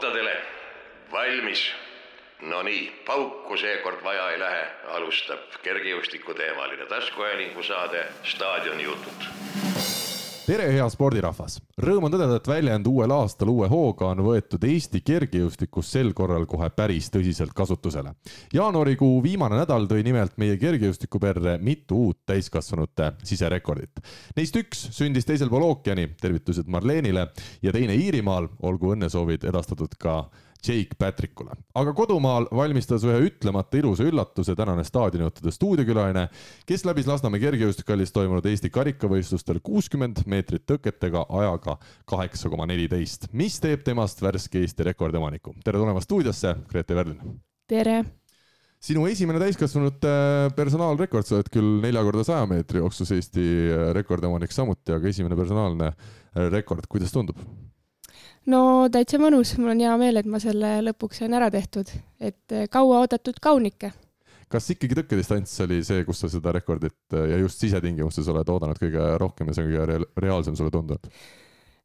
kohtadele. valmis. Nonii, pauku seekord vaja ei lähe, alustab kergejõustiku teemaline taskuhäälingu saade Staadionijutud tere, hea spordirahvas! Rõõm on tõdeda, et väljend uuel aastal uue hooga on võetud Eesti kergejõustikus sel korral kohe päris tõsiselt kasutusele. jaanuarikuu viimane nädal tõi nimelt meie kergejõustikuperre mitu uut täiskasvanute siserekordit. Neist üks sündis teisel pool ookeani, tervitused Marleenile, ja teine Iirimaal, olgu õnnesoovid edastatud ka Jake Patrickule. aga kodumaal valmistas ühe ütlemata ilusa üllatuse tänane staadionijutude stuudiokülaline, kes läbis Lasnamäe kergejõustikuhallis toimunud Eesti karikavõistlustel kuuskümmend meetrit tõketega ajaga kaheksa koma neliteist, mis teeb temast värske Eesti rekordiomaniku. tere tulemast stuudiosse, Grete Verlin! tere! sinu esimene täiskasvanute personaalrekord, sa oled küll nelja korda saja meetri jooksus Eesti rekordiomanik samuti, aga esimene personaalne rekord, kuidas tundub? No täitsa mõnus, mul on hea meel, et ma selle lõpuks sain ära tehtud, et eh, kauaoodatud kaunike. kas ikkagi tõkkedistants oli see, kus sa seda rekordit eh, ja just sisetingimustes oled oodanud kõige rohkem ja see on kõige reaalsem sulle tundunud?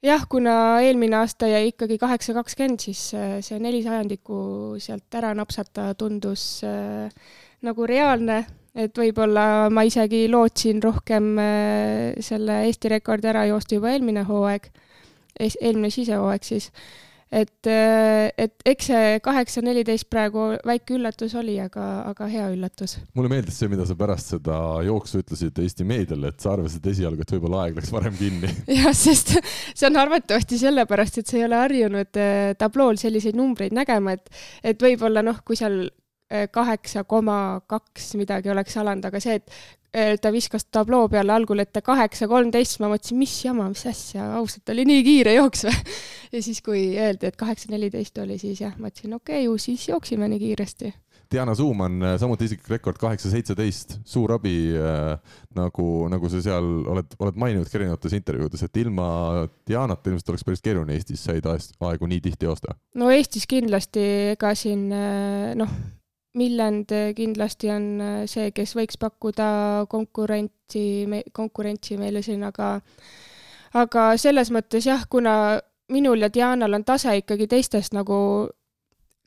jah, kuna eelmine aasta jäi ikkagi kaheksa kakskümmend, siis eh, see neli sajandikku sealt ära napsata tundus nagu reaalne, et võib-olla ma isegi lootsin rohkem selle Eesti rekordi ära joosta juba eelmine hooaeg eelmine sisehooaeg siis. et, äh, et eks see kaheksa neliteist praegu väike üllatus oli, aga, aga hea üllatus. mulle meeldis see, mida sa pärast seda jooksu ütlesid Eesti meediale, et sa arvasid esialgu, et võib-olla aeg läks varem kinni. jah, sest see on arvatavasti sellepärast, et sa ei ole harjunud äh, tablool selliseid numbreid nägema, et, et võib-olla noh, kui seal kaheksa koma kaks midagi oleks alanud, aga see, et ta viskas tabloo peale algul ette kaheksa kolmteist, ma mõtlesin, mis jama, mis asja, ausalt, oli nii kiire jooks või? ja siis, kui öeldi, et kaheksa neliteist oli, siis jah, mõtlesin, okei okay,, ju siis jooksime nii kiiresti. Diana Suumann, äh, samuti isiklik rekord kaheksa seitseteist, suur abi äh, nagu, nagu sa seal oled, oled maininud ka erinevates intervjuudes, et ilma Dianata ilmselt oleks päris keeruline Eestis häid aegu nii tihti joosta. no Eestis kindlasti, ega siin äh, noh Millend kindlasti on äh, see, kes võiks pakkuda konkurentsi, konkurentsi meile siin, aga aga selles mõttes jah, kuna minul ja Dianal on tase ikkagi teistest nagu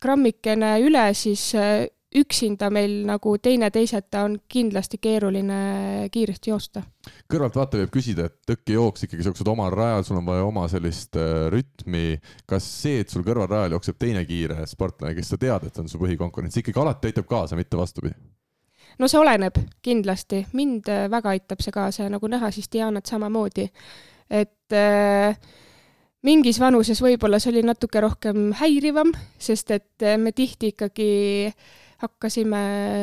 grammikene üle, siis äh, üksinda meil nagu teineteiseta on kindlasti keeruline kiiresti joosta. kõrvaltvaataja võib küsida, et tõkkejooks ikkagi siuksed omal rajal, sul on vaja oma sellist äh, rütmi. kas see, et sul kõrvalrajal jookseb teine kiire sportlane, kes sa tead, et on su põhikonkurents, ikkagi alati aitab kaasa, mitte vastupidi? no see oleneb kindlasti, mind äh, väga aitab see kaasa ja nagu näha, siis Dianat samamoodi. et äh, mingis vanuses võib-olla see oli natuke rohkem häirivam, sest et äh, me tihti ikkagi äh, hakkasime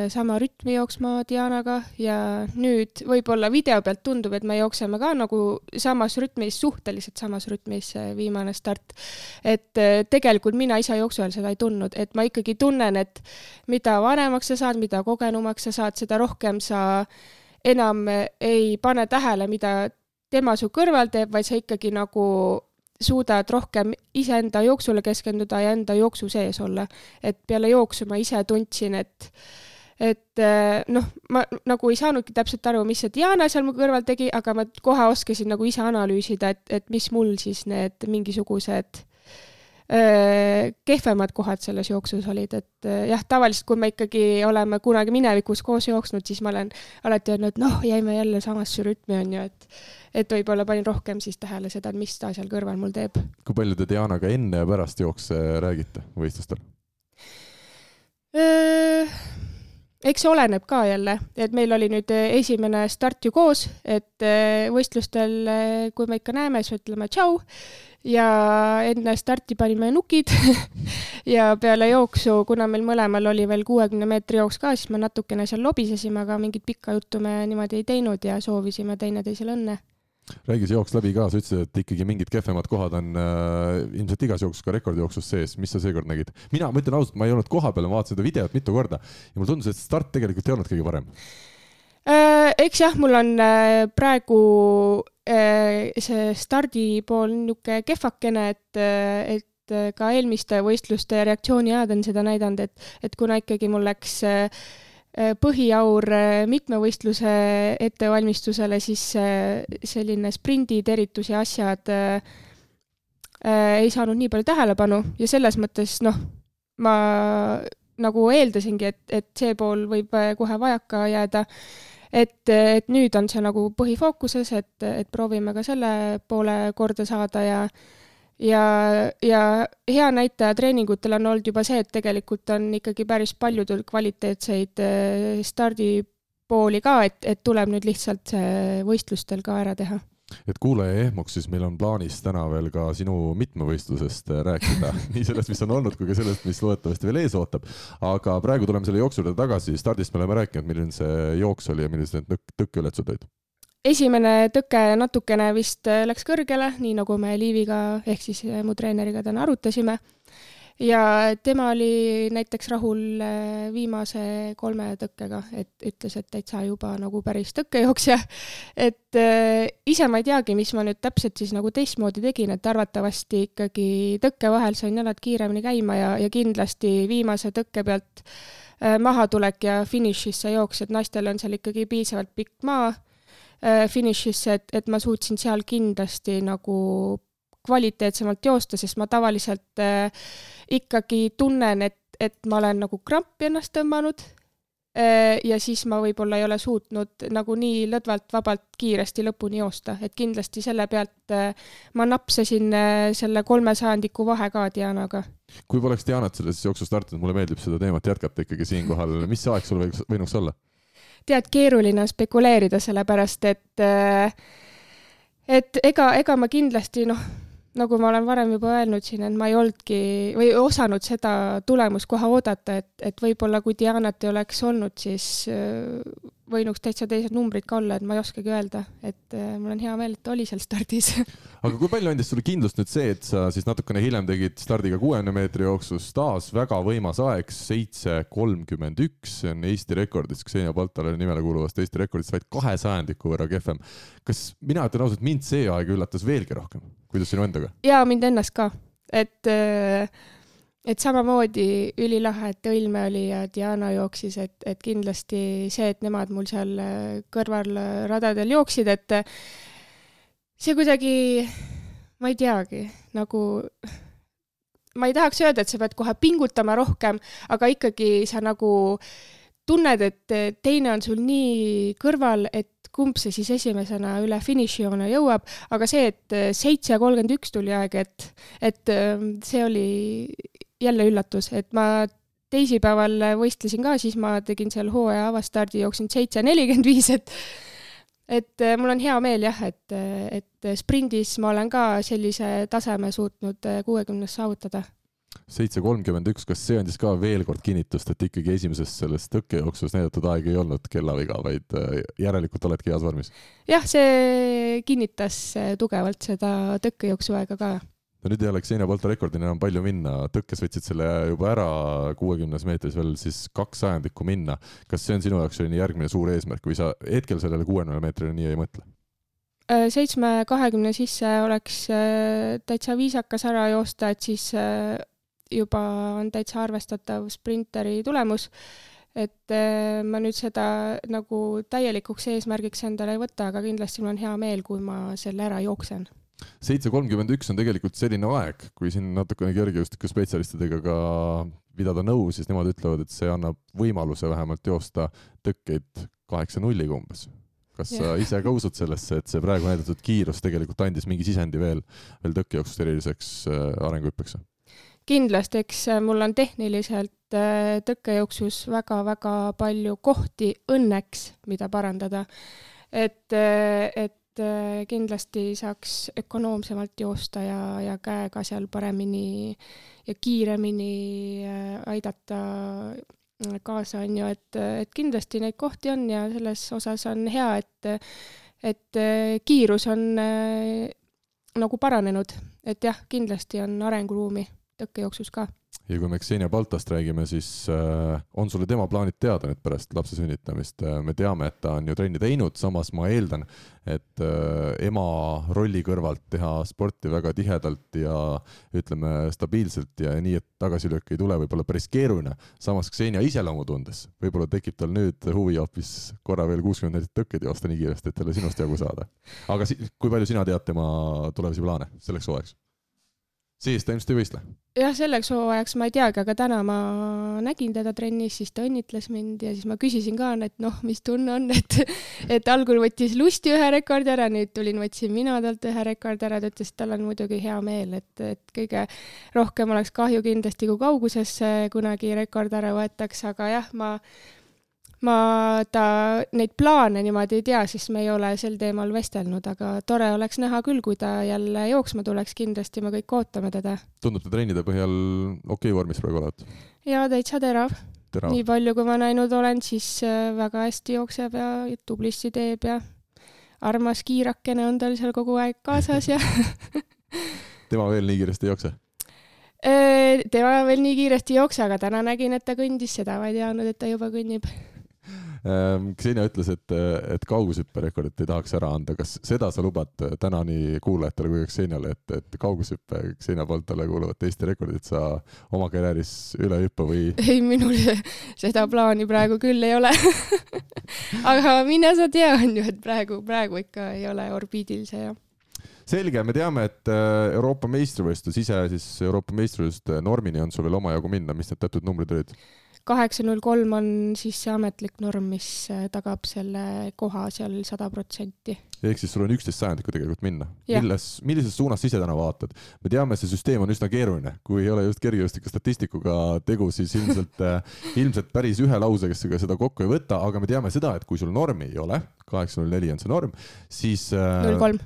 sama rütmi jooksma Dianaga ja nüüd võib-olla video pealt tundub, et me jookseme ka nagu samas rütmis, suhteliselt samas rütmis, viimane start. et eh, tegelikult mina ise jooksu ajal seda ei tundnud, et ma ikkagi tunnen, et mida vanemaks sa saad, mida kogenumaks sa saad, seda rohkem sa enam ei pane tähele, mida tema su kõrval teeb, vaid sa ikkagi nagu suudad rohkem iseenda jooksule keskenduda ja enda jooksu sees olla. et peale jooksu ma ise tundsin, et et eh, noh, ma nagu ei saanudki täpselt aru, mis see Diana seal mu kõrval tegi, aga ma kohe oskasin nagu ise analüüsida, et, et mis mul siis need mingisugused Äh, kehvemad kohad selles jooksus olid, et äh, jah, tavaliselt kui me ikkagi oleme kunagi minevikus koos jooksnud, siis ma olen alati öelnud, noh, jäime jälle samasse rütmi, on ju, et et võib-olla panin rohkem siis tähele seda, mis ta seal kõrval mul teeb. kui palju te Dianaga enne ja pärast jookse räägite võistlustel? Eks see oleneb ka jälle, et meil oli nüüd esimene start ju koos, et võistlustel, kui me ikka näeme, siis ütleme tšau ja enne starti panime nukid ja peale jooksu, kuna meil mõlemal oli veel kuuekümne meetri jooks ka, siis me natukene seal lobisesime, aga mingit pikka juttu me niimoodi ei teinud ja soovisime teineteisele õnne. Räägi see jooks läbi ka, sa ütlesid, et ikkagi mingid kehvemad kohad on äh, ilmselt igas jooksus, ka rekordijooksus sees, mis sa seekord nägid? mina, ma ütlen ausalt, ma ei olnud kohapeal, ma vaatasin seda videot mitu korda ja mulle tundus, et start tegelikult ei olnud kõige parem Äh, eks jah, mul on äh, praegu äh, see stardipool niisugune kehvakene, et, et ka eelmiste võistluste reaktsiooniajad on seda näidanud, et, et kuna ikkagi mul läks põhiaur mitmevõistluse ettevalmistusele, siis selline sprindid, eritus ja asjad ei saanud nii palju tähelepanu ja selles mõttes noh, ma nagu eeldasingi, et, et see pool võib kohe vajaka jääda. Et, et nüüd on see nagu põhifookuses, et, et proovime ka selle poole korda saada ja ja, ja hea näitaja treeningutel on olnud juba see, et tegelikult on ikkagi päris palju tulnud kvaliteetseid eh, stardipooli ka, et, et tuleb nüüd lihtsalt see võistlustel ka ära teha et kuulaja ehmuks, siis meil on plaanis täna veel ka sinu mitmevõistlusest äh, rääkida nii sellest, mis on olnud, kui ka sellest, mis loodetavasti veel ees ootab. aga praegu tuleme selle jooksu juurde tagasi, stardist me oleme rääkinud, milline see jooks oli ja millised need tõkkeületused olid? Esimene tõke natukene vist äh, läks kõrgele, nii nagu me Liiviga ehk siis äh, mu treeneriga täna arutasime ja tema oli näiteks rahul äh, viimase kolme tõkkega, et ütles, et täitsa juba nagu päris tõkkejooksja. et äh, ise ma ei teagi, mis ma nüüd täpselt siis nagu teistmoodi tegin, et arvatavasti ikkagi tõkke vahel sain jalad kiiremini käima ja, ja kindlasti viimase tõkke pealt äh, mahatulek ja finišisse jooks, et naistel on seal ikkagi piisavalt pikk maa finišisse, et, et ma suutsin seal kindlasti nagu kvaliteetsemalt joosta, sest ma tavaliselt äh, ikkagi tunnen, et, et ma olen nagu krampi ennast tõmmanud äh, ja siis ma võib-olla ei ole suutnud nagu nii lõdvalt, vabalt, kiiresti lõpuni joosta, et kindlasti selle pealt äh, ma napsasin äh, selle kolme sajandiku vahe ka Dianaga. kui poleks Dianat selles jooksus startinud, mulle meeldib seda teemat jätkata ikkagi siinkohal, mis aeg sul võiks, võinuks olla? Tead, keeruline on spekuleerida, sellepärast et et ega, ega ma kindlasti noh nagu ma olen varem juba öelnud siin, et ma ei olnudki või osanud seda tulemuskoha oodata, et, et võib-olla kui Dianat ei oleks olnud, siis äh, võinuks täitsa teised numbrid ka olla, et ma ei oskagi öelda, et äh, mul on hea meel, et ta oli seal stardis aga kui palju andis sulle kindlust nüüd see, et sa siis natukene hiljem tegid stardiga kuuekümne meetri jooksus taas väga võimas aeg, seitse kolmkümmend üks, see on Eesti rekordis, Xenia Baltale nimele kuuluvast Eesti rekordist vaid kahe sajandiku võrra kehvem. kas mina ütlen ausalt, mind see aeg üllatas veelgi rohkem kuidas sinu endaga? jaa, mind ennast ka, et äh, et samamoodi ülilahe, et Õilme oli ja Diana jooksis, et, et kindlasti see, et nemad mul seal äh, kõrval äh, radadel jooksid, et see kuidagi, ma ei teagi, nagu ma ei tahaks öelda, et sa pead kohe pingutama rohkem, aga ikkagi sa nagu tunned, et teine on sul nii kõrval, et kumb see siis esimesena üle finišijoone jõuab, aga see, et äh, seitse kolmkümmend üks tuli aeg, et, et ähm, see oli jälle üllatus, et ma teisipäeval võistlesin ka, siis ma tegin seal hooaja avastardi, jooksin seitse nelikümmend viis, et et äh, mul on hea meel jah, et, et sprindis ma olen ka sellise taseme suutnud äh, kuuekümnes saavutada seitse kolmkümmend üks, kas see andis ka veel kord kinnitust, et ikkagi esimeses selles tõkkejooksus näidatud aeg ei olnud kellaviga, vaid äh, järelikult oledki heas vormis? jah, see kinnitas äh, tugevalt seda tõkkejooksu aega ka. no nüüd ei ole Xenia Balta rekordini enam palju minna, tõkkes võtsid selle juba ära, kuuekümnes meetris veel siis kaks sajandikku minna. kas see on sinu jaoks selline järgmine suur eesmärk või sa hetkel sellele kuuekümnele meetrile nii ei mõtle? Äh, seitsme kahekümne sisse oleks täitsa viisakas ära joosta, et siis juba on täitsa arvestatav sprinteri tulemus. et äh, ma nüüd seda nagu täielikuks eesmärgiks endale ei võta, aga kindlasti mul on hea meel, kui ma selle ära jooksen seitse kolmkümmend üks on tegelikult selline aeg, kui siin natukene kergejõustiku spetsialistidega ka pidada nõu, siis nemad ütlevad, et see annab võimaluse vähemalt joosta tõkkeid kaheksa nulliga umbes. kas ja. sa ise ka usud sellesse, et see praegu näidatud kiirus tegelikult andis mingi sisendi veel, veel tõkkejooksust eriliseks äh, arenguhüppeks? Kindlasti, eks äh, mul on tehniliselt äh, tõkkejooksus väga-väga palju kohti õnneks, mida parandada. et, äh, et kindlasti saaks ökonoomsemalt joosta ja, ja käega seal paremini ja kiiremini aidata kaasa, on ju, et, et kindlasti neid kohti on ja selles osas on hea, et, et kiirus on nagu paranenud, et jah, kindlasti on arenguruumi tõkkejooksus ka. ja kui me Xenia Baltast räägime, siis äh, on sulle tema plaanid teada nüüd pärast lapse sünnitamist äh,? me teame, et ta on ju trenni teinud, samas ma eeldan, et äh, ema rolli kõrvalt teha sporti väga tihedalt ja ütleme stabiilselt ja nii, et tagasilööke ei tule, võib olla päris keeruline. samas Xenia iseloomu tundes, võib-olla tekib tal nüüd huvi hoopis korra veel kuuskümmend neljat tõkkeid joosta nii kiiresti, et talle sinust jagu saada. aga si kui palju sina tead tema tulevasi plaane selleks hooajaks? Siis ta ilmselt ei võistle? jah, selleks hooajaks ma ei teagi, aga täna ma nägin teda trennis, siis ta õnnitles mind ja siis ma küsisin ka, et noh, mis tunne on, et et algul võttis Lusti ühe rekordi ära, nüüd tulin, võtsin mina talt ühe rekordi ära, ta ütles, et tal on muidugi hea meel, et, et kõige rohkem oleks kahju kindlasti, kui kaugusesse kunagi rekord ära võetakse, aga jah, ma ma ta neid plaane niimoodi ei tea, sest me ei ole sel teemal vestelnud, aga tore oleks näha küll, kui ta jälle jooksma tuleks, kindlasti me kõik ootame teda. tundub ta trennide põhjal okei okay vormis praegu olevat? jaa, täitsa terav, terav.. nii palju, kui ma näinud olen, siis äh, väga hästi jookseb ja tublisti teeb ja armas kiirakene on tal seal kogu aeg kaasas ja tema veel nii kiiresti ei jookse? Äh, tema veel nii kiiresti ei jookse, aga täna nägin, et ta kõndis, seda ma ei teadnud, et ta juba kõnnib Xenia ütles, et, et kaugushüpperekordit ei tahaks ära anda. kas seda sa lubad täna nii kuulajatele kui ka Xeniale, et, et kaugushüppe Xenia poolt talle kuuluvat Eesti rekordit sa oma karjääris üle ei hüppa või? ei, minul seda plaani praegu küll ei ole aga mine sa tea, on ju, et praegu, praegu ikka ei ole orbiidil see jah selge, me teame, et äh, Euroopa meistrivõistlus, ise siis Euroopa meistrivõistluste normini on sul veel omajagu minna, mis need teatud numbrid olid? Kaheksa null kolm on siis see ametlik norm, mis äh, tagab selle koha seal sada protsenti. ehk siis sul on üksteist sajandikku tegelikult minna. milles, millises suunas ise täna vaatad? me teame, see süsteem on üsna keeruline, kui ei ole just kergejõustiku statistikuga tegu, siis ilmselt äh, ilmselt päris ühe lausega seda kokku ei võta, aga me teame seda, et kui sul normi ei ole, kaheksa null neli on see norm, siis äh, null kolm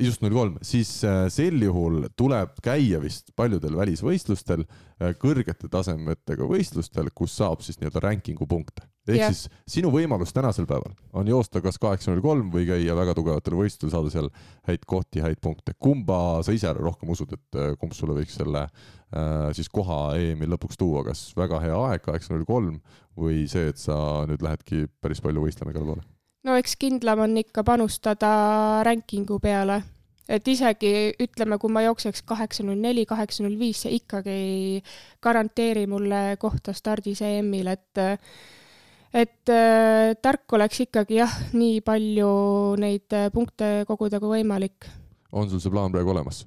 just null kolm, siis eh, sel juhul tuleb käia vist paljudel välisvõistlustel, eh, kõrgete tasemetega võistlustel, kus saab siis nii-öelda ranking'u punkte. ehk yeah. siis sinu võimalus tänasel päeval on joosta kas kaheksa null kolm või käia väga tugevatel võistlustel, saada seal häid kohti, häid punkte. kumba sa ise rohkem usud, et kumb sulle võiks selle äh, siis koha EM-il lõpuks tuua, kas väga hea aeg, kaheksa null kolm või see, et sa nüüd lähedki päris palju võistlema igale poole? No eks kindlam on ikka panustada rankingu peale, et isegi ütleme, kui ma jookseks kaheksa null neli, kaheksa null viis, see ikkagi ei garanteeri mulle kohta stardis EM-il, et et äh, tark oleks ikkagi jah, nii palju neid äh, punkte koguda kui võimalik. on sul see plaan praegu olemas?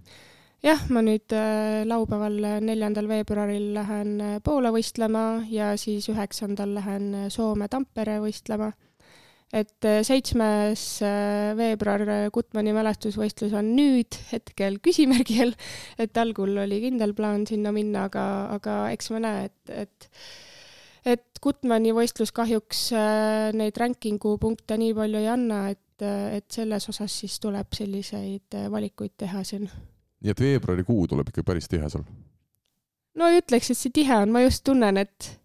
jah, ma nüüd äh, laupäeval, neljandal veebruaril lähen äh, Poola võistlema ja siis üheksandal lähen äh, Soome Tampere võistlema et äh, seitsmes äh, veebruar Gutmani mälestusvõistlus on nüüd hetkel küsimärgi all, et algul oli kindel plaan sinna minna, aga, aga eks me näe, et, et et Gutmani võistlus kahjuks äh, neid ranking'u punkte nii palju ei anna, et, et selles osas siis tuleb selliseid valikuid teha siin. nii et veebruarikuu tuleb ikka päris tihe sul? no ei ütleks, et see tihe on, ma just tunnen, et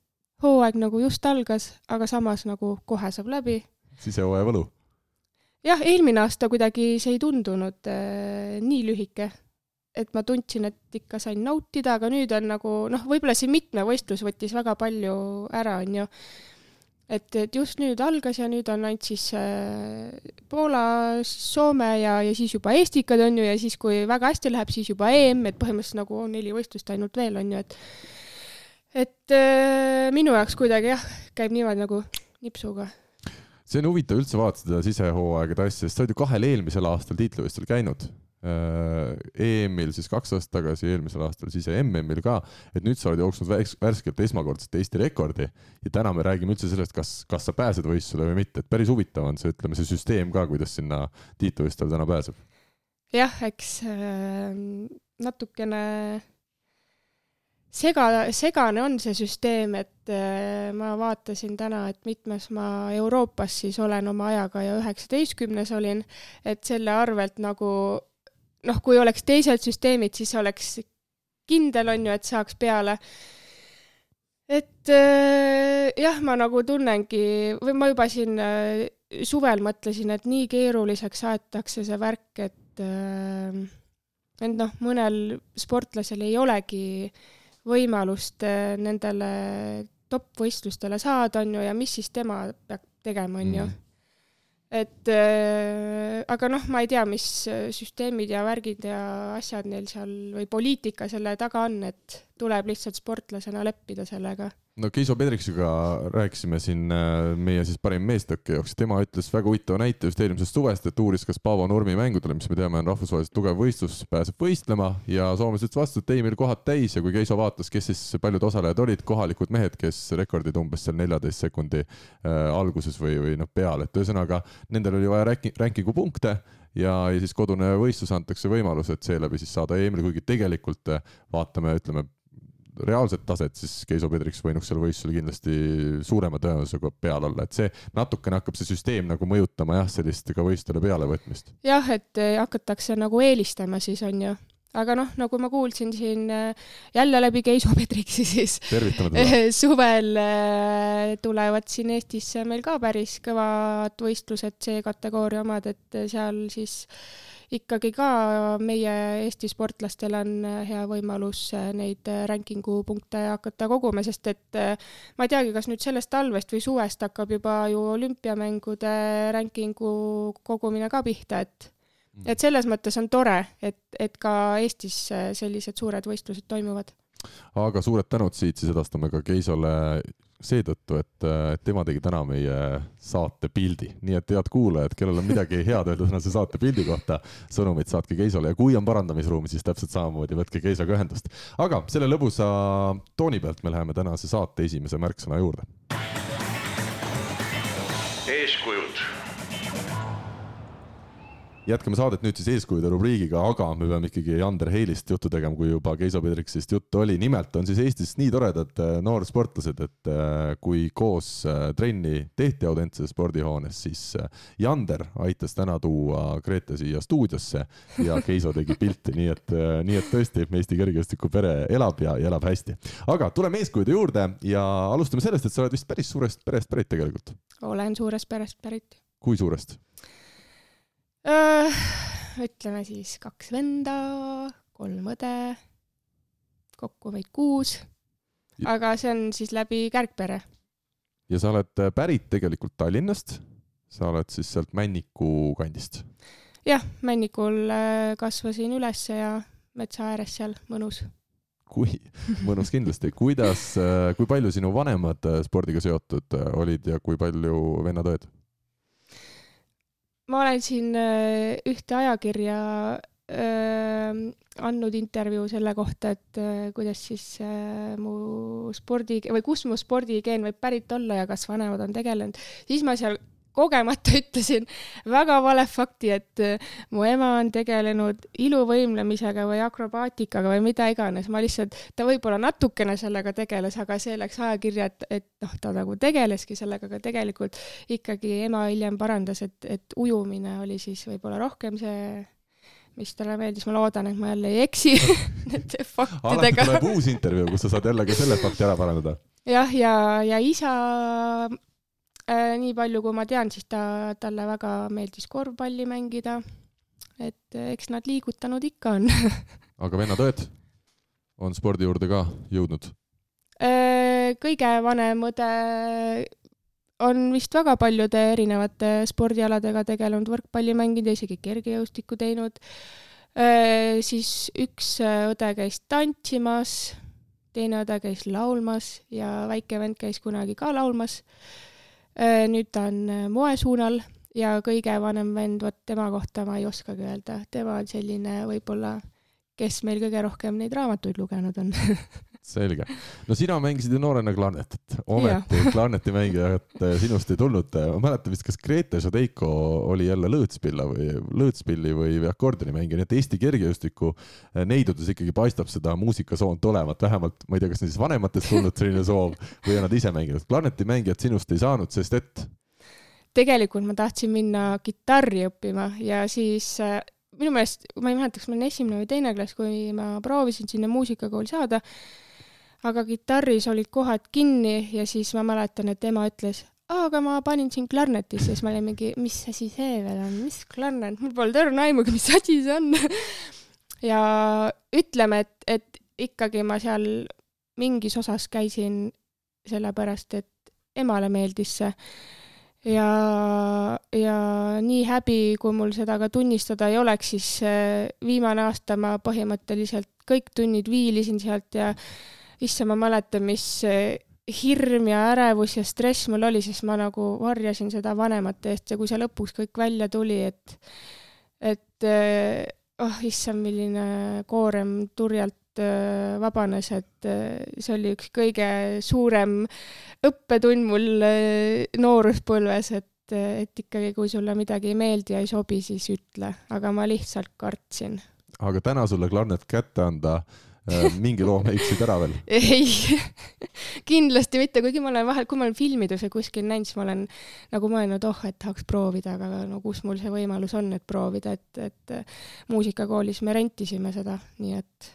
hooaeg nagu just algas, aga samas nagu kohe saab läbi sisehooaja võlu? jah, eelmine aasta kuidagi see ei tundunud äh, nii lühike, et ma tundsin, et ikka sain nautida, aga nüüd on nagu noh, võib-olla see mitmevõistlus võttis väga palju ära, onju. et, et just nüüd algas ja nüüd on ainult siis äh, Poola, Soome ja, ja siis juba Eestikad onju ja siis, kui väga hästi läheb, siis juba EM, et põhimõtteliselt nagu on neli võistlust ainult veel onju, et et äh, minu jaoks kuidagi jah, käib niimoodi nagu nipsuga see on huvitav üldse vaadata seda sisehooaegade asja, sest sa oled ju kahel eelmisel aastal tiitlivõistlusel käinud. Äh, EM-il siis kaks aastat tagasi, eelmisel aastal siis MM-il ka, et nüüd sa oled jooksnud värskelt esmakordselt Eesti rekordi ja täna me räägime üldse sellest, kas, kas sa pääsed võistlusele või mitte, et päris huvitav on see, ütleme, see süsteem ka, kuidas sinna tiitlivõistlusele täna pääseb. jah, eks äh, natukene sega, segane on see süsteem, et äh, ma vaatasin täna, et mitmes ma Euroopas siis olen oma ajaga ja üheksateistkümnes olin, et selle arvelt nagu noh, kui oleks teised süsteemid, siis oleks kindel, on ju, et saaks peale. et äh, jah, ma nagu tunnengi või ma juba siin äh, suvel mõtlesin, et nii keeruliseks aetakse see värk, et et noh, mõnel sportlasel ei olegi äh, võimalust äh, nendele top-võistlustele saada, on ju, ja mis siis tema peab tegema, on ju. Mm. et äh, aga noh, ma ei tea, mis äh, süsteemid ja värgid ja asjad neil seal või poliitika selle taga on, et tuleb lihtsalt sportlasena leppida sellega no Keiso Pedriksiga rääkisime siin äh, meie siis parim meestõkke jaoks, tema ütles väga huvitava näite just eelmisest suvest, et uuris, kas Paavo Nurmi mängudele, mis me teame, on rahvusvaheliselt tugev võistlus, pääseb võistlema ja soomlased ütlesid vastu, et ei, meil kohad täis ja kui Keiso vaatas, kes siis paljud osalejad olid, kohalikud mehed, kes rekordid umbes seal neljateist sekundi äh, alguses või, või noh, peal, et ühesõnaga nendel oli vaja ranking, ranking'u punkte ja, ja siis kodune võistlus antakse võimalus, et seeläbi siis saada EM-ile, kuigi tegelikult äh, vaatame, ütleme reaalset taset, siis Keiso Pedriks võinuks seal võistlusel kindlasti suurema tõenäosusega peal olla, et see natukene hakkab see süsteem nagu mõjutama jah, sellist ka võistlustele pealevõtmist. jah, et eh, hakatakse nagu eelistama siis on ju. Aga noh, nagu ma kuulsin siin eh, jälle läbi Keiso Pedriksi, siis suvel eh, tulevad siin Eestisse meil ka päris kõvad võistlused, C-kategooria omad, et seal siis ikkagi ka meie Eesti sportlastel on hea võimalus neid ranking'u punkte hakata koguma, sest et ma ei teagi, kas nüüd sellest talvest või suvest hakkab juba ju olümpiamängude ranking'u kogumine ka pihta, et mm. et selles mõttes on tore, et, et ka Eestis sellised suured võistlused toimuvad. aga suured tänud siit siis edastame ka Keisole seetõttu, et, tema tegi täna meie saate pildi, nii et head kuulajad, kellel on midagi head öelda tänase saate pildi kohta, sõnumit saatke Keisole ja kui on parandamisruumi, siis täpselt samamoodi võtke Keisaga ühendust. aga selle lõbusa tooni pealt me läheme tänase saate esimese märksõna juurde. eeskujud jätkame saadet nüüd siis eeskujude rubriigiga, aga me peame ikkagi Ander Heilist juttu tegema, kui juba Keiso Pedriksist juttu oli. nimelt on siis Eestis nii toredad äh, noorsportlased, et äh, kui koos äh, trenni tehti Audentses spordihoones, siis Jander aitas täna tuua Grete siia stuudiosse ja Keiso tegi pilti, nii et, nii et tõesti Eesti kergejõustiku pere elab ja, ja elab hästi. aga tuleme eeskujude juurde ja alustame sellest, et sa oled vist päris suurest perest pärit tegelikult. olen suurest perest pärit. kui suurest? Ütleme siis kaks venda, kolm õde, kokku vaid kuus. aga see on siis läbi kärgpere. ja sa oled äh, pärit tegelikult Tallinnast, sa oled siis sealt Männiku kandist? jah, Männikul äh, kasvasin üles ja metsa ääres seal, mõnus kui mõnus kindlasti, kuidas, äh, kui palju sinu vanemad spordiga seotud olid ja kui palju vennad-õed? Ma olen siin äh, ühte ajakirja äh, andnud intervjuu selle kohta, et äh, kuidas siis äh, mu spordi või kust mu spordigeen võib pärit olla ja kas vanemad on tegelenud, siis ma seal kogemata ütlesin väga vale fakti, et äh, mu ema on tegelenud iluvõimlemisega või akrobaatikaga või mida iganes, ma lihtsalt, ta võib-olla natukene sellega tegeles, aga see läks ajakirja, et, et noh, ta nagu tegeleski sellega, aga tegelikult ikkagi ema hiljem parandas, et, et ujumine oli siis võib-olla rohkem see mis talle meeldis, ma loodan, et ma jälle ei eksi nende faktidega. alati tuleb uus intervjuu, kus sa saad jälle ka selle fakti ära parandada. jah, ja, ja isa äh,. Nii palju, kui ma tean, siis ta, talle väga meeldis korvpalli mängida. et äh, eks nad liigutanud ikka on aga vennad-õed on spordi juurde ka jõudnud äh,? kõige vanem õde on vist väga paljude erinevate spordialadega tegelenud, võrkpalli mänginud ja isegi kergejõustikku teinud. Äh, siis üks õde käis tantsimas, teine õde käis laulmas ja väike vend käis kunagi ka laulmas Äh, nüüd ta on äh, moesuunal ja kõige vanem vend, vot tema kohta ma ei oskagi öelda, tema on selline võib-olla, kes meil kõige rohkem neid raamatuid lugenud on selge. no sina mängisid ju noorena klarnetit, ometi klarneti mängijat äh, sinust ei tulnud. ma mäletan vist, kas Grete Šadeiko oli jälle lõõtspilla või lõõtspilli või, või akordioni mängija, nii et Eesti kergejõustiku neidudes ikkagi paistab seda muusikasoont olevat, vähemalt ma ei tea, kas siis vanematest tulnud selline soov või on nad ise mänginud. klarneti mängijat sinust ei saanud, sest et tegelikult ma tahtsin minna kitarri õppima ja siis minu meelest, ma ei mäleta, kas ma olin esimene või teine klass, kui ma proovisin sinna muusikakooli saada, aga kitarris olid kohad kinni ja siis ma mäletan, et ema ütles, aga ma panin sind klarnetisse, siis ma olin mingi, mis asi see veel on, mis klarnet, mul polnud õrna aimugi, mis asi see on. Ja ütleme, et, et ikkagi ma seal mingis osas käisin sellepärast, et emale meeldis see. Ja, ja nii häbi, kui mul seda ka tunnistada ei oleks, siis äh, viimane aasta ma põhimõtteliselt kõik tunnid viilisin sealt ja issand, ma mäletan, mis äh, hirm ja ärevus ja stress mul oli, siis ma nagu varjasin seda vanemate eest ja kui see lõpuks kõik välja tuli, et, et oh issand, milline koorem turjalt äh, vabanes, et see oli üks kõige suurem õppetund mul nooruspõlves, et, et ikkagi, kui sulle midagi ei meeldi ja ei sobi, siis ütle, aga ma lihtsalt kartsin. aga täna sulle klarnet kätte anda mingi loo leidsid ära veel? ei, kindlasti mitte, kuigi ma olen vahel, kui ma olen filmides või kuskil näinud, siis ma olen nagu mõelnud, oh, et tahaks proovida, aga no kus mul see võimalus on, et proovida, et, et muusikakoolis me rentisime seda, nii et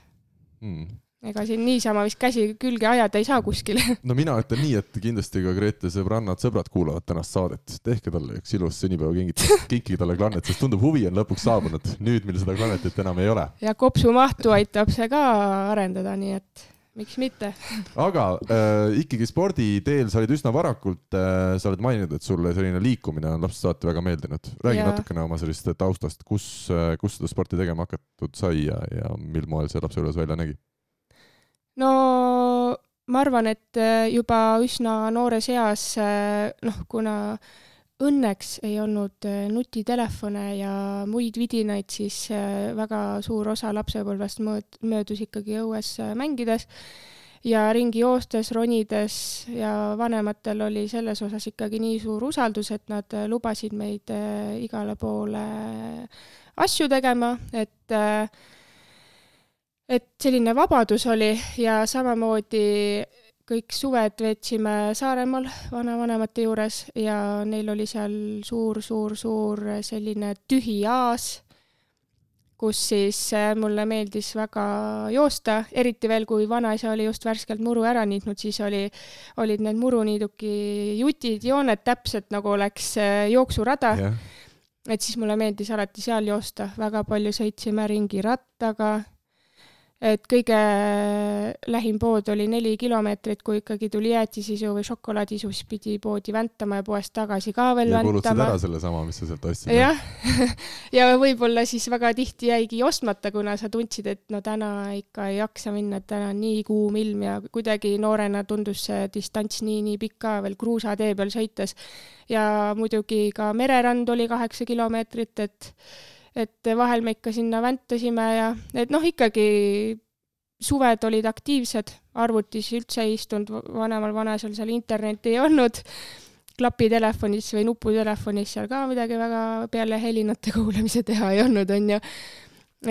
mm ega siin niisama vist käsi külge ajada ei saa kuskile. no mina ütlen nii, et kindlasti ka Grete sõbrannad, sõbrad kuulavad tänast saadet, tehke talle üks ilus sünnipäevakingitus, kinkige talle klannet, sest tundub, huvi on lõpuks saabunud, nüüd, mil seda klannetit enam ei ole. ja kopsumahtu aitab see ka arendada, nii et miks mitte. aga äh, ikkagi sporditeel sa olid üsna varakult äh,, sa oled maininud, et sulle selline liikumine on lapsest saati väga meeldinud. räägi ja. natukene oma sellest taustast, kus äh,, kus seda sporti tegema hakatud sai ja, ja mil moel see lapsepõlves välja nägi? No ma arvan, et äh, juba üsna noores eas, äh, noh, kuna õnneks ei olnud äh, nutitelefone ja muid vidinaid, siis väga suur osa lapsepõlvest mööd-, möödus ikkagi õues mängides ja ringi joostes, ronides ja vanematel oli selles osas ikkagi nii suur usaldus, et nad lubasid meid igale poole asju tegema, et äh, et selline vabadus oli ja samamoodi kõik suved veetsime Saaremaal vanavanemate juures ja neil oli seal suur-suur-suur selline tühi aas, kus siis äh, mulle meeldis väga joosta, eriti veel, kui vanaisa oli just värskelt muru ära niitnud, siis oli, olid need muruniiduki jutid, jooned täpselt nagu oleks äh, jooksurada. Yeah. et siis mulle meeldis alati seal joosta, väga palju sõitsime ringi rattaga et kõige lähim pood oli neli kilomeetrit, kui ikkagi tuli jäätisisu või šokolaadiisu, siis pidi poodi väntama ja poest tagasi ka veel ja väntama. ära sellesama, mis sa sealt ostsid? jah ja võib-olla siis väga tihti jäigi ostmata, kuna sa tundsid, et no täna ikka ei jaksa minna, et täna on nii kuum ilm ja kuidagi noorena tundus see distants nii, nii pikk ka veel kruusatee peal sõites. ja muidugi ka mererand oli kaheksa kilomeetrit, et et vahel me ikka sinna väntasime ja et noh, ikkagi suved olid aktiivsed, arvutis üldse ei istunud, vanemal vanaisal seal internetti ei olnud, klapitelefonis või nuputelefonis seal ka midagi väga peale helinate kuulamise teha ei olnud, onju.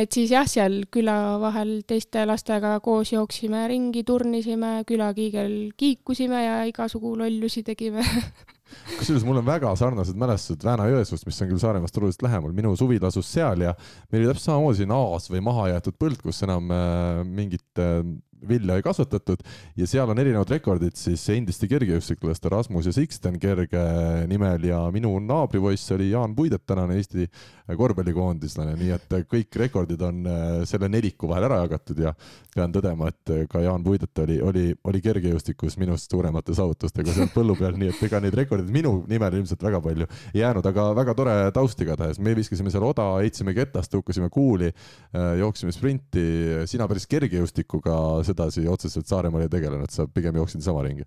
et siis jah, seal küla vahel teiste lastega koos jooksime ringi, turnisime, külakiigel kiikusime ja igasugu lollusi tegime kusjuures mul on väga sarnased mälestused Vääna-Jõesuust, mis on küll Saaremaast oluliselt lähemal, minu suvi tasus seal ja meil oli täpselt samamoodi siin aas või mahajäetud põld, kus enam äh, mingit äh, vilja ei kasvatatud ja seal on erinevad rekordid siis endiste kergejõustiklaste Rasmus ja Sixten Kerge nimel ja minu naabripoiss oli Jaan Puidet, tänane Eesti korvpallikoondislane, nii et kõik rekordid on äh, selle neliku vahel ära jagatud ja pean tõdema, et ka Jaan Puidet oli, oli, oli kergejõustikus minust suuremate saavutustega seal põllu peal, nii et ega neid rekordeid minu nimel ilmselt väga palju ei jäänud, aga väga tore taust igatahes, me viskasime seal oda, heitsime ketast, tõukasime kuuli, äh, jooksime sprinti, sina päris kergejõustikuga sedasi otseselt Saaremaal ei tegelenud, sa pigem jooksid sama ringi?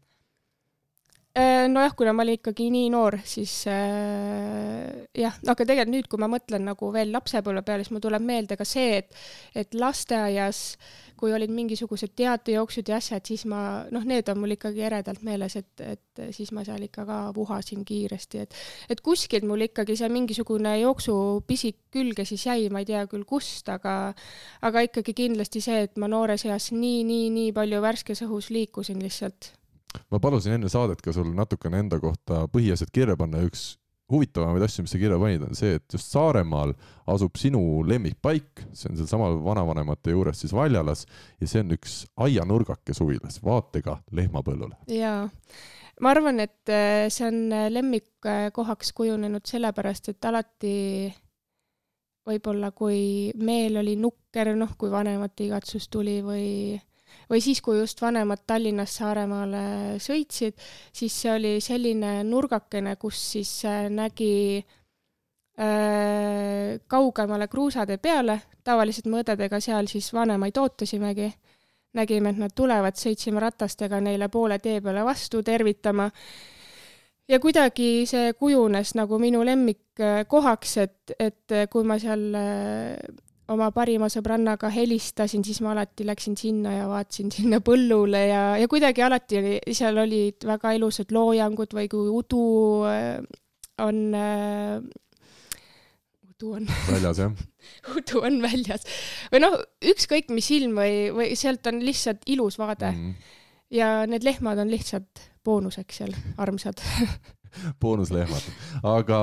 Nojah, kuna ma olin ikkagi nii noor, siis äh, jah, aga tegelikult nüüd, kui ma mõtlen nagu veel lapsepõlve peale, siis mul tuleb meelde ka see, et, et lasteaias, kui olid mingisugused teatejooksud ja asjad, siis ma, noh, need on mul ikkagi eredalt meeles, et, et siis ma seal ikka ka puhasin kiiresti, et, et kuskilt mul ikkagi see mingisugune jooksupisik külge siis jäi, ma ei tea küll kust, aga, aga ikkagi kindlasti see, et ma noores eas nii, nii, nii palju värskes õhus liikusin lihtsalt ma palusin enne saadet ka sul natukene enda kohta põhiasjad kirja panna, üks huvitavamaid asju, mis sa kirja panid, on see, et just Saaremaal asub sinu lemmikpaik, see on sealsamal vanavanemate juures siis Valjalas ja see on üks aianurgake suvilas, vaatega lehmapõllule. jaa, ma arvan, et äh, see on äh, lemmikkohaks kujunenud sellepärast, et alati võib-olla kui meel oli nukker, noh, kui vanemate igatsus tuli või või siis, kui just vanemad Tallinnast Saaremaale sõitsid, siis see oli selline nurgakene, kus siis äh, nägi äh, kaugemale kruusatee peale, tavaliselt me õdedega seal siis vanemaid ootasimegi, nägime, et nad tulevad, sõitsime ratastega neile poole tee peale vastu tervitama. ja kuidagi see kujunes nagu minu lemmikkohaks, et, et kui ma seal oma parima sõbrannaga helistasin, siis ma alati läksin sinna ja vaatasin sinna põllule ja, ja kuidagi alati oli, seal olid väga ilusad loojangud või kui udu äh, on äh, udu on väljas, jah udu on väljas. või noh, ükskõik mis ilm või, või sealt on lihtsalt ilus vaade mm. -hmm. ja need lehmad on lihtsalt boonuseks seal, armsad boonuslehmad, aga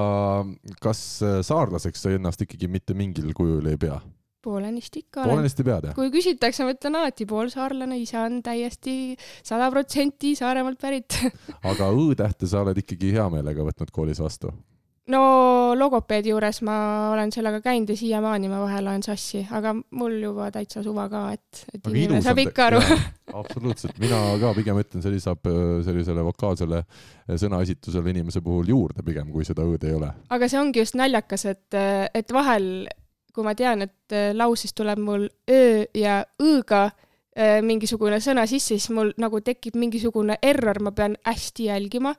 kas saarlaseks sa ennast ikkagi mitte mingil kujul ei pea? Poolenisti ikka olen. poolenisti pead, jah? kui küsitakse, ma ütlen alati poolsaarlane, isa on täiesti sada protsenti Saaremaalt pärit aga õ-tähte sa oled ikkagi hea meelega võtnud koolis vastu? no logopeedi juures ma olen sellega käinud ja siiamaani ma vahel ajan sassi, aga mul juba täitsa suva ka, et, et aga inimene saab ikka aru. absoluutselt, mina ka pigem ütlen, see lisab äh, sellisele vokaalsele äh, sõnaesitusele inimese puhul juurde pigem, kui seda õ-d ei ole. aga see ongi just naljakas, et, et vahel kui ma tean, et äh, lauses tuleb mul öö ja õ-ga äh, mingisugune sõna sisse, siis mul nagu tekib mingisugune error, ma pean hästi jälgima,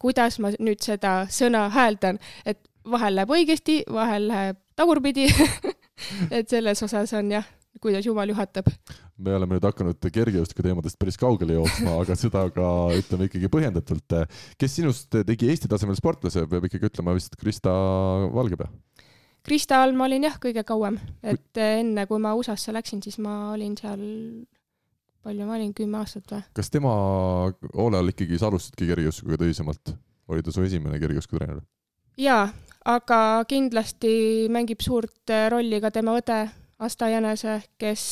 kuidas ma nüüd seda sõna hääldan, et vahel läheb õigesti, vahel läheb tagurpidi et selles osas on jah, kuidas jumal juhatab. me oleme nüüd hakanud kergejõustiku teemadest päris kaugele jooksma, aga seda ka ütleme ikkagi põhjendatult. kes sinust tegi Eesti tasemel sportlase, peab ikkagi ütlema vist Krista Valgepea Krista all ma olin jah, kõige kauem, et enne kui ma USA-sse läksin, siis ma olin seal, palju ma olin, kümme aastat või? kas tema hoole all ikkagi sa alustasidki kergejõustikuga tõsisemalt? oli ta su esimene kergejõustikutreener? jaa, aga kindlasti mängib suurt rolli ka tema õde Asta Jänese, kes,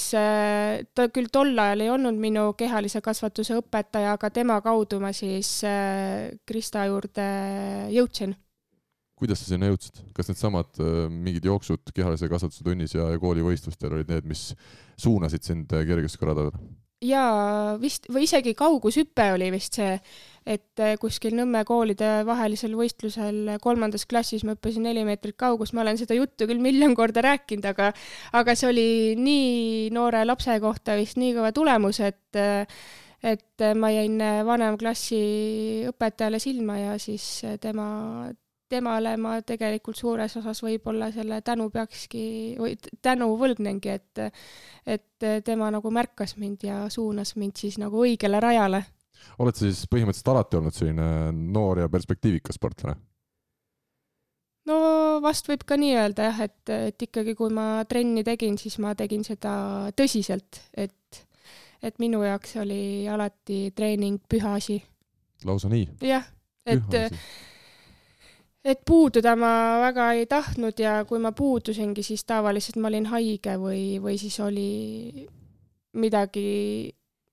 ta küll tol ajal ei olnud minu kehalise kasvatuse õpetaja, aga tema kaudu ma siis Krista juurde jõudsin kuidas sa sinna jõudsid, kas needsamad äh, mingid jooksud kehalise kasvatuse tunnis ja, ja koolivõistlustel olid need, mis suunasid sind äh, kergejõustikuradadele? jaa, vist, või isegi kaugushüpe oli vist see, et äh, kuskil Nõmme koolide vahelisel võistlusel kolmandas klassis ma hüppasin neli meetrit kaugust, ma olen seda juttu küll miljon korda rääkinud, aga aga see oli nii noore lapse kohta vist nii kõva tulemus, et et ma jäin vanemklassi õpetajale silma ja siis tema temale ma tegelikult suures osas võib-olla selle tänu peakski või tänu võlgnengi, et et tema nagu märkas mind ja suunas mind siis nagu õigele rajale. oled sa siis põhimõtteliselt alati olnud selline noor ja perspektiivikas sportlane? no vast võib ka nii öelda jah, et, et ikkagi, kui ma trenni tegin, siis ma tegin seda tõsiselt, et et minu jaoks oli alati treening püha asi. lausa nii? jah, et et puududa ma väga ei tahtnud ja kui ma puudusingi, siis tavaliselt ma olin haige või, või siis oli midagi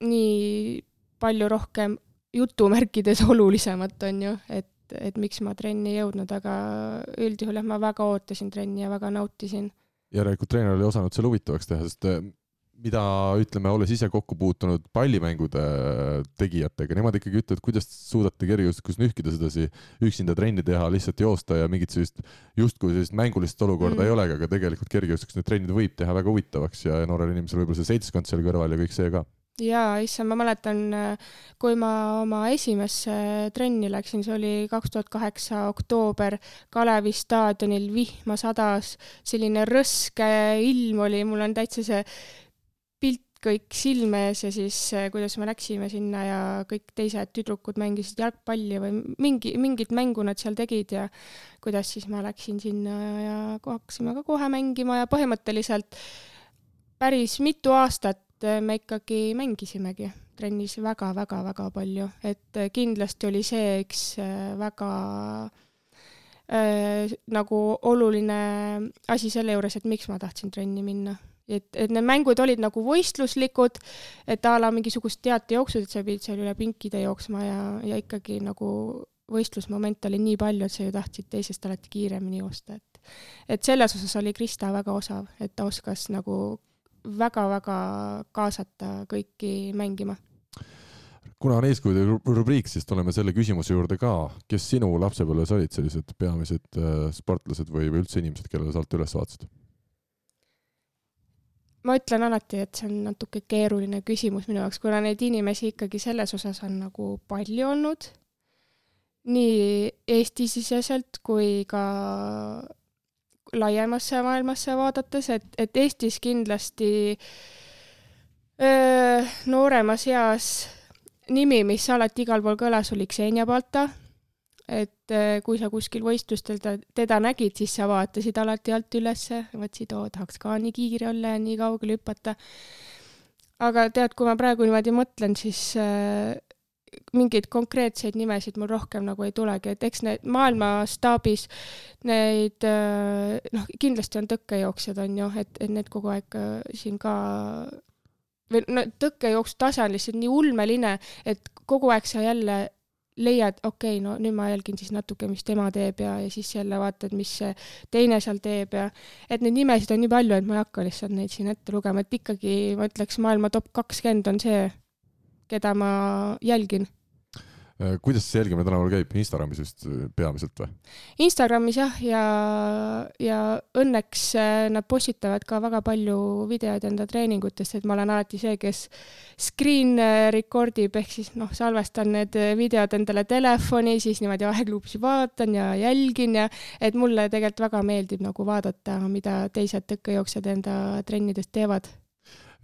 nii palju rohkem jutumärkides olulisemat, on ju, et, et miks ma trenni ei jõudnud, aga üldjuhul jah, ma väga ootasin trenni ja väga nautisin. järelikult treener oli osanud selle huvitavaks teha, sest mida ütleme, olles ise kokku puutunud pallimängude tegijatega, nemad ikkagi ütlevad, kuidas suudate kergejõustikus nühkida sedasi üksinda trenni teha, lihtsalt joosta ja mingit sellist justkui sellist mängulist olukorda mm. ei olegi, aga tegelikult kergejõustikus need trennid võib teha väga huvitavaks ja noorel inimesel võib-olla see seltskond seal kõrval ja kõik see ka jaa, issand, ma mäletan, kui ma oma esimesse trenni läksin, see oli kaks tuhat kaheksa oktoober, Kalevi staadionil vihma sadas, selline rõske ilm oli, mul on täitsa see kõik silme ees ja siis eh, kuidas me läksime sinna ja kõik teised tüdrukud mängisid jalgpalli või mingi, mingit mängu nad seal tegid ja kuidas siis ma läksin sinna ja hakkasime ka kohe mängima ja põhimõtteliselt päris mitu aastat eh, me ikkagi mängisimegi trennis väga-väga-väga palju, et eh, kindlasti oli see üks väga äh, nagu oluline asi selle juures, et miks ma tahtsin trenni minna et, et need mängud olid nagu võistluslikud, et a la mingisugused teatejooksud, et sa pidid seal üle pinkide jooksma ja, ja ikkagi nagu võistlusmoment oli nii palju, et sa ju tahtsid teisest alati kiiremini joosta, et et selles osas oli Krista väga osav, et ta oskas nagu väga-väga kaasata kõiki mängima kuna on eeskujude rubriik, siis tuleme selle küsimuse juurde ka, kes sinu lapsepõlves olid sellised peamised äh, sportlased või, või üldse inimesed, kellele sa alt üles vaatasid? Ma ütlen alati, et see on natuke keeruline küsimus minu jaoks, kuna neid inimesi ikkagi selles osas on nagu palju olnud, nii Eesti-siseselt kui ka laiemasse maailmasse vaadates, et, et Eestis kindlasti öö, nooremas eas nimi, mis alati igal pool kõlas, oli Xenia Balta et äh, kui sa kuskil võistlustel ta, teda nägid, siis sa vaatasid alati alt ülesse, mõtlesid, oo, tahaks ka nii kiire olla ja nii kaugele hüpata. aga tead, kui ma praegu niimoodi mõtlen, siis äh, mingeid konkreetseid nimesid mul rohkem nagu ei tulegi, et eks need maailmastaabis neid äh, noh, kindlasti on tõkkejooksjad, on ju, et, et need kogu aeg äh, siin ka või no tõkkejooksu tase on lihtsalt nii ulmeline, et kogu aeg sa jälle leiad, okei okay,, no nüüd ma jälgin siis natuke, mis tema teeb ja, ja siis jälle vaatad, mis teine seal teeb ja et neid nimesid on nii palju, et ma ei hakka lihtsalt neid siin ette lugema, et ikkagi ma ütleks, maailma top kakskümmend on see, keda ma jälgin kuidas see jälgimine tänapäeval käib, Instagramis vist äh, peamiselt või? Instagramis jah, ja, ja õnneks äh, nad postitavad ka väga palju videoid enda treeningutest, et ma olen alati see, kes screen record ib ehk siis noh, salvestan need videod endale telefoni, siis niimoodi aegluupis vaatan ja jälgin ja et mulle tegelikult väga meeldib nagu vaadata, mida teised tõkkejooksjad enda trennidest teevad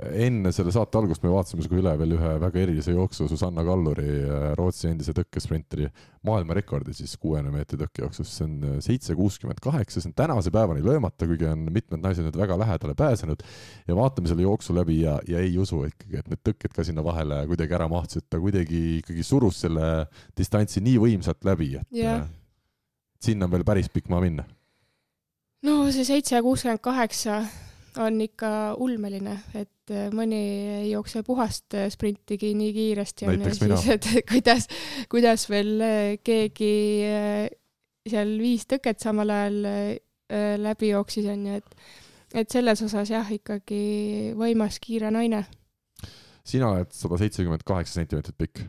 enne selle saate algust me vaatasime sinuga üle veel ühe väga erilise jooksu, Susanna Kalluri, äh, Rootsi endise tõkkesprinteri maailmarekordi siis kuuekümne meetri tõkkejooksus, see on äh, seitse kuuskümmend kaheksa, see on tänase päevani löömata, kuigi on mitmed naised nüüd väga lähedale pääsenud. ja vaatame selle jooksu läbi ja, ja ei usu ikkagi, et need tõkked ka sinna vahele kuidagi ära mahtusid, ta kuidagi ikkagi surus selle distantsi nii võimsalt läbi, et yeah. sinna on veel päris pikk maa minna. no see seitse kuuskümmend kaheksa on ikka ulmeline, et äh, mõni ei jookse puhast äh, sprintigi nii kiiresti. näiteks mina. et kuidas, kuidas veel äh, keegi seal viis tõket samal ajal läbi jooksis, on ju, et, et selles osas jah, ikkagi võimas kiire naine. sina oled sada seitsekümmend kaheksa sentimeetrit pikk.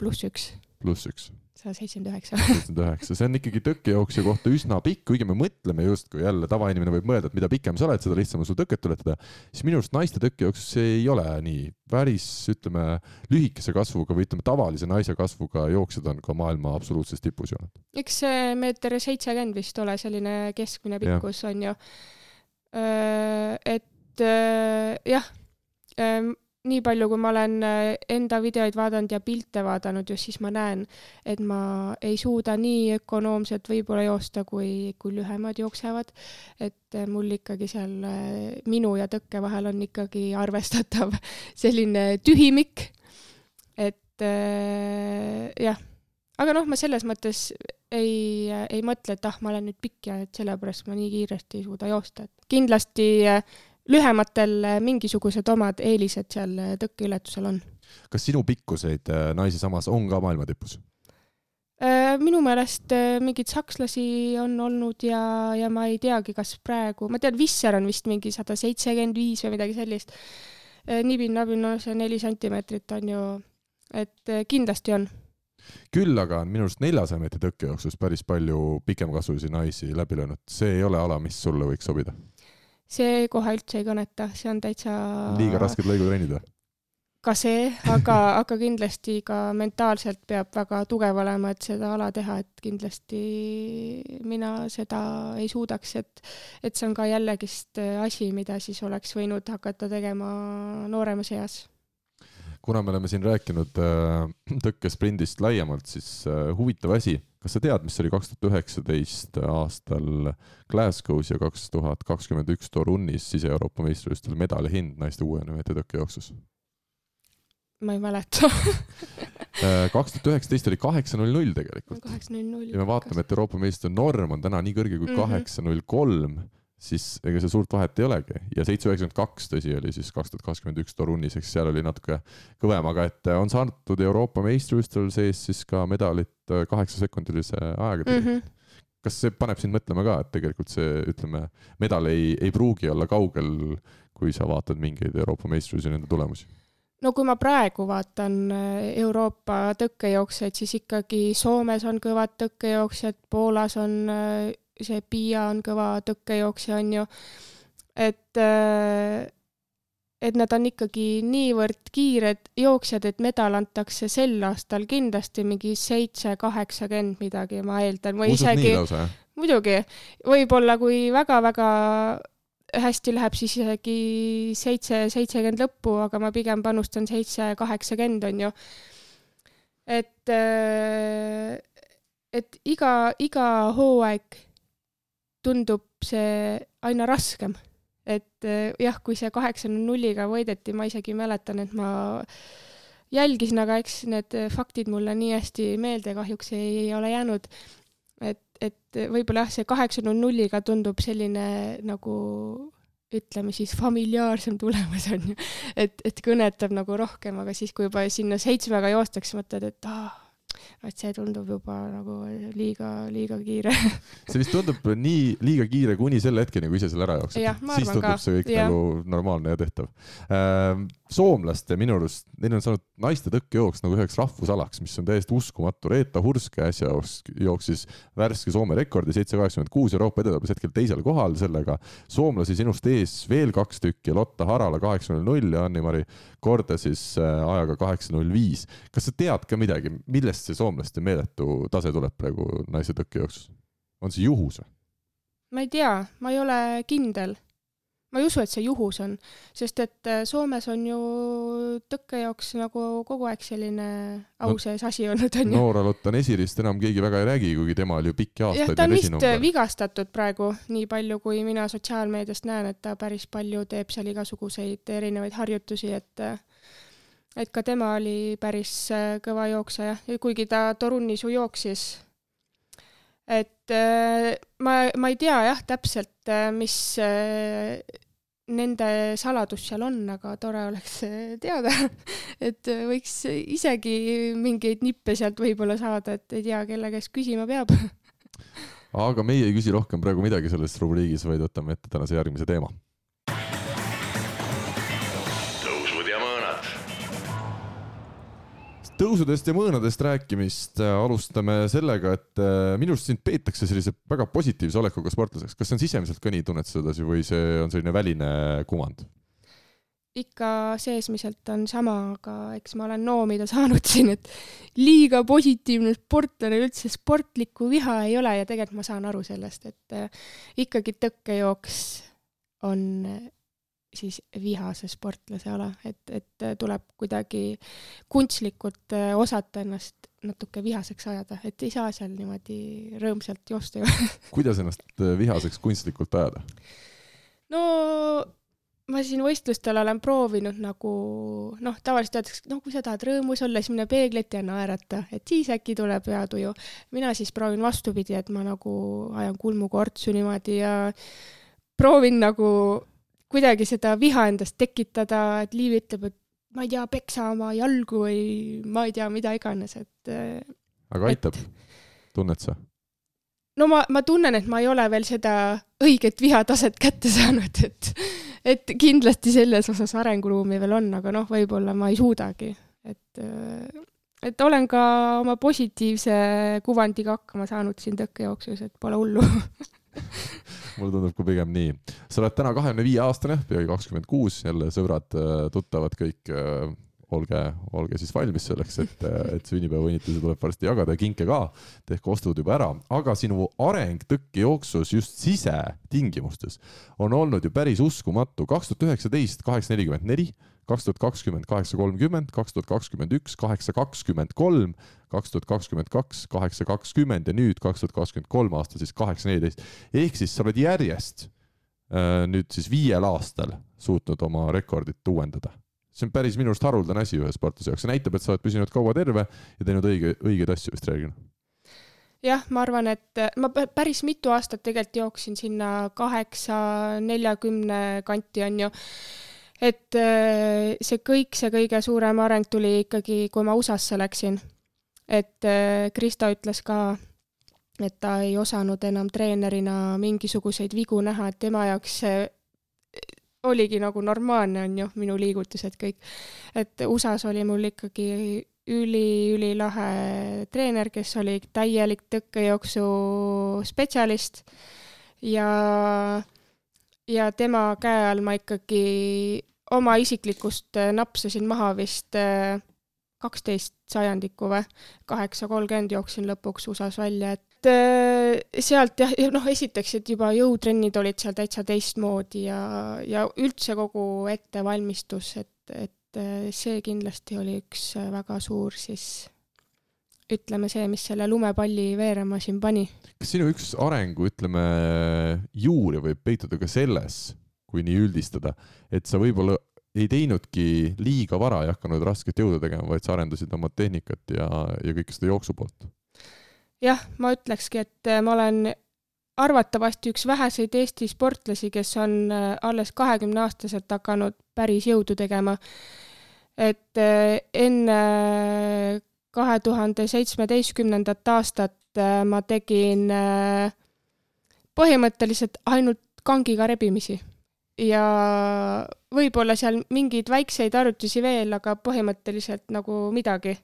pluss üks. pluss üks sada seitsekümmend üheksa. seitsekümmend üheksa, see on ikkagi tõkkejooksja kohta üsna pikk, kuigi me mõtleme justkui jälle, tavainimene võib mõelda, et mida pikem sa oled, seda lihtsam on sul tõket ületada, siis minu arust naiste tõkkejooksus see ei ole nii. päris, ütleme, lühikese kasvuga või ütleme, tavalise naise kasvuga jooksjad on ka maailma absoluutses tipus ju eks meeter seitsekümmend vist ole selline keskmine pikkus ja. on ju. et jah nii palju, kui ma olen äh, enda videoid vaadanud ja pilte vaadanud just, siis ma näen, et ma ei suuda nii ökonoomselt võib-olla joosta, kui, kui lühemad jooksevad. et äh, mul ikkagi seal äh, minu ja tõkke vahel on ikkagi arvestatav selline tühimik. et jah, aga noh, ma selles mõttes ei, ei mõtle, et ah, ma olen nüüd pikk ja et sellepärast ma nii kiiresti ei suuda joosta, et kindlasti lühematel eh, mingisugused omad eelised seal eh, tõkkeületusel on. kas sinu pikkuseid eh, naisi samas on ka maailma tipus? minu meelest mingeid sakslasi on olnud ja, ja ma ei teagi, kas praegu, ma tean, Visser on vist mingi sada seitsekümmend viis või midagi sellist. nibin-nabin, no see neli sentimeetrit on ju, et kindlasti on küll aga on minu arust neljasaja meetri tõkkejooksus päris palju pikemkasvulisi naisi läbi löönud, see ei ole ala, mis sulle võiks sobida see kohe üldse ei kõneta, see on täitsa. liiga rasked lõigutrennid või? ka see, aga, aga kindlasti ka mentaalselt peab väga tugev olema, et seda ala teha, et kindlasti mina seda ei suudaks, et, et see on ka jällegist asi, mida siis oleks võinud hakata tegema nooremas eas kuna me oleme siin rääkinud äh, tõkkesprindist laiemalt, siis äh, huvitav asi, kas sa tead, mis oli kaks tuhat üheksateist aastal Glasgow's ja kaks tuhat kakskümmend üks Torunnis sise-Euroopa meistrivõistlustel medali hind naiste kuuekümne meetri tõkkejooksus? ma ei mäleta äh, kaks tuhat üheksateist oli kaheksa null null tegelikult. kaheksa null null. ja me vaatame, et Euroopa meistrite norm on täna nii kõrge kui mhm. kaheksa null kolm siis ega seal suurt vahet ei olegi ja seitse üheksakümmend kaks, tõsi, oli siis kaks tuhat kakskümmend üks Torunis, eks seal oli natuke kõvem, aga et on saadud Euroopa meistrivõistlustel sees siis ka medalit äh, kaheksasekundilise ajaga mm. -hmm kas see paneb sind mõtlema ka, et tegelikult see, ütleme, medal ei, ei pruugi olla kaugel, kui sa vaatad mingeid Euroopa meistrivõistlusi nende tulemusi? no kui ma praegu vaatan äh, Euroopa tõkkejooksjaid, siis ikkagi Soomes on kõvad tõkkejooksjad, Poolas on äh, see Piia on kõva tõkkejooksja, on ju. et äh, et nad on ikkagi niivõrd kiired jooksjad, et medal antakse sel aastal kindlasti mingi seitse, kaheksakümmend midagi, ma eeldan, või usud isegi muidugi, võib-olla kui väga-väga hästi läheb, siis isegi seitse, seitsekümmend lõppu, aga ma pigem panustan seitse, kaheksakümmend, on ju. et, äh, et iga, iga hooaeg tundub see aina raskem. et äh, jah, kui see kaheksakümne nulliga võideti, ma isegi mäletan, et ma jälgisin, aga eks need faktid mulle nii hästi meelde kahjuks ei, ei ole jäänud. et, et võib-olla jah, see kaheksakümne nulliga tundub selline nagu ütleme siis familiaarsem tulemus on ju, et, et kõnetab nagu rohkem, aga siis, kui juba sinna seitsmega joostakse, mõtled, et aa ah,, et see tundub juba nagu liiga, liiga kiire see vist tundub nii liiga kiire kuni selle hetkeni, kui ise selle ära jooksed. siis tundub ka. see kõik ja. nagu normaalne ja tehtav ähm, soomlaste minu arust, neil on saanud naiste tõkkejooks nagu üheks rahvusalaks, mis on täiesti uskumatu. Reeta Hurske äsja jooksis värske Soome rekordi seitse kaheksakümmend kuus Euroopa edetabas hetkel teisel kohal sellega. soomlasi sinust ees veel kaks tükki, Lotta Harala kaheksa null null ja Anni-Mari Korda siis äh, ajaga kaheksa null viis. kas sa tead ka midagi, millest see soomlaste meeletu tase tuleb praegu naiste tõkkejooksus? on see juhus või? ma ei tea, ma ei ole kindel ma ei usu, et see juhus on, sest et äh, Soomes on ju tõkkejaoks nagu kogu aeg selline au sees no, asi olnud, on ju. Noora-Lotta Nesirist enam keegi väga ei räägi, kuigi tema oli ju pikki aastaid jah, ta on vist vigastatud praegu, nii palju kui mina sotsiaalmeediast näen, et ta päris palju teeb seal igasuguseid erinevaid harjutusi, et et ka tema oli päris äh, kõva jooksja, kuigi ta Torunnis ju jooksis. Et äh, ma, ma ei tea jah täpselt, äh, mis nende saladus seal on, aga tore oleks teada. Et võiks isegi mingeid nippe sealt võib-olla saada, et ei tea, kelle käest küsima peab. Aga meie ei küsi rohkem praegu midagi selles rubriigis, vaid võtame ette tänase järgmise teema tõusudest ja mõõnadest rääkimist äh, alustame sellega, et äh, minu arust sind peetakse sellise väga positiivse olekuga sportlaseks. kas see on sisemiselt ka nii, tunned sa sedasi või see on selline väline kuvand? ikka seesmiselt on sama, aga eks ma olen noomida saanud siin, et liiga positiivne sportlane üldse sportlikku viha ei ole ja tegelikult ma saan aru sellest, et äh, ikkagi tõkkejooks on siis vihase sportlase ala, et, et tuleb kuidagi kunstlikult äh, osata ennast natuke vihaseks ajada, et ei saa seal niimoodi rõõmsalt joosta ju kuidas ennast äh, vihaseks kunstlikult ajada? no ma siin võistlustel olen proovinud nagu noh, tavaliselt öeldakse, no kui sa tahad rõõmus olla, siis mine peeglit ja naerata, et siis äkki tuleb hea tuju. mina siis proovin vastupidi, et ma nagu ajan kulmukortsu niimoodi ja proovin nagu kuidagi seda viha endast tekitada, et Liiv ütleb, et ma ei tea, peksa oma jalgu või ma ei tea, mida iganes, et. Äh, aga aitab et..., tunned sa? no ma, ma tunnen, et ma ei ole veel seda õiget vihataset kätte saanud, et, et kindlasti selles osas arenguruumi veel on, aga noh, võib-olla ma ei suudagi, et, äh, et olen ka oma positiivse kuvandiga hakkama saanud siin tõkkejooksus, et pole hullu mulle tundub ka pigem nii. sa oled täna kahekümne viie aastane, peaaegu kakskümmend kuus, jälle sõbrad, äh, tuttavad kõik äh, olge, olge siis valmis selleks, et, äh, et sünnipäevaõnnitlusi tuleb varsti jagada ja kinke ka. tehke ostud juba ära, aga sinu areng tõkkejooksus just sisetingimustes on olnud ju päris uskumatu. kaks tuhat üheksateist kaheksa nelikümmend neli, kaks tuhat kakskümmend kaheksa kolmkümmend, kaks tuhat kakskümmend üks kaheksa kakskümmend kolm, kaks tuhat kakskümmend kaks kaheksa kakskümmend ja nüüd kaks tuhat kakskümmend kolm aasta siis kaheksa neliteist. ehk siis sa oled järjest äh, nüüd siis viiel aastal suutnud oma rekordit uuendada see on päris minu arust haruldane asi ühe sportlase jaoks, see näitab, et sa oled püsinud kaua terve ja teinud õige, õigeid asju vist reeglina. jah, ma arvan, et ma päris mitu aastat tegelikult jooksin sinna kaheksa, neljakümne kanti, on ju. et äh, see kõik, see kõige suurem areng tuli ikkagi, kui ma USA-sse läksin. Et äh, Krista ütles ka, et ta ei osanud enam treenerina mingisuguseid vigu näha, et tema jaoks see oligi nagu normaalne, on ju, minu liigutused kõik. et USA-s oli mul ikkagi üli-ülilahe treener, kes oli täielik tõkkejooksu spetsialist ja, ja tema käe all ma ikkagi oma isiklikust äh, napsasin maha vist äh, kaksteist sajandikku või, kaheksa kolmkümmend jooksin lõpuks USA-s välja, et äh, sealt jah, noh, esiteks, et juba jõutrennid olid seal täitsa teistmoodi ja, ja üldse kogu ettevalmistus, et, et see kindlasti oli üks väga suur siis ütleme see, mis selle lumepalli veerema siin pani. kas sinu üks arengu, ütleme, juuri võib peituda ka selles, kui nii üldistada, et sa võib-olla ei teinudki liiga vara, ei hakanud rasket jõudu tegema, vaid sa arendasid oma tehnikat ja, ja kõike seda jooksu poolt? jah, ma ütlekski, et äh, ma olen arvatavasti üks väheseid Eesti sportlasi, kes on äh, alles kahekümneaastaselt hakanud päris jõudu tegema. et äh, enne kahe tuhande seitsmeteistkümnendat aastat ma tegin põhimõtteliselt ainult kangiga rebimisi ja võib-olla seal mingeid väikseid harjutusi veel, aga põhimõtteliselt nagu midagi.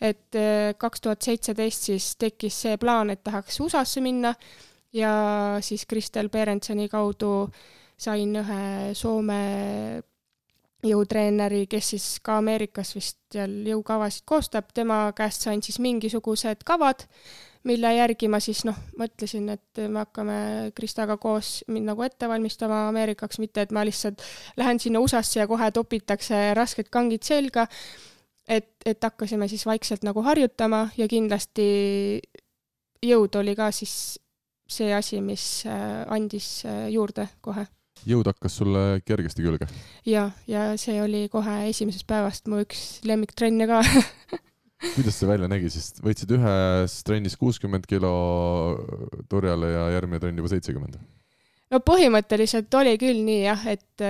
et äh, kaks tuhat seitseteist siis tekkis see plaan, et tahaks USA-sse minna ja siis Kristel Berentsoni kaudu sain ühe Soome jõutreeneri, kes siis ka Ameerikas vist seal jõukavasid koostab, tema käest sain siis mingisugused kavad mille järgi ma siis noh, mõtlesin, et me hakkame Kristaga koos mind nagu ette valmistama Ameerikaks, mitte et ma lihtsalt lähen sinna USA-sse ja kohe topitakse rasked kangid selga. et, et hakkasime siis vaikselt nagu harjutama ja kindlasti jõud oli ka siis see asi, mis äh, andis äh, juurde kohe jõud hakkas sulle kergesti külge? ja, ja see oli kohe esimesest päevast mu üks lemmiktrenne ka kuidas see välja nägi, siis võtsid ühes trennis kuuskümmend kilo turjale ja järgmine trenn juba seitsekümmend? no põhimõtteliselt oli küll nii jah, et,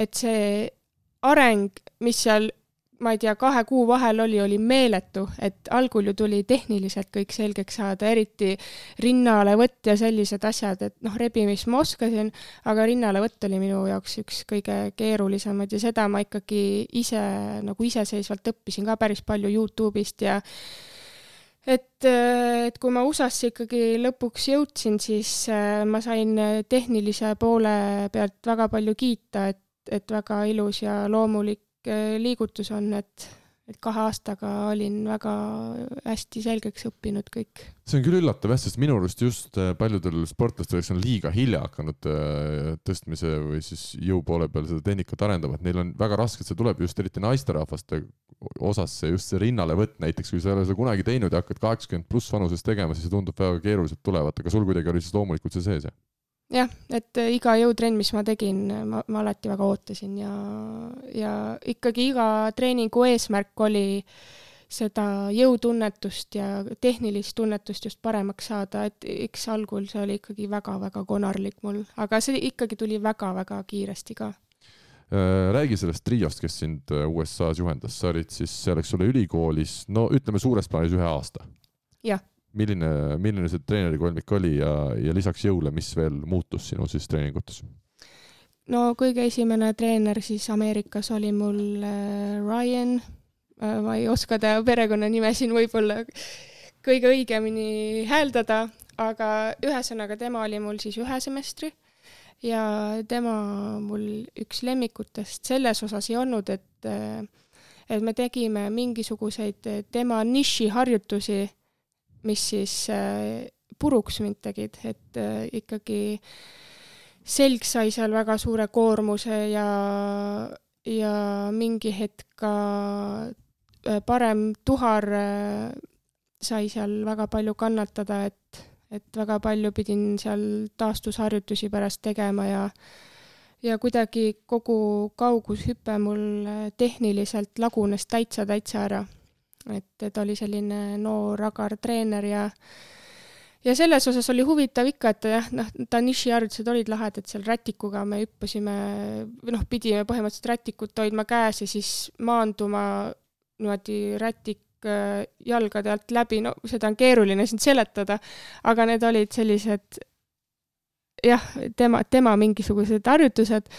et see areng, mis seal ma ei tea, kahe kuu vahel oli, oli meeletu, et algul ju tuli tehniliselt kõik selgeks saada, eriti rinnalevõtt ja sellised asjad, et noh, rebimist ma oskasin, aga rinnalevõtt oli minu jaoks üks kõige keerulisemaid ja seda ma ikkagi ise nagu iseseisvalt õppisin ka päris palju Youtube'ist ja et, et kui ma USA-sse ikkagi lõpuks jõudsin, siis äh, ma sain tehnilise poole pealt väga palju kiita, et, et väga ilus ja loomulik liigutus on, et, et kahe aastaga olin väga hästi selgeks õppinud kõik. see on küll üllatav jah, sest minu arust just äh, paljudel sportlastel, kes on liiga hilja hakanud äh, tõstmise või siis jõu poole peal seda tehnikat arendama, et neil on väga raske, see tuleb just eriti naisterahvaste osas see just see rinnalevõtt näiteks, kui sa ei ole seda kunagi teinud ja hakkad kaheksakümmend pluss vanuses tegema, siis see tundub väga keeruliselt tulevat, aga sul kuidagi oli siis loomulikult see sees, jah? Jah, et äh, iga jõutrenn, mis ma tegin, ma, ma alati väga ootasin ja, ja ikkagi iga treeningu eesmärk oli seda jõutunnetust ja tehnilist tunnetust just paremaks saada, et eks algul see oli ikkagi väga-väga konarlik mul, aga see ikkagi tuli väga-väga kiiresti ka. Äh, räägi sellest triost, kes sind äh, USA-s juhendas, sa olid siis seal, eks ole, ülikoolis, no ütleme suures plaanis ühe aasta. jah milline, milline see treenerikolmik oli ja, ja lisaks jõule, mis veel muutus sinu siis treeningutes? no kõige esimene treener siis Ameerikas oli mul äh, Ryan äh,, ma ei oska ta perekonnanime siin võib-olla kõige õigemini hääldada, aga ühesõnaga tema oli mul siis ühe semestri ja tema mul üks lemmikutest selles osas ei olnud, et äh, et me tegime mingisuguseid tema nišiharjutusi mis siis äh, puruks mind tegid, et äh, ikkagi selg sai seal väga suure koormuse ja, ja mingi hetk ka äh, parem tuhar sai seal väga palju kannatada, et, et väga palju pidin seal taastusharjutusi pärast tegema ja ja kuidagi kogu kaugushüpe mul tehniliselt lagunes täitsa, täitsa ära et, et oli selline noor agar treener ja ja selles osas oli huvitav ikka, et jah, noh, Danishi harjutused olid lahedad, seal rätikuga me hüppasime, või noh, pidime põhimõtteliselt rätikut hoidma käes ja siis maanduma niimoodi rätik äh, jalgade alt läbi, no seda on keeruline siin seletada, aga need olid sellised jah, tema, tema mingisugused harjutused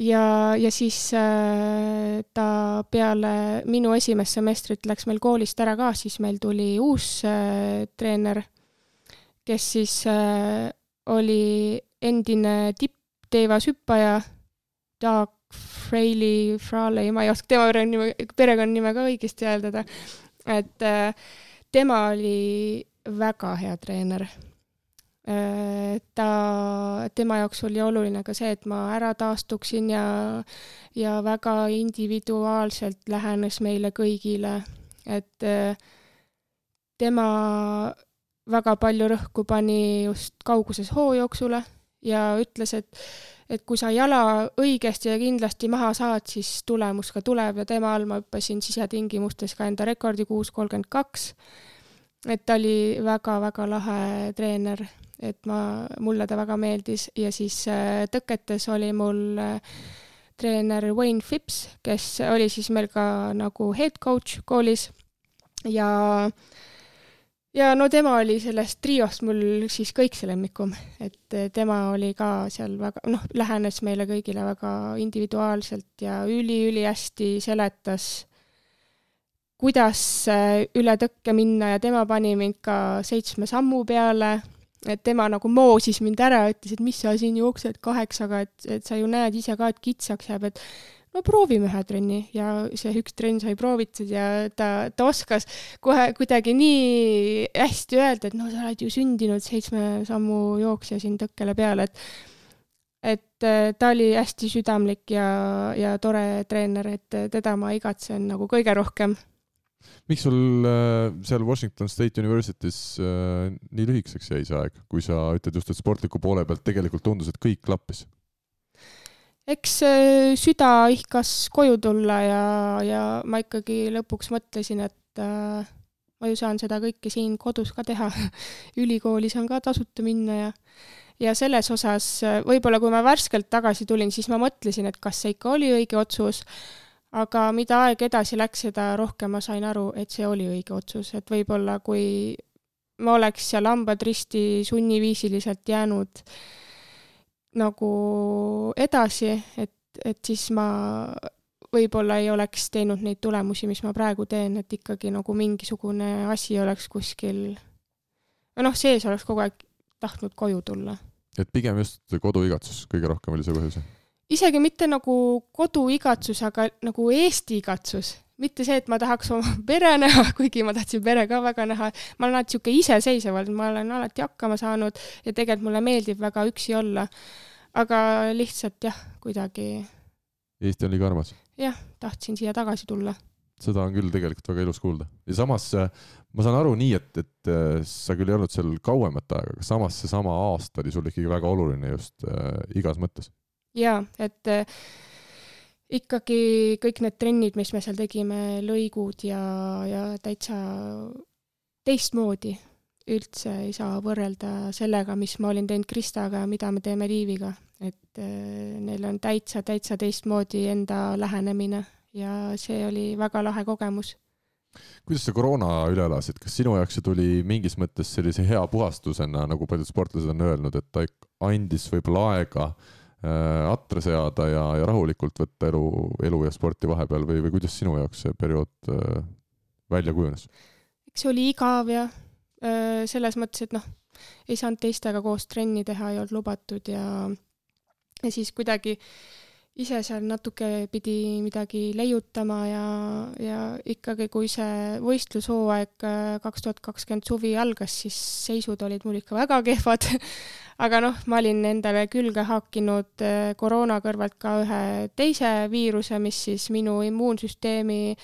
ja, ja siis äh, ta peale minu esimest semestrit läks meil koolist ära ka, siis meil tuli uus äh, treener, kes siis äh, oli endine tippteivashüppaja, Doug Fraley, Fraley, ma ei oska tema perekonnanime, perekonnanime ka õigesti hääldada, et äh, tema oli väga hea treener ta, tema jaoks oli oluline ka see, et ma ära taastuksin ja, ja väga individuaalselt lähenes meile kõigile, et äh, tema väga palju rõhku pani just kauguses hoojooksule ja ütles, et et kui sa jala õigesti ja kindlasti maha saad, siis tulemus ka tuleb ja tema all ma hüppasin sisetingimustes ka enda rekordi kuus kolmkümmend kaks. et ta oli väga-väga lahe treener, et ma, mulle ta väga meeldis. Ja siis äh, tõketes oli mul äh, treener Wayne Phipps, kes oli siis meil ka nagu head coach koolis. Ja äh, ja no tema oli sellest triost mul siis kõikse lemmikum, et eh, tema oli ka seal väga, noh, lähenes meile kõigile väga individuaalselt ja üli-ülihästi seletas, kuidas üle tõkke minna. Ja tema pani mind ka seitsme sammu peale, et tema nagu moosis mind ära, ütles, et mis sa siin jooksed kaheksaga, et, et sa ju näed ise ka, et kitsaks jääb, et no proovime ühe trenni ja see üks trenn sai proovitud ja ta, ta oskas kohe kuidagi nii hästi öelda, et no sa oled ju sündinud seitsme sammu jooksja siin tõkkele peale, et et äh, ta oli hästi südamlik ja, ja tore treener, et teda ma igatsen nagu kõige rohkem. Miks sul äh, seal Washington State University's äh, nii lühikeseks jäi see aeg, kui sa ütled just, et sportliku poole pealt tegelikult tundus, et kõik klappis? eks äh, süda ihkas koju tulla ja, ja ma ikkagi lõpuks mõtlesin, et äh, ma ju saan seda kõike siin kodus ka teha ülikooli saan ka tasuta minna ja ja selles osas võib-olla, kui ma värskelt tagasi tulin, siis ma mõtlesin, et kas see ikka oli õige otsus, aga mida aeg edasi läks, seda rohkem ma sain aru, et see oli õige otsus, et võib-olla kui ma oleks seal hambad risti sunniviisiliselt jäänud nagu edasi, et, et siis ma võib-olla ei oleks teinud neid tulemusi, mis ma praegu teen, et ikkagi nagu mingisugune asi oleks kuskil, noh, sees oleks kogu aeg tahtnud koju tulla. et pigem just koduigatsus kõige rohkem oli see põhjus? Isegi mitte nagu koduigatsus, aga nagu Eesti igatsus mitte see, et ma tahaks oma pere näha, kuigi ma tahtsin pere ka väga näha, ma olen alati niisugune iseseisev, ma olen alati hakkama saanud ja tegelikult mulle meeldib väga üksi olla. aga lihtsalt jah, kuidagi. Eesti on liiga armas? jah, tahtsin siia tagasi tulla. seda on küll tegelikult väga ilus kuulda ja samas äh, ma saan aru nii, et, et äh, sa küll ei olnud seal kauemat aega, aga samas seesama aasta oli sulle ikkagi väga oluline just äh, igas mõttes. Jaa, et äh, ikkagi kõik need trennid, mis me seal tegime, lõigud ja, ja täitsa teistmoodi üldse ei saa võrrelda sellega, mis ma olin teinud Kristaga ja mida me teeme Liiviga. et äh, neil on täitsa, täitsa teistmoodi enda lähenemine ja see oli väga lahe kogemus. kuidas sa koroona üle elasid, kas sinu jaoks see tuli mingis mõttes sellise hea puhastusena, nagu paljud sportlased on öelnud, et ta andis võib-olla aega äh, atra seada ja, ja rahulikult võtta elu, elu ja sporti vahepeal või, või kuidas sinu jaoks see periood äh, välja kujunes? eks oli igav ja äh, selles mõttes, et noh, ei saanud teistega koos trenni teha, ei olnud lubatud ja, ja siis kuidagi ise seal natuke pidi midagi leiutama ja, ja ikkagi, kui see võistlushooaeg kaks tuhat kakskümmend suvi algas, siis seisud olid mul ikka väga kehvad. Aga noh, ma olin endale külge haakinud äh, koroona kõrvalt ka ühe teise viiruse, mis siis minu immuunsüsteemi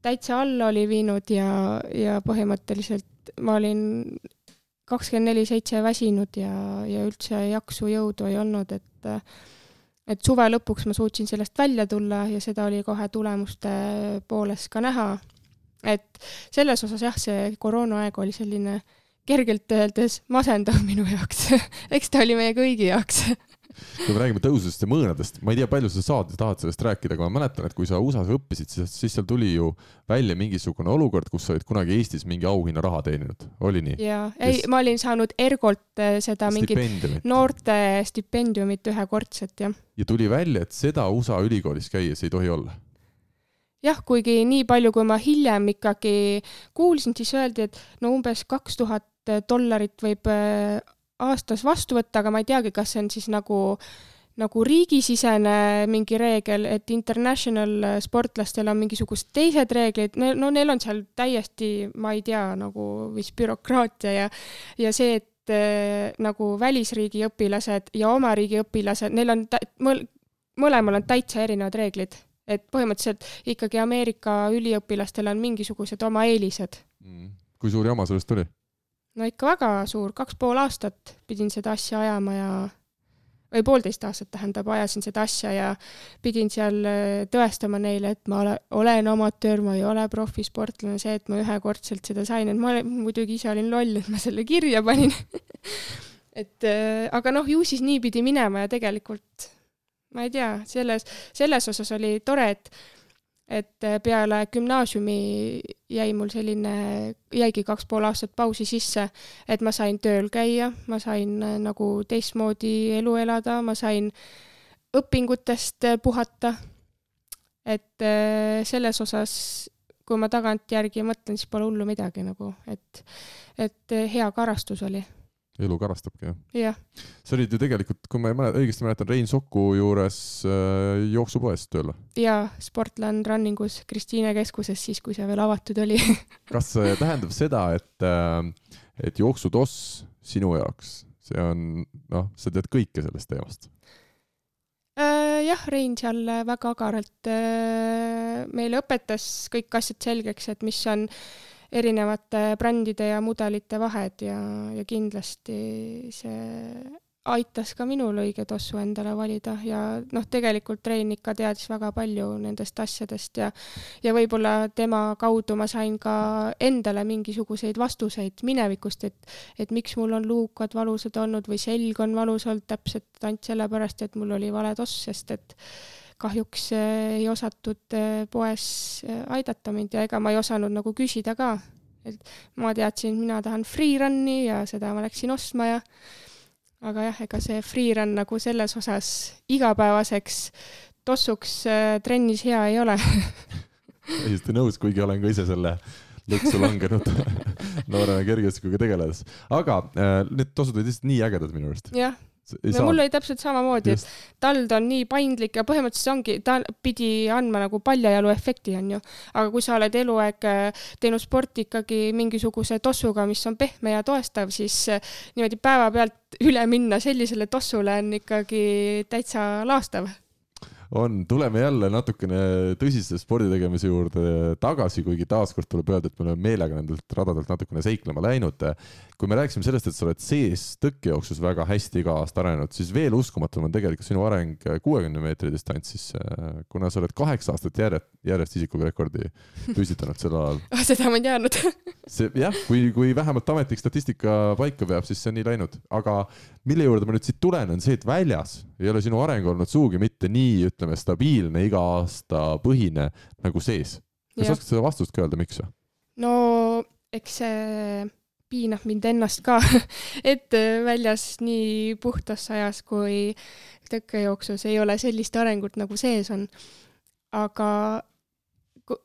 täitsa alla oli viinud ja, ja põhimõtteliselt ma olin kakskümmend neli seitse väsinud ja, ja üldse jaksu, jõudu ei olnud, et et suve lõpuks ma suutsin sellest välja tulla ja seda oli kohe tulemuste poolest ka näha. et selles osas jah, see koroonaaeg oli selline kergelt öeldes masendav minu jaoks eks ta oli meie kõigi jaoks kui me räägime tõusudest ja mõõnadest, ma ei tea, palju sa saad ja tahad sellest rääkida, aga ma mäletan, et kui sa USA-s õppisid, siis, siis seal tuli ju välja mingisugune olukord, kus sa olid kunagi Eestis mingi auhinnaraha teeninud, oli nii? jaa, ei ma olin saanud Ergolt eh, seda mingit noorte stipendiumit ühekordset, jah. ja tuli välja, et seda USA ülikoolis käies ei tohi olla jah, kuigi nii palju, kui ma hiljem ikkagi kuulsin, siis öeldi, et no umbes kaks tuhat dollarit võib äh, aastas vastu võtta, aga ma ei teagi, kas see on siis nagu nagu riigisisene mingi reegel, et international sportlastel on mingisugused teised reeglid, no neil on seal täiesti, ma ei tea, nagu vist bürokraatia ja, ja see, et äh, nagu välisriigi õpilased ja oma riigi õpilased, neil on mõl-, mõlemal on täitsa erinevad reeglid. et põhimõtteliselt ikkagi Ameerika üliõpilastel on mingisugused oma eelised mm.. kui suur jama sellest tuli? No ikka väga suur, kaks pool aastat pidin seda asja ajama ja või poolteist aastat tähendab, ajasin seda asja ja pidin seal äh, tõestama neile, et ma ole, olen amatöör, ma ei ole profisportlane, see, et ma ühekordselt seda sain, et ma muidugi ise olin loll, et ma selle kirja panin. Et äh, aga noh, ju siis nii pidi minema ja tegelikult ma ei tea, selles, selles osas oli tore, et et äh, peale gümnaasiumi jäi mul selline, jäigi kaks pool aastat pausi sisse, et ma sain tööl käia, ma sain äh, nagu teistmoodi elu elada, ma sain õpingutest äh, puhata. et selles osas, kui ma tagantjärgi mõtlen, siis pole hullu midagi nagu, et, et hea karastus oli elu karastabki, jah? jah. sa olid ju tegelikult, kui ma õigesti mäletan, Rein Soku juures äh, jooksupoes tööl? jaa, Sportland Runningus Kristiine keskuses, siis kui see veel avatud oli kas see tähendab seda, et äh,, et jooksutoss sinu jaoks, see on, noh, sa tead kõike sellest teemast äh,? jah, Rein seal väga agaralt äh, meile õpetas kõik asjad selgeks, et mis on äh, erinevate brändide ja mudelite vahed ja, ja kindlasti see aitas ka minul õige tossu endale valida ja noh, tegelikult Rein ikka teadis väga palju nendest asjadest ja ja võib-olla tema kaudu ma sain ka endale mingisuguseid vastuseid minevikust, et et miks mul on luukad valusad olnud või selg on valus olnud täpselt ainult sellepärast, et mul oli vale toss, sest et kahjuks äh, ei osatud äh, poes äh, aidata mind ja ega ma ei osanud nagu küsida ka. et ma teadsin, mina tahan freerun'i ja seda ma läksin ostma ja aga jah, ega see freerun nagu selles osas igapäevaseks tossuks trennis hea ei ole täiesti nõus, kuigi olen ka ise selle lõksu langenud noorena kergejõustikuga tegeledes. aga need tossud olid lihtsalt nii ägedad minu arust. jah no mul oli täpselt samamoodi, et tald on nii paindlik ja põhimõtteliselt ongi, ta pidi andma nagu paljajalu efekti, onju. aga kui sa oled eluaeg äh, teinud sporti ikkagi mingisuguse tossuga, mis on pehme ja toestav, siis äh, niimoodi päevapealt üle minna sellisele tossule on ikkagi täitsa laastav on, tuleme jälle natukene tõsise sporditegemise juurde tagasi, kuigi taaskord tuleb öelda, et me oleme meelega nendelt radadelt natukene seiklema läinud. kui me rääkisime sellest, et sa oled sees tõkkejooksus väga hästi iga aasta arenenud, siis veel uskumatum on tegelikult sinu areng kuuekümne meetri distantsis, kuna sa oled kaheksa aastat järjest, järjest isikurekordi püstitanud sel alal ah, seda ma ei teadnud. See jah, kui, kui vähemalt ametlik statistika paika peab, siis see on nii läinud, aga mille juurde ma nüüd siit tulen, on see, et väljas ei ole sinu areng olnud sugugi mitte nii, ütleme, stabiilne, iga aasta põhine nagu sees. kas sa oskad seda vastust ka öelda, miks no eks see piinab mind ennast ka et väljas nii puhtas ajas kui tõkkejooksus ei ole sellist arengut nagu sees on. aga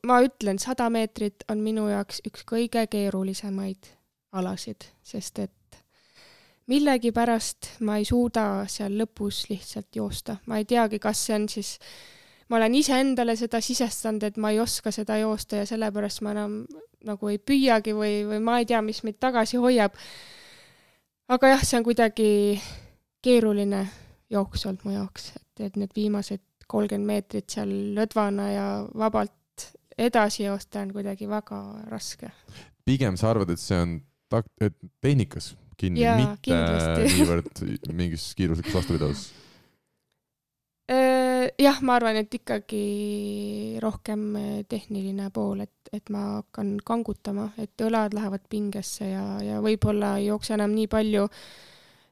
ma ütlen, sada meetrit on minu jaoks üks kõige keerulisemaid alasid, sest et millegipärast ma ei suuda seal lõpus lihtsalt joosta, ma ei teagi, kas see on siis, ma olen iseendale seda sisestanud, et ma ei oska seda joosta ja sellepärast ma enam nagu ei püüagi või, või ma ei tea, mis meid tagasi hoiab. aga jah, see on kuidagi keeruline jooks olnud mu jaoks, et, et need viimased kolmkümmend meetrit seal lõdvana ja vabalt edasi joosta on kuidagi väga raske. pigem sa arvad, et see on tak-, tehnikas kinni, mitte niivõrd mingis kiiruslikus vastupidavuses? Jah, ma arvan, et ikkagi rohkem äh, tehniline pool, et, et ma hakkan kangutama, et õlad lähevad pingesse ja, ja võib-olla ei jookse enam nii palju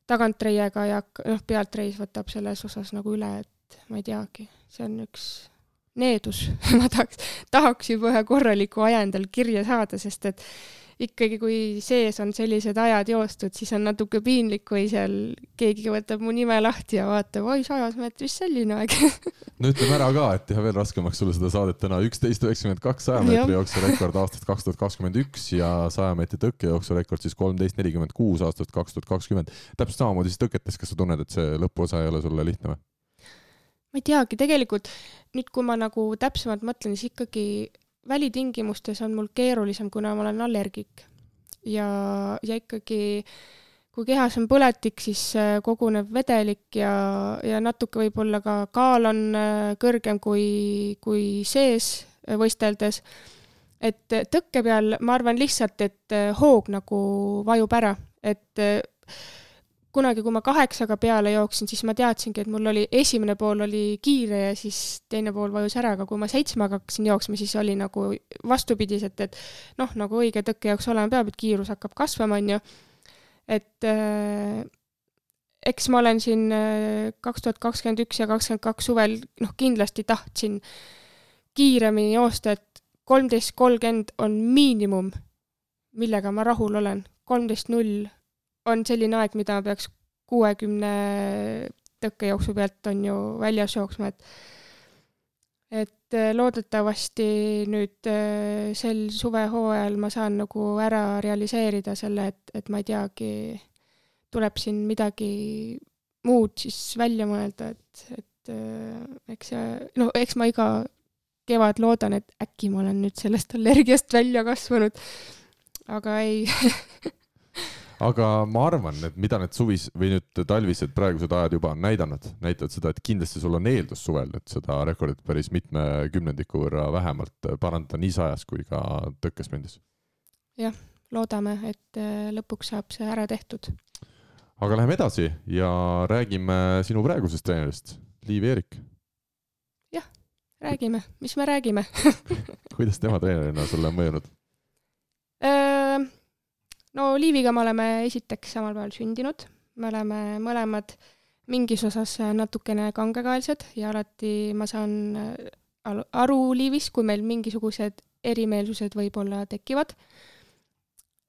tagantreiega ja noh, pealtreis võtab selles osas nagu üle, et ma ei teagi, see on üks needus. Ma tahaks, tahaks juba ühe korraliku aja endal kirja saada, sest et ikkagi, kui sees on sellised ajad joostud, siis on natuke piinlik, kui seal keegi võtab mu nime lahti ja vaatab, oi, sajas meetris selline aeg no ütleme ära ka, et teha veel raskemaks sulle seda saadet täna, üksteist üheksakümmend kaks saja meetri jooksu rekord aastast kaks tuhat kakskümmend üks ja saja meetri tõkkejooksu rekord siis kolmteist nelikümmend kuus aastast kaks tuhat kakskümmend. täpselt samamoodi siis tõketes, kas sa tunned, et see lõpuosa ei ole sulle lihtne või? ma ei teagi, tegelikult nüüd, kui ma nagu täpsemalt mõtlen, siis ikkagi välitingimustes on mul keerulisem, kuna ma olen allergik. ja, ja ikkagi kui kehas on põletik, siis äh, koguneb vedelik ja, ja natuke võib-olla ka kaal on äh, kõrgem kui, kui sees äh, võisteldes. et tõkke peal ma arvan lihtsalt, et hoog nagu vajub ära, et kunagi, kui ma kaheksaga peale jooksin, siis ma teadsingi, et mul oli, esimene pool oli kiire ja siis teine pool vajus ära, aga kui ma seitsmega hakkasin jooksma, siis oli nagu vastupidiselt, et noh, nagu õige tõkke jaoks olema peab, et kiirus hakkab kasvama, on ju. et äh, eks ma olen siin äh, kaks tuhat kakskümmend üks ja kakskümmend kaks suvel, noh, kindlasti tahtsin kiiremini joosta, et kolmteist kolmkümmend on miinimum, millega ma rahul olen. kolmteist null on selline aeg, mida peaks kuuekümne tõkkejooksu pealt on ju väljas jooksma, et et äh, loodetavasti nüüd äh, sel suvehooajal ma saan nagu ära realiseerida selle, et, et ma ei teagi, tuleb siin midagi muud siis välja mõelda, et, et äh, eks see, no eks ma iga kevad loodan, et äkki ma olen nüüd sellest allergiast välja kasvanud. aga ei aga ma arvan, et mida need suvis või nüüd talvised praegused ajad juba on näidanud, näitavad seda, et kindlasti sul on eeldus suvel nüüd seda rekordit päris mitme kümnendiku võrra vähemalt parandada nii sajas kui ka tõkkespendis. jah, loodame, et äh, lõpuks saab see ära tehtud. aga läheme edasi ja räägime sinu praegusest treenerist, Liiv Eerik. jah, räägime, mis me räägime kuidas tema treenerina sulle on mõjunud? No Liiviga me oleme esiteks samal päeval sündinud, me oleme mõlemad mingis osas natukene kangekaelsed ja alati ma saan äh, aru Liivist, kui meil mingisugused erimeelsused võib-olla tekivad.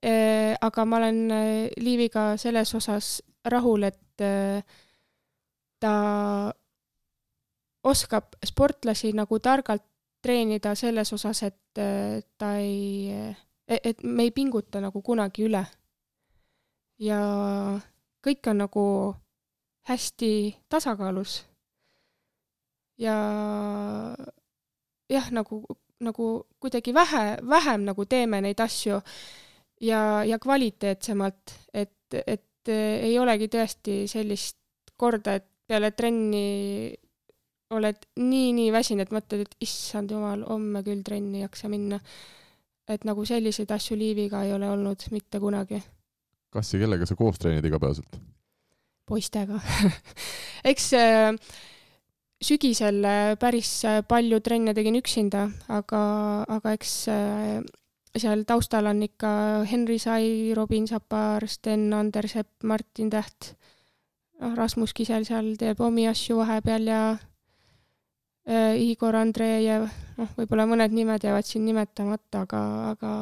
Äh, aga ma olen äh, Liiviga selles osas rahul, et ta oskab sportlasi nagu targalt treenida selles osas, et ta ei et me ei pinguta nagu kunagi üle. ja kõik on nagu hästi tasakaalus. ja jah, nagu, nagu kuidagi vähe, vähem nagu teeme neid asju ja, ja kvaliteetsemalt, et, et ei olegi tõesti sellist korda, et peale trenni oled nii-nii väsinud, mõtled, et issand jumal, homme küll trenni ei jaksa minna et nagu selliseid asju Liiviga ei ole olnud mitte kunagi. kas ja kellega sa koos treenid igapäevaselt? poistega eks äh, sügisel äh, päris äh, palju trenne tegin üksinda, aga, aga eks seal taustal on ikka Henri Sai, Robin Sapar, Sten Andersepp, Martin Täht, noh, Rasmus Kisel seal teeb omi asju vahepeal ja Igor Andreejev, noh, võib-olla mõned nimed jäävad siin nimetamata, aga, aga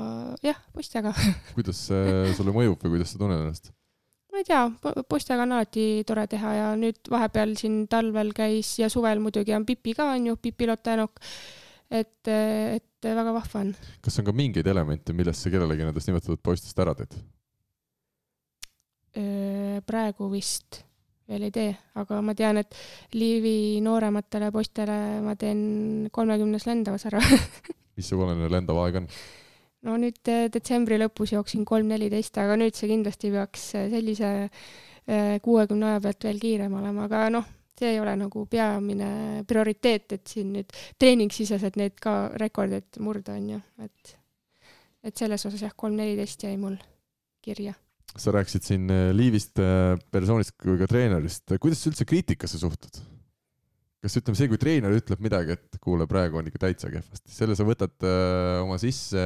jah, poistega kuidas see sulle mõjub või kuidas sa tunned ennast? ma ei tea, poistega on alati tore teha ja nüüd vahepeal siin talvel käis ja suvel muidugi on Pipi ka, on ju, Pipi Lotenok, et, et väga vahva on. kas on ka mingeid elemente, millest sa kellelegi nendest nimetatud poistest ära teed? Äh, praegu vist veel ei tee, aga ma tean, et Liivi noorematele poistele ma teen kolmekümnes lendavas ära missugune lendav aeg on? no nüüd eh, detsembri lõpus jooksin kolm neliteist, aga nüüd see kindlasti peaks eh, sellise eh, kuuekümne aja pealt veel kiirem olema, aga noh, see ei ole nagu peamine prioriteet, et siin nüüd treeningsiseselt neid ka rekordeid murda, on ju, et et selles osas jah, kolm neliteist jäi mul kirja sa rääkisid siin äh, Liivist äh, persoonist kui ka treenerist, kuidas sa üldse kriitikasse suhtud? kas ütleme see, kui treener ütleb midagi, et kuule, praegu on ikka täitsa kehvasti, selle sa võtad äh, oma sisse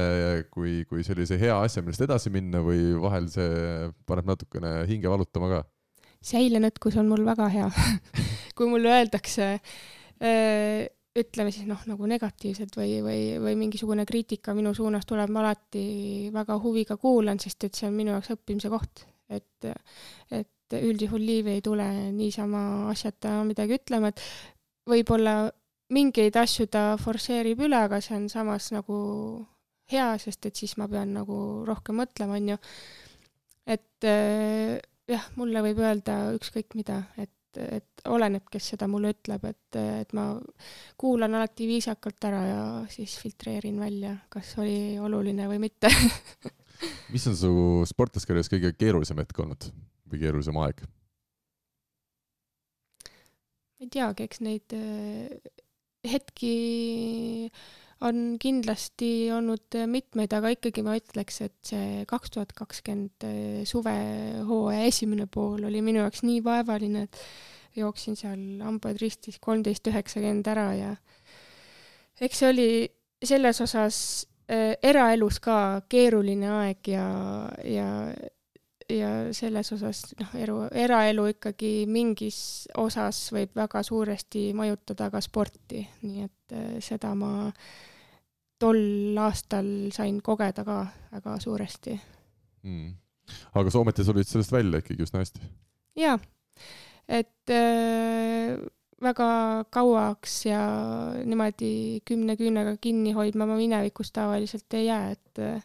kui, kui sellise hea asja, millest edasi minna või vahel see paneb natukene hinge valutama ka? see eilenõtkus on mul väga hea kui mulle öeldakse äh, ütleme siis noh, nagu negatiivselt või, või, või mingisugune kriitika minu suunas tuleb, ma alati väga huviga kuulan, sest et see on minu jaoks õppimise koht. et, et üldjuhul Liivi ei tule niisama asjata midagi ütlema, et võib-olla mingeid asju ta forsseerib üle, aga see on samas nagu hea, sest et siis ma pean nagu rohkem mõtlema, on ju. et jah, mulle võib öelda ükskõik mida, et et oleneb, kes seda mulle ütleb, et, et ma kuulan alati viisakalt ära ja siis filtreerin välja, kas oli oluline või mitte mis on su sportlaskarjääris kõige keerulisem hetk olnud või keerulisem aeg? ma ei teagi, eks neid äh, hetki on kindlasti olnud mitmeid, aga ikkagi ma ütleks, et see kaks tuhat kakskümmend äh, suvehooaja esimene pool oli minu jaoks nii vaevaline, et jooksin seal hambaid ristis kolmteist üheksakümmend ära ja eks see oli selles osas äh, eraelus ka keeruline aeg ja, ja ja selles osas noh, elu, eraelu ikkagi mingis osas võib väga suuresti mõjutada ka sporti, nii et äh, seda ma tol aastal sain kogeda ka väga suuresti. Mm.. aga sa ometi tulid sellest välja ikkagi üsna hästi? jaa, et äh, väga kauaks ja niimoodi kümne küünega kinni hoidma ma minevikus tavaliselt ei jää, et äh,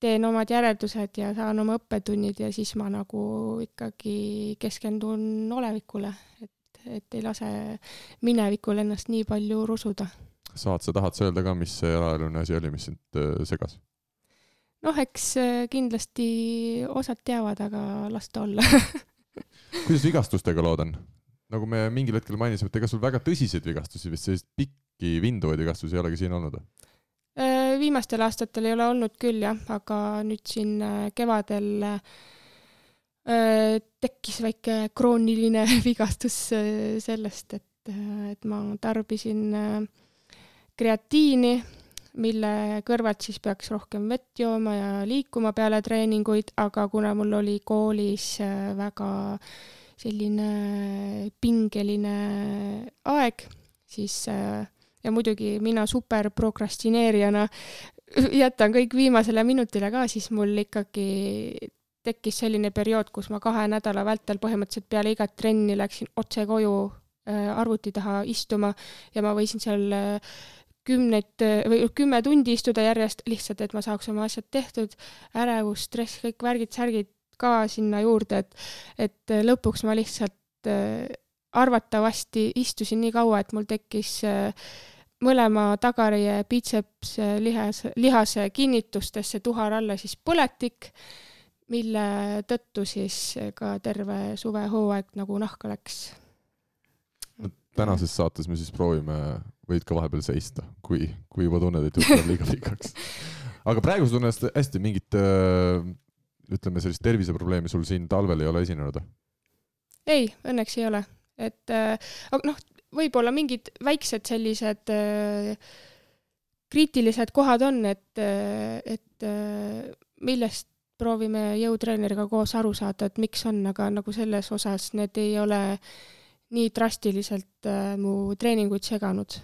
teen omad järeldused ja saan oma õppetunnid ja siis ma nagu ikkagi keskendun olevikule, et, et ei lase minevikul ennast nii palju rusuda. saad sa, tahad sa öelda ka, mis see eraeluline asi oli, mis sind äh, segas? noh, eks äh, kindlasti osad teavad, aga las ta olla kuidas vigastustega lood on? nagu me mingil hetkel mainisime, et ega sul väga tõsiseid vigastusi, vist selliseid pikki vinduvaid vigastusi ei olegi siin olnud? Viimastel aastatel ei ole olnud küll jah, aga nüüd siin äh, kevadel äh, tekkis väike krooniline vigastus äh, sellest, et, et ma tarbisin kreatiini, mille kõrvalt siis peaks rohkem vett jooma ja liikuma peale treeninguid, aga kuna mul oli koolis väga selline pingeline aeg, siis ja muidugi mina super prokrastineerijana jätan kõik viimasele minutile ka, siis mul ikkagi tekkis selline periood, kus ma kahe nädala vältel põhimõtteliselt peale igat trenni läksin otse koju äh, arvuti taha istuma ja ma võisin seal äh, kümneid või kümme tundi istuda järjest, lihtsalt et ma saaks oma asjad tehtud, ärevus, stress, kõik värgid-särgid ka sinna juurde, et, et lõpuks ma lihtsalt äh, arvatavasti istusin nii kaua, et mul tekkis äh, mõlema tagaraie pitseps lihas, lihase kinnitustesse tuhar alla siis põletik, mille tõttu siis ka terve suvehooaeg nagu nahka läks. no tänases saates me siis proovime, võid ka vahepeal seista, kui, kui juba tunned, et jutt läheb liiga pikaks. aga praegu sa tunned hästi mingit ütleme sellist terviseprobleemi sul siin talvel ei ole esinenud? ei, õnneks ei ole, et aga noh, võib-olla mingid väiksed sellised äh, kriitilised kohad on, et, äh, et äh, millest proovime jõutreeneriga koos aru saada, et miks on, aga nagu selles osas need ei ole nii drastiliselt mu treeninguid seganud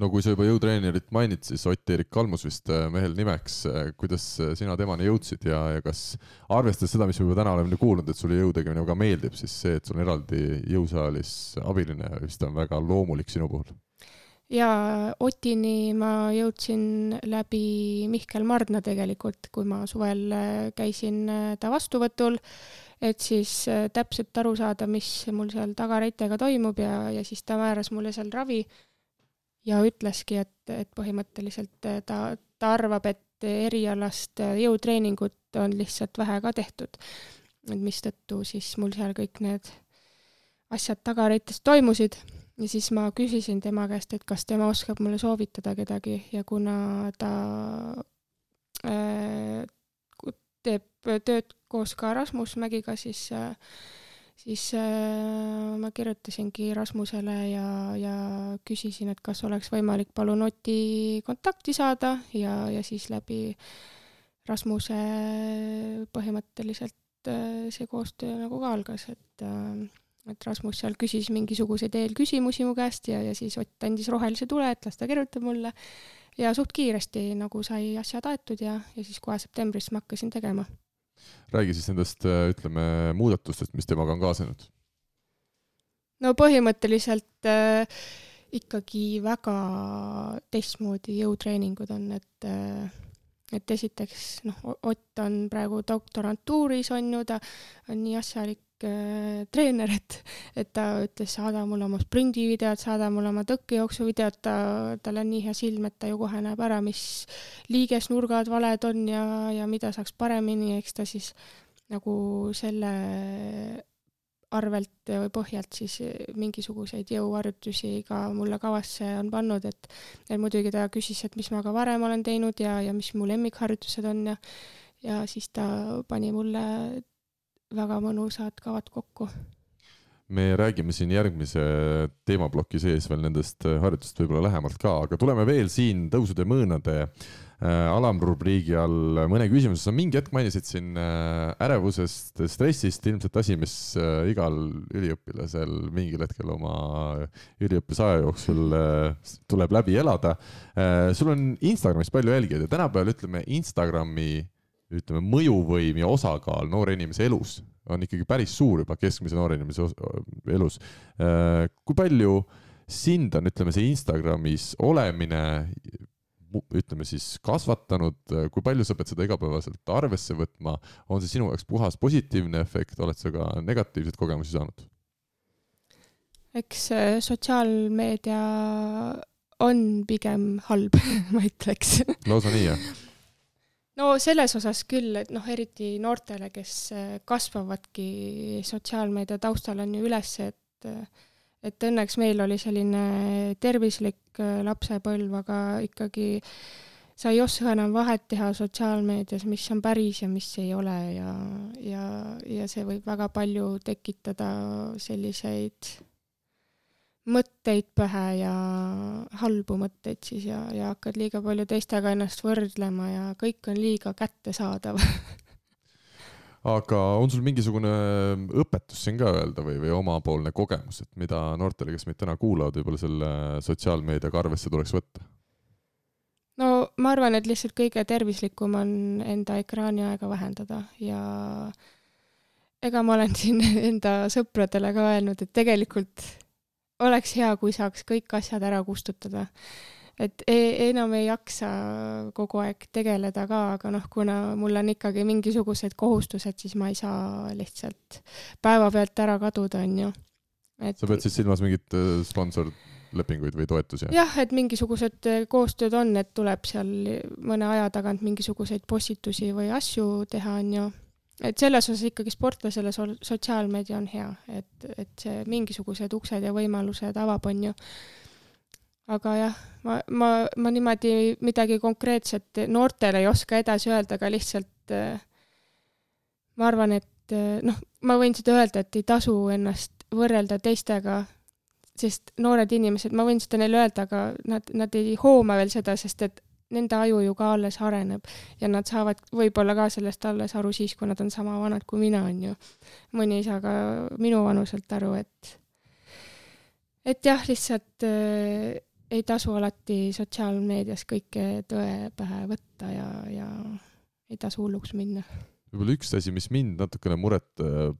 no kui sa juba jõutreenerit mainid, siis Ott-Erik Kalmus vist äh, mehel nimeks, äh, kuidas äh, sina temani jõudsid ja, ja kas arvestades seda, mis me juba täna oleme kuulnud, et sulle jõu tegemine väga meeldib, siis see, et sul on eraldi jõusaalis abiline, vist on väga loomulik sinu puhul? jaa, Otini ma jõudsin läbi Mihkel Mardna tegelikult, kui ma suvel käisin ta vastuvõtul, et siis täpselt aru saada, mis mul seal tagareitega toimub ja, ja siis ta määras mulle seal ravi ja ütleski, et, et põhimõtteliselt äh, ta, ta arvab, et erialast äh, jõutreeningut on lihtsalt vähe ka tehtud. et mistõttu siis mul seal kõik need asjad tagareites toimusid ja siis ma küsisin tema käest, et kas tema oskab mulle soovitada kedagi ja kuna ta äh, teeb tööd koos ka Rasmus Mägiga, siis äh, siis äh, ma kirjutasingi Rasmusele ja, ja küsisin, et kas oleks võimalik palun Oti kontakti saada ja, ja siis läbi Rasmuse põhimõtteliselt äh, see koostöö nagu ka algas, et äh, et Rasmus seal küsis mingisuguseid eelküsimusi mu käest ja, ja siis Ott andis rohelise tule, et las ta kirjutab mulle. Ja suht kiiresti nagu sai asjad aetud ja, ja siis kohe septembris ma hakkasin tegema räägi siis nendest, äh, ütleme, muudatustest, mis temaga on kaasnenud. no põhimõtteliselt äh, ikkagi väga teistmoodi jõutreeningud on, et äh, et esiteks noh, Ott on praegu doktorantuuris, on ju, ta on nii asjalik treener, et, et ta ütles, saada mulle oma sprindivideot, saada mulle oma tõkkejooksuvideot, ta, tal on nii hea silm, et ta ju kohe näeb ära, mis liigesnurgad valed on ja, ja mida saaks paremini, eks ta siis nagu selle arvelt või põhjalt siis mingisuguseid jõuharjutusi ka mulle kavasse on pannud, et et muidugi ta küsis, et mis ma ka varem olen teinud ja, ja mis mu lemmikharjutused on ja ja siis ta pani mulle väga mõnusad kavad kokku. me räägime siin järgmise teemaploki sees veel nendest harjutustest võib-olla lähemalt ka, aga tuleme veel siin tõusude mõõnade äh, alamrubriigi all mõne küsimuse, sa mingi hetk mainisid siin äh, ärevusest, stressist, ilmselt asi, mis äh, igal üliõpilasel mingil hetkel oma üliõpisaja jooksul tuleb läbi elada. sul on Instagramis palju jälgijaid ja tänapäeval ütleme Instagrami ütleme, mõjuvõim ja osakaal noore inimese elus on ikkagi päris suur juba keskmise noore inimese elus. Äh, kui palju sind on, ütleme, see Instagramis olemine, ütleme siis kasvatanud, kui palju sa pead seda igapäevaselt arvesse võtma, on see sinu jaoks puhas positiivne efekt, oled sa ka negatiivseid kogemusi saanud? eks äh, sotsiaalmeedia on pigem halb ma ütleks. lausa nii, jah? No selles osas küll, et noh, eriti noortele, kes äh, kasvavadki sotsiaalmeedia taustal, on ju üles, et äh, et õnneks meil oli selline tervislik äh, lapsepõlv, aga ikkagi sa ei oska enam vahet teha sotsiaalmeedias, mis on päris ja mis ei ole ja, ja, ja see võib väga palju tekitada selliseid mõtteid pähe ja halbu mõtteid siis ja, ja hakkad liiga palju teistega ennast võrdlema ja kõik on liiga kättesaadav aga on sul mingisugune õpetus siin ka öelda või, või omapoolne kogemus, et mida noortele, kes meid täna kuulavad, võib-olla selle sotsiaalmeediaga arvesse tuleks võtta? no ma arvan, et lihtsalt kõige tervislikum on enda ekraaniaega vähendada ja ega ma olen siin enda sõpradele ka öelnud, et tegelikult oleks hea, kui saaks kõik asjad ära kustutada. et e enam ei jaksa kogu aeg tegeleda ka, aga noh, kuna mul on ikkagi mingisugused kohustused, siis ma ei saa lihtsalt päevapealt ära kaduda, onju. et sa pead siis silmas mingit äh, sponsorlepinguid või toetusi? jah, et mingisugused äh, koostööd on, et tuleb seal mõne aja tagant mingisuguseid postitusi või asju teha, onju et selles osas ikkagi sportlasele so sotsiaalmeedia on hea, et, et see mingisugused uksed ja võimalused avab, on ju. aga jah, ma, ma, ma niimoodi midagi konkreetset noortele ei oska edasi öelda, aga lihtsalt ma arvan, et noh, ma võin seda öelda, et ei tasu ennast võrrelda teistega, sest noored inimesed, ma võin seda neile öelda, aga nad, nad ei hooma veel seda, sest et nende aju ju ka alles areneb ja nad saavad võib-olla ka sellest alles aru siis, kui nad on sama vanad kui mina, on ju. mõni ei saa ka minu vanuselt aru, et, et jah, lihtsalt äh, ei tasu alati sotsiaalmeedias kõike tõe pähe võtta ja, ja ei tasu hulluks minna. võib-olla üks asi, mis mind natukene muret äh,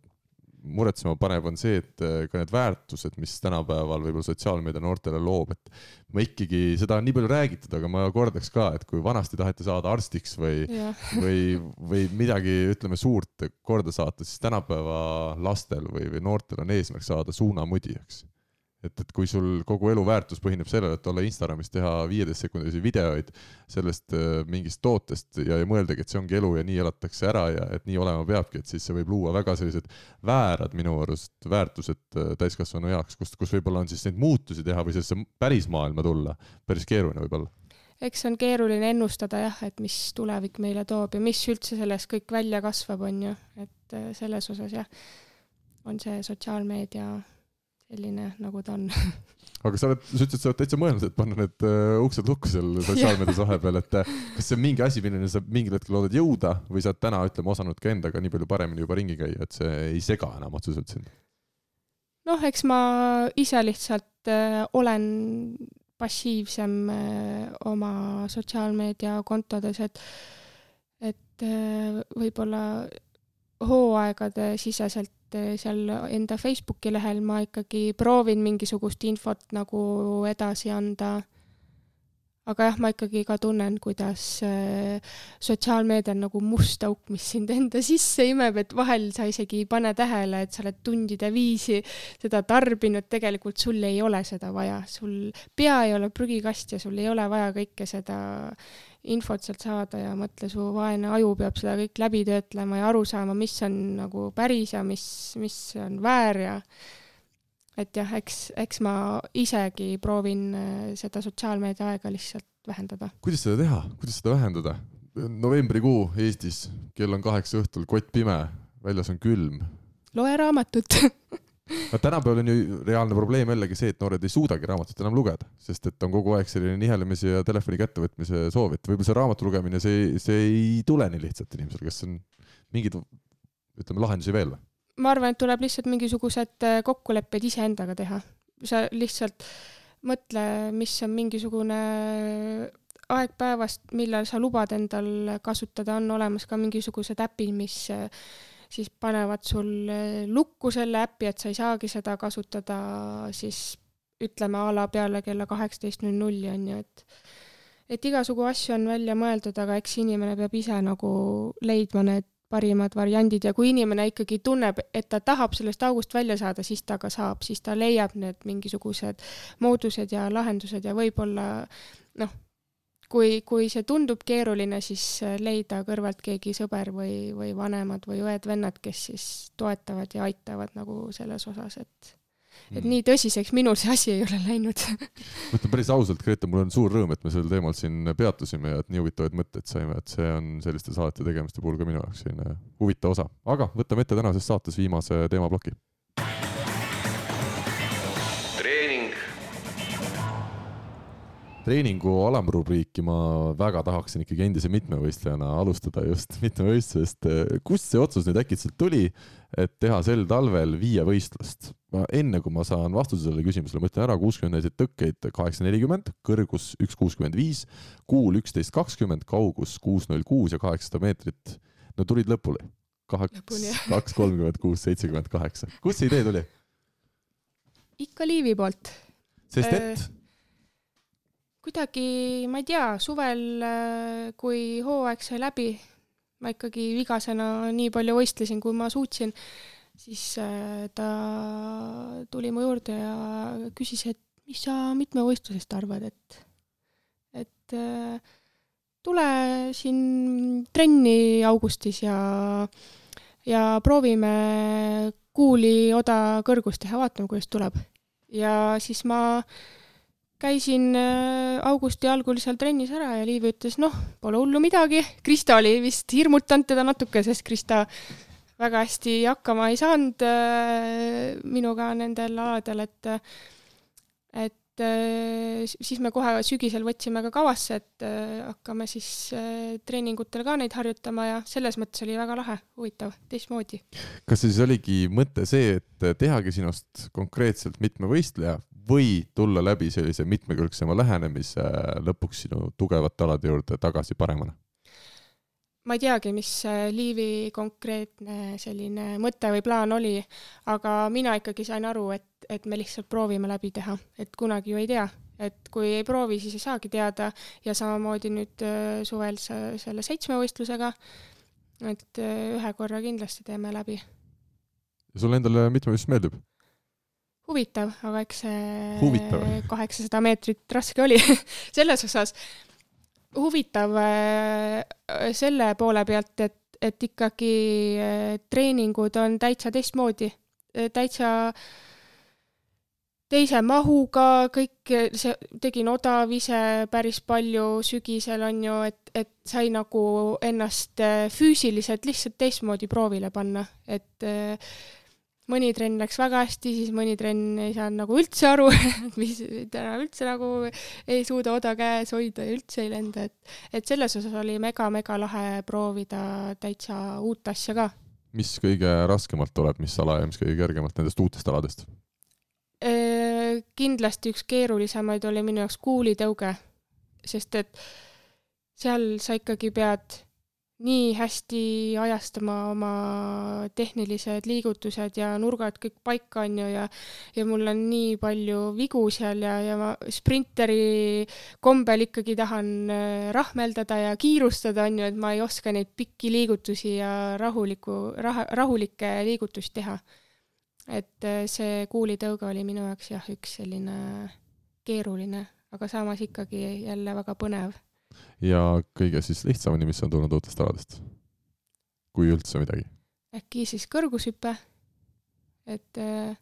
muretsema panev, on see, et äh, ka need väärtused, mis tänapäeval võib-olla sotsiaalmeedia noortele loob, et ma ikkagi, seda on nii palju räägitud, aga ma kordaks ka, et kui vanasti taheti saada arstiks või, või, või midagi, ütleme, suurt korda saata, siis tänapäeva lastel või, või noortel on eesmärk saada suunamudijaks et, et kui sul kogu elu väärtus põhineb sellele, et olla Instagramis, teha viieteistsekundilisi videoid sellest äh, mingist tootest ja, ja mõeldagi, et see ongi elu ja nii elatakse ära ja et nii olema peabki, et siis see võib luua väga sellised väärad minu arust väärtused äh, täiskasvanu jaoks, kust, kus võib-olla on siis neid muutusi teha või sellesse päris maailma tulla. Päris keeruline võib-olla. Eks on keeruline ennustada jah, et mis tulevik meile toob ja mis üldse sellest kõik välja kasvab, on ju, et äh, selles osas jah, on see sotsiaalmeedia selline, nagu ta on aga sa oled, sa ütlesid, sa oled täitsa mõelnud, et panna need uh, uksed lukku seal sotsiaalmeedias vahepeal, et uh, kas see on mingi asi, milleni sa mingil hetkel loodad jõuda või sa oled täna, ütleme, osanud ka endaga nii palju paremini juba ringi käia, et see ei sega enam otseselt sind? noh, eks ma ise lihtsalt uh, olen passiivsem oma sotsiaalmeediakontodes, et et võib-olla hooaegade siseselt et seal enda Facebooki lehel ma ikkagi proovin mingisugust infot nagu edasi anda. aga jah, ma ikkagi ka tunnen, kuidas äh, sotsiaalmeedia on nagu must auk, mis sind enda sisse imeb, et vahel sa isegi ei pane tähele, et sa oled tundide viisi seda tarbinud, tegelikult sul ei ole seda vaja, sul pea ei ole prügikast ja sul ei ole vaja kõike seda infot sealt saada ja mõtle, su vaene aju peab seda kõik läbi töötlema ja aru saama, mis on nagu päris ja mis, mis on väär ja et jah, eks, eks ma isegi proovin äh, seda sotsiaalmeedia aega lihtsalt vähendada. kuidas seda teha, kuidas seda vähendada? novembrikuu Eestis, kell on kaheksa õhtul, kott pime, väljas on külm. loe raamatut no tänapäeval on ju reaalne probleem jällegi see, et noored ei suudagi raamatut enam lugeda, sest et on kogu aeg selline nihelemise ja telefoni kättevõtmise soov, et võib-olla see raamatu lugemine, see, see ei tule nii lihtsalt inimesele, kas on mingeid, ütleme, lahendusi veel või? ma arvan, et tuleb lihtsalt mingisugused äh, kokkulepped iseendaga teha. sa lihtsalt mõtle, mis on mingisugune aeg päevast, millal sa lubad endal kasutada, on olemas ka mingisugused äpid, mis äh, siis panevad sul äh, lukku selle äpi, et sa ei saagi seda kasutada siis ütleme a la peale kella kaheksateist null nulli on ju, et et igasugu asju on välja mõeldud, aga eks inimene peab ise nagu leidma need parimad variandid ja kui inimene ikkagi tunneb, et ta tahab sellest august välja saada, siis ta ka saab, siis ta leiab need mingisugused moodused ja lahendused ja võib-olla noh, kui, kui see tundub keeruline, siis leida kõrvalt keegi sõber või, või vanemad või õed-vennad, kes siis toetavad ja aitavad nagu selles osas, et et mm. nii tõsiseks minul see asi ei ole läinud ma ütlen päris ausalt, Grete, mul on suur rõõm, et me sel teemal siin peatusime ja et nii huvitavaid mõtteid saime, et see on selliste saate tegemiste puhul ka minu jaoks selline huvitav osa. aga võtame ette tänases saates viimase teemaploki treeningu alamrubriiki ma väga tahaksin ikkagi endise mitmevõistlejana alustada just mitmevõistlusest. kust see otsus nüüd äkitselt tuli, et teha sel talvel viievõistlust? ma enne, kui ma saan vastuse sellele küsimusele, ma ütlen ära kuuskümmend näidet tõkkeid, kaheksa nelikümmend, kõrgus üks kuuskümmend viis, kuul üksteist kakskümmend, kaugus kuus null kuus ja kaheksasada meetrit. no tulid lõpuni. kaks, kaks kolmkümmend kuus, seitsekümmend kaheksa. kust see idee tuli? ikka Liivi poolt. sest et äh kuidagi, ma ei tea, suvel, äh, kui hooaeg sai läbi, ma ikkagi vigasena nii palju võistlesin, kui ma suutsin, siis äh, ta tuli mu juurde ja küsis, et mis sa mitmevõistlusest arvad, et, et äh, tule siin trenni augustis ja, ja proovime kuuli oda kõrgust teha, vaatame, kuidas tuleb. ja siis ma äh, käisin äh, augusti algul seal trennis ära ja Liiv ütles, noh, pole hullu midagi. Krista oli vist hirmutanud teda natuke, sest Krista väga hästi hakkama ei saanud äh, minuga nendel aladel, et et äh, siis me kohe sügisel võtsime ka kavasse, et hakkame siis treeningutel ka neid harjutama ja selles mõttes oli väga lahe, huvitav, teistmoodi. kas siis oligi mõte see, et tehagi sinust konkreetselt mitmevõistleja või tulla läbi sellise mitmekülgsema lähenemise lõpuks sinu tugevate alade juurde tagasi paremana? ma ei teagi, mis Liivi konkreetne selline mõte või plaan oli, aga mina ikkagi sain aru, et, et me lihtsalt proovime läbi teha, et kunagi ju ei tea, et kui ei proovi, siis ei saagi teada ja samamoodi nüüd äh, suvel selle seitsmevõistlusega, et äh, ühe korra kindlasti teeme läbi. sulle endale mitmevõistlus meeldib? Huvitav, aga eks see kaheksasada meetrit raske oli selles osas. Huvitav äh, selle poole pealt, et, et ikkagi äh, treeningud on täitsa teistmoodi, äh, täitsa teise mahuga, kõik see, tegin odav ise päris palju sügisel on ju, et, et sai nagu ennast füüsiliselt lihtsalt teistmoodi proovile panna, et mõni trenn läks väga hästi, siis mõni trenn ei saanud nagu üldse aru mis täna üldse nagu ei suuda oda käes hoida ja üldse ei lenda, et, et selles osas oli mega-mega lahe proovida täitsa uut asja ka. mis kõige raskemalt tuleb, mis ala ja mis kõige kergemalt nendest uutest aladest? kindlasti üks keerulisemaid oli minu jaoks kuulitõuge, sest et seal sa ikkagi pead nii hästi ajastama oma tehnilised liigutused ja nurgad kõik paika, on ju, ja ja mul on nii palju vigu seal ja, ja ma sprinteri kombel ikkagi tahan äh, rahmeldada ja kiirustada, on ju, et ma ei oska neid pikki liigutusi ja rahulikku, raha, rahulikke liigutusi teha. et äh, see kuulitõuge oli minu jaoks jah, üks selline keeruline, aga samas ikkagi jälle väga põnev ja kõige siis lihtsamini, mis on tulnud uutest aladest? kui üldse midagi? äkki siis kõrgushüpe, et äh,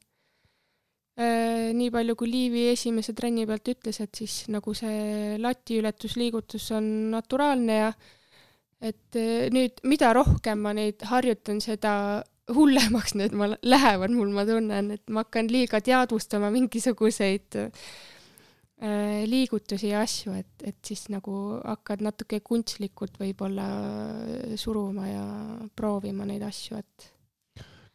äh, nii palju, kui Liivi esimese trenni pealt ütles, et siis nagu see latiületusliigutus on naturaalne ja et äh, nüüd, mida rohkem ma neid harjutan, seda hullemaks need ma lähevad mul, ma tunnen, et ma hakkan liiga teadvustama mingisuguseid äh, liigutusi ja asju, et, et siis nagu hakkad natuke kunstlikult võib-olla suruma ja proovima neid asju, et.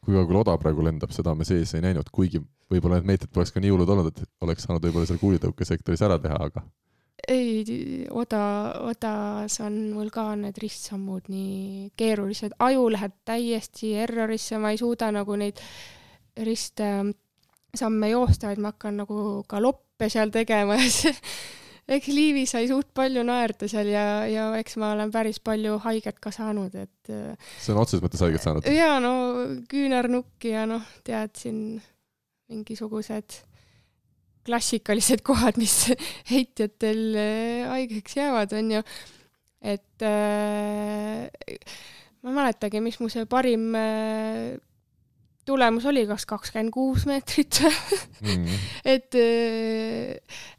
kui kaugel Oda praegu lendab, seda me sees ei näinud, kuigi võib-olla need meetrid poleks ka nii hullud olnud, et oleks saanud võib-olla seal kuulitõukesektoris ära teha, aga. ei, Oda, Odas on mul ka need ristsammud nii keerulised, aju läheb täiesti errorisse, ma ei suuda nagu neid riste samme joosta, vaid ma hakkan nagu galoppe seal tegema ja see, eks Liivi sai suht palju naerda seal ja, ja eks ma olen päris palju haiget ka saanud, et. see on otseses mõttes haiget saanud? jaa, no küünarnukki ja noh, tead siin mingisugused klassikalised kohad, mis heitjatel haigeks jäävad, on ju. et äh, ma ei mäletagi, mis mu see parim äh, tulemus oli kas kakskümmend kuus meetrit mm. et,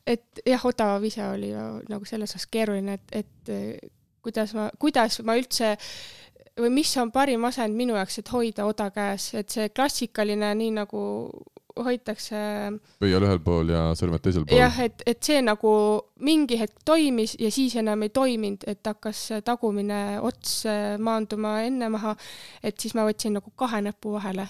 et jah, odav ise oli ju nagu selles osas keeruline, et, et kuidas ma, kuidas ma üldse või mis on parim asend minu jaoks, et hoida oda käes, et see klassikaline, nii nagu hoitakse. pöial ühel pool ja sõrmed teisel pool. jah, et, et see nagu mingi hetk toimis ja siis enam ei toiminud, et hakkas tagumine ots maanduma enne maha, et siis ma võtsin nagu kahe näpu vahele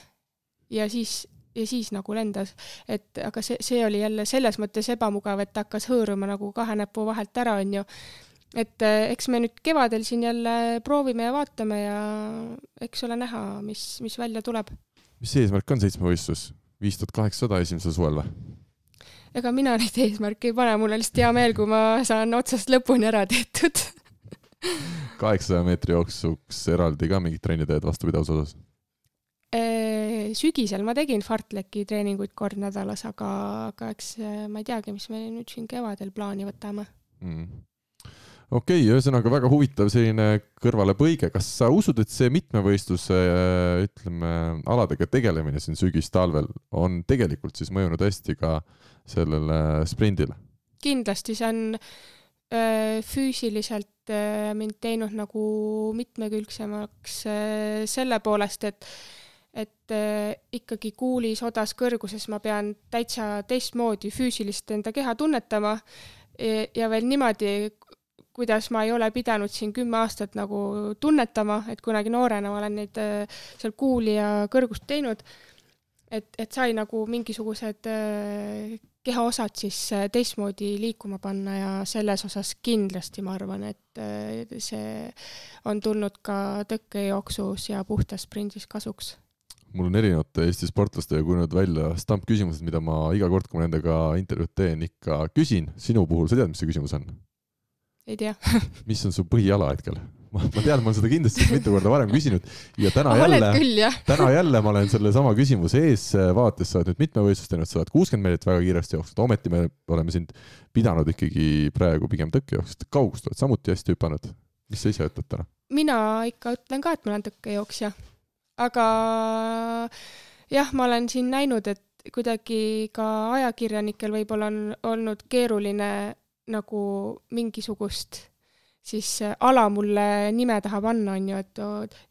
ja siis, ja siis nagu lendas. et aga see, see oli jälle selles mõttes ebamugav, et ta hakkas hõõruma nagu kahe näpu vahelt ära, onju. et eh, eks me nüüd kevadel siin jälle proovime ja vaatame ja eks ole näha, mis, mis välja tuleb. mis eesmärk on seitsmevõistlus? viis tuhat kaheksasada esimesel suvel või? ega mina neid eesmärke ei pane, mul on lihtsalt hea meel, kui ma saan otsast lõpuni ära tehtud kaheksasaja meetri jooksuks eraldi ka mingit trenni teed vastupidavuse osas? Sügisel ma tegin fartleki treeninguid kord nädalas, aga, aga eks ma ei teagi, mis me nüüd siin kevadel plaani võtame. Mm. Okei okay,, ühesõnaga väga huvitav selline kõrvalepõige, kas sa usud, et see mitmevõistluse ütleme aladega tegelemine siin sügis-talvel on tegelikult siis mõjunud hästi ka sellele sprindile? kindlasti, see on öö, füüsiliselt öö, mind teinud nagu mitmekülgsemaks öö, selle poolest, et et äh, ikkagi kuulis odas kõrguses ma pean täitsa teistmoodi füüsilist enda keha tunnetama ja, ja veel niimoodi, kuidas ma ei ole pidanud siin kümme aastat nagu tunnetama, et kunagi noorena ma olen neid äh, seal kuuli ja kõrgust teinud. et, et sai nagu mingisugused äh, kehaosad siis teistmoodi liikuma panna ja selles osas kindlasti ma arvan, et see on tulnud ka tõkkejooksus ja puhtas sprindis kasuks mul on erinevate Eesti sportlastega kujunenud välja stampküsimused, mida ma iga kord, kui ma nendega intervjuud teen, ikka küsin. sinu puhul, sa tead, mis see küsimus on? ei tea mis on su põhiala hetkel? ma, ma tean, ma olen seda kindlasti mitu korda varem küsinud ja täna ah, jälle, täna jälle ma olen sellesama küsimuse ees vaates, sa oled nüüd mitmevõistlust teinud, sa oled kuuskümmend meetrit väga kiiresti jooksnud, ometi me oleme sind pidanud ikkagi praegu pigem tõkkejooksjat, kaugust oled samuti hästi hüpanud. mis sa ise ütled täna? mina ikka ütlen ka, et ma olen tõkkejooksja aga jah, ma olen siin näinud, et kuidagi ka ajakirjanikel võib-olla on olnud keeruline nagu mingisugust siis ala mulle nime taha panna, on ju, et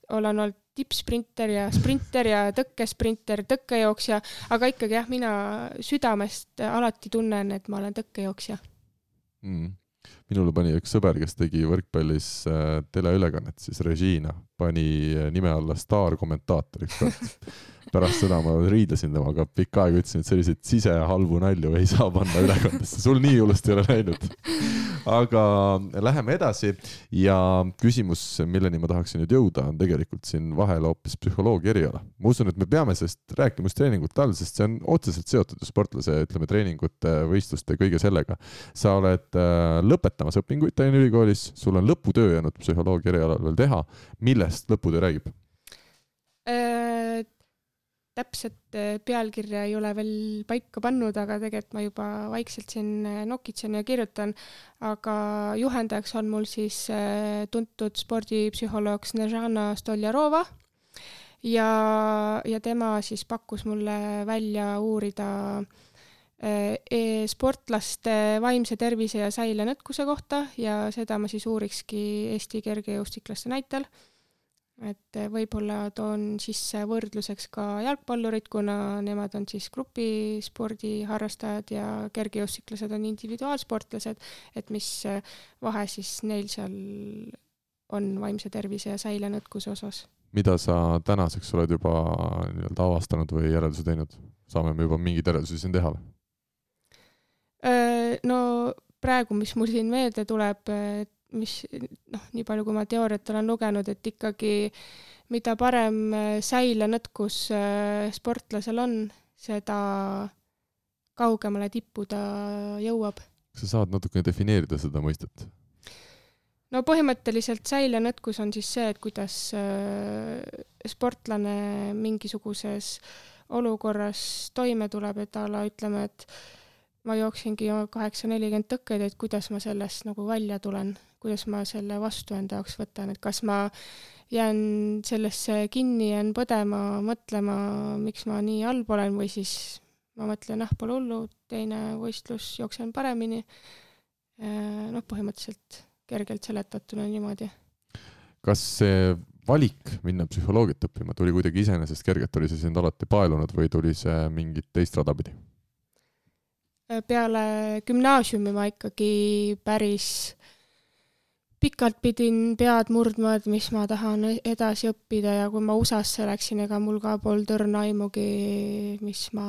olen olnud tippsprinter ja sprinter ja tõkkesprinter, tõkkejooksja, aga ikkagi jah, mina südamest alati tunnen, et ma olen tõkkejooksja mm minule pani üks sõber, kes tegi võrkpallis äh, teleülekannet, siis režiina, pani nime alla staarkommentaatoriks pärast seda ma riidlesin temaga pikka aega, ütlesin, et selliseid sisehalbu nalju ei saa panna ülekandesse, sul nii hullust ei ole läinud. aga läheme edasi ja küsimus, milleni ma tahaksin nüüd jõuda, on tegelikult siin vahel hoopis psühholoogia eriala. ma usun, et me peame sellest rääkima just treeningute all, sest see on otseselt seotud ju sportlase, ütleme, treeningute, võistluste, kõige sellega. sa oled äh, lõpetamas õpinguid Tallinna Ülikoolis, sul on lõputöö jäänud psühholoogia erialal veel teha. millest lõputöö räägib? Äh, täpset äh, pealkirja ei ole veel paika pannud, aga tegelikult ma juba vaikselt siin äh, nokitsen ja kirjutan. aga juhendajaks on mul siis äh, tuntud spordipsühholoog Snežana Stoljarova ja, ja tema siis pakkus mulle välja uurida e sportlaste vaimse tervise ja säilenõtkuse kohta ja seda ma siis uurikski Eesti kergejõustiklaste näitel et eh, võib-olla toon sisse võrdluseks ka jalgpallurid, kuna nemad on siis grupispordi harrastajad ja kergejõustiklased on individuaalsportlased, et mis eh, vahe siis neil seal on vaimse tervise ja säilenõtkuse osas. mida sa tänaseks oled juba nii-öelda avastanud või järeldusi teinud? saame me juba mingeid järeldusi siin teha või? Äh, no praegu, mis mul siin meelde tuleb, et mis noh, nii palju, kui ma teooriat olen lugenud, et ikkagi mida parem äh, säilenõtkus äh, sportlasel on, seda kaugemale tippu ta jõuab. kas sa saad natukene defineerida seda mõistet? no põhimõtteliselt säilenõtkus on siis see, et kuidas äh, sportlane mingisuguses olukorras toime tuleb, et a la ütleme, et ma jooksingi kaheksa nelikümmend tõkkeid, et kuidas ma sellest nagu välja tulen, kuidas ma selle vastu enda jaoks võtan, et kas ma jään sellesse kinni, jään põdema, mõtlema, miks ma nii halb olen või siis ma mõtlen, ah, pole hullu, teine võistlus jooksen paremini. Äh, noh, põhimõtteliselt kergelt seletatuna niimoodi. kas see valik minna psühholoogiat õppima tuli kuidagi iseenesest kergelt, oli see sind alati paelunud või tuli see mingit teist rada pidi? Peale gümnaasiumi ma ikkagi päris pikalt pidin pead murdma, et mis ma tahan edasi õppida ja kui ma USA-sse läksin, ega mul ka polnud õrna aimugi, mis ma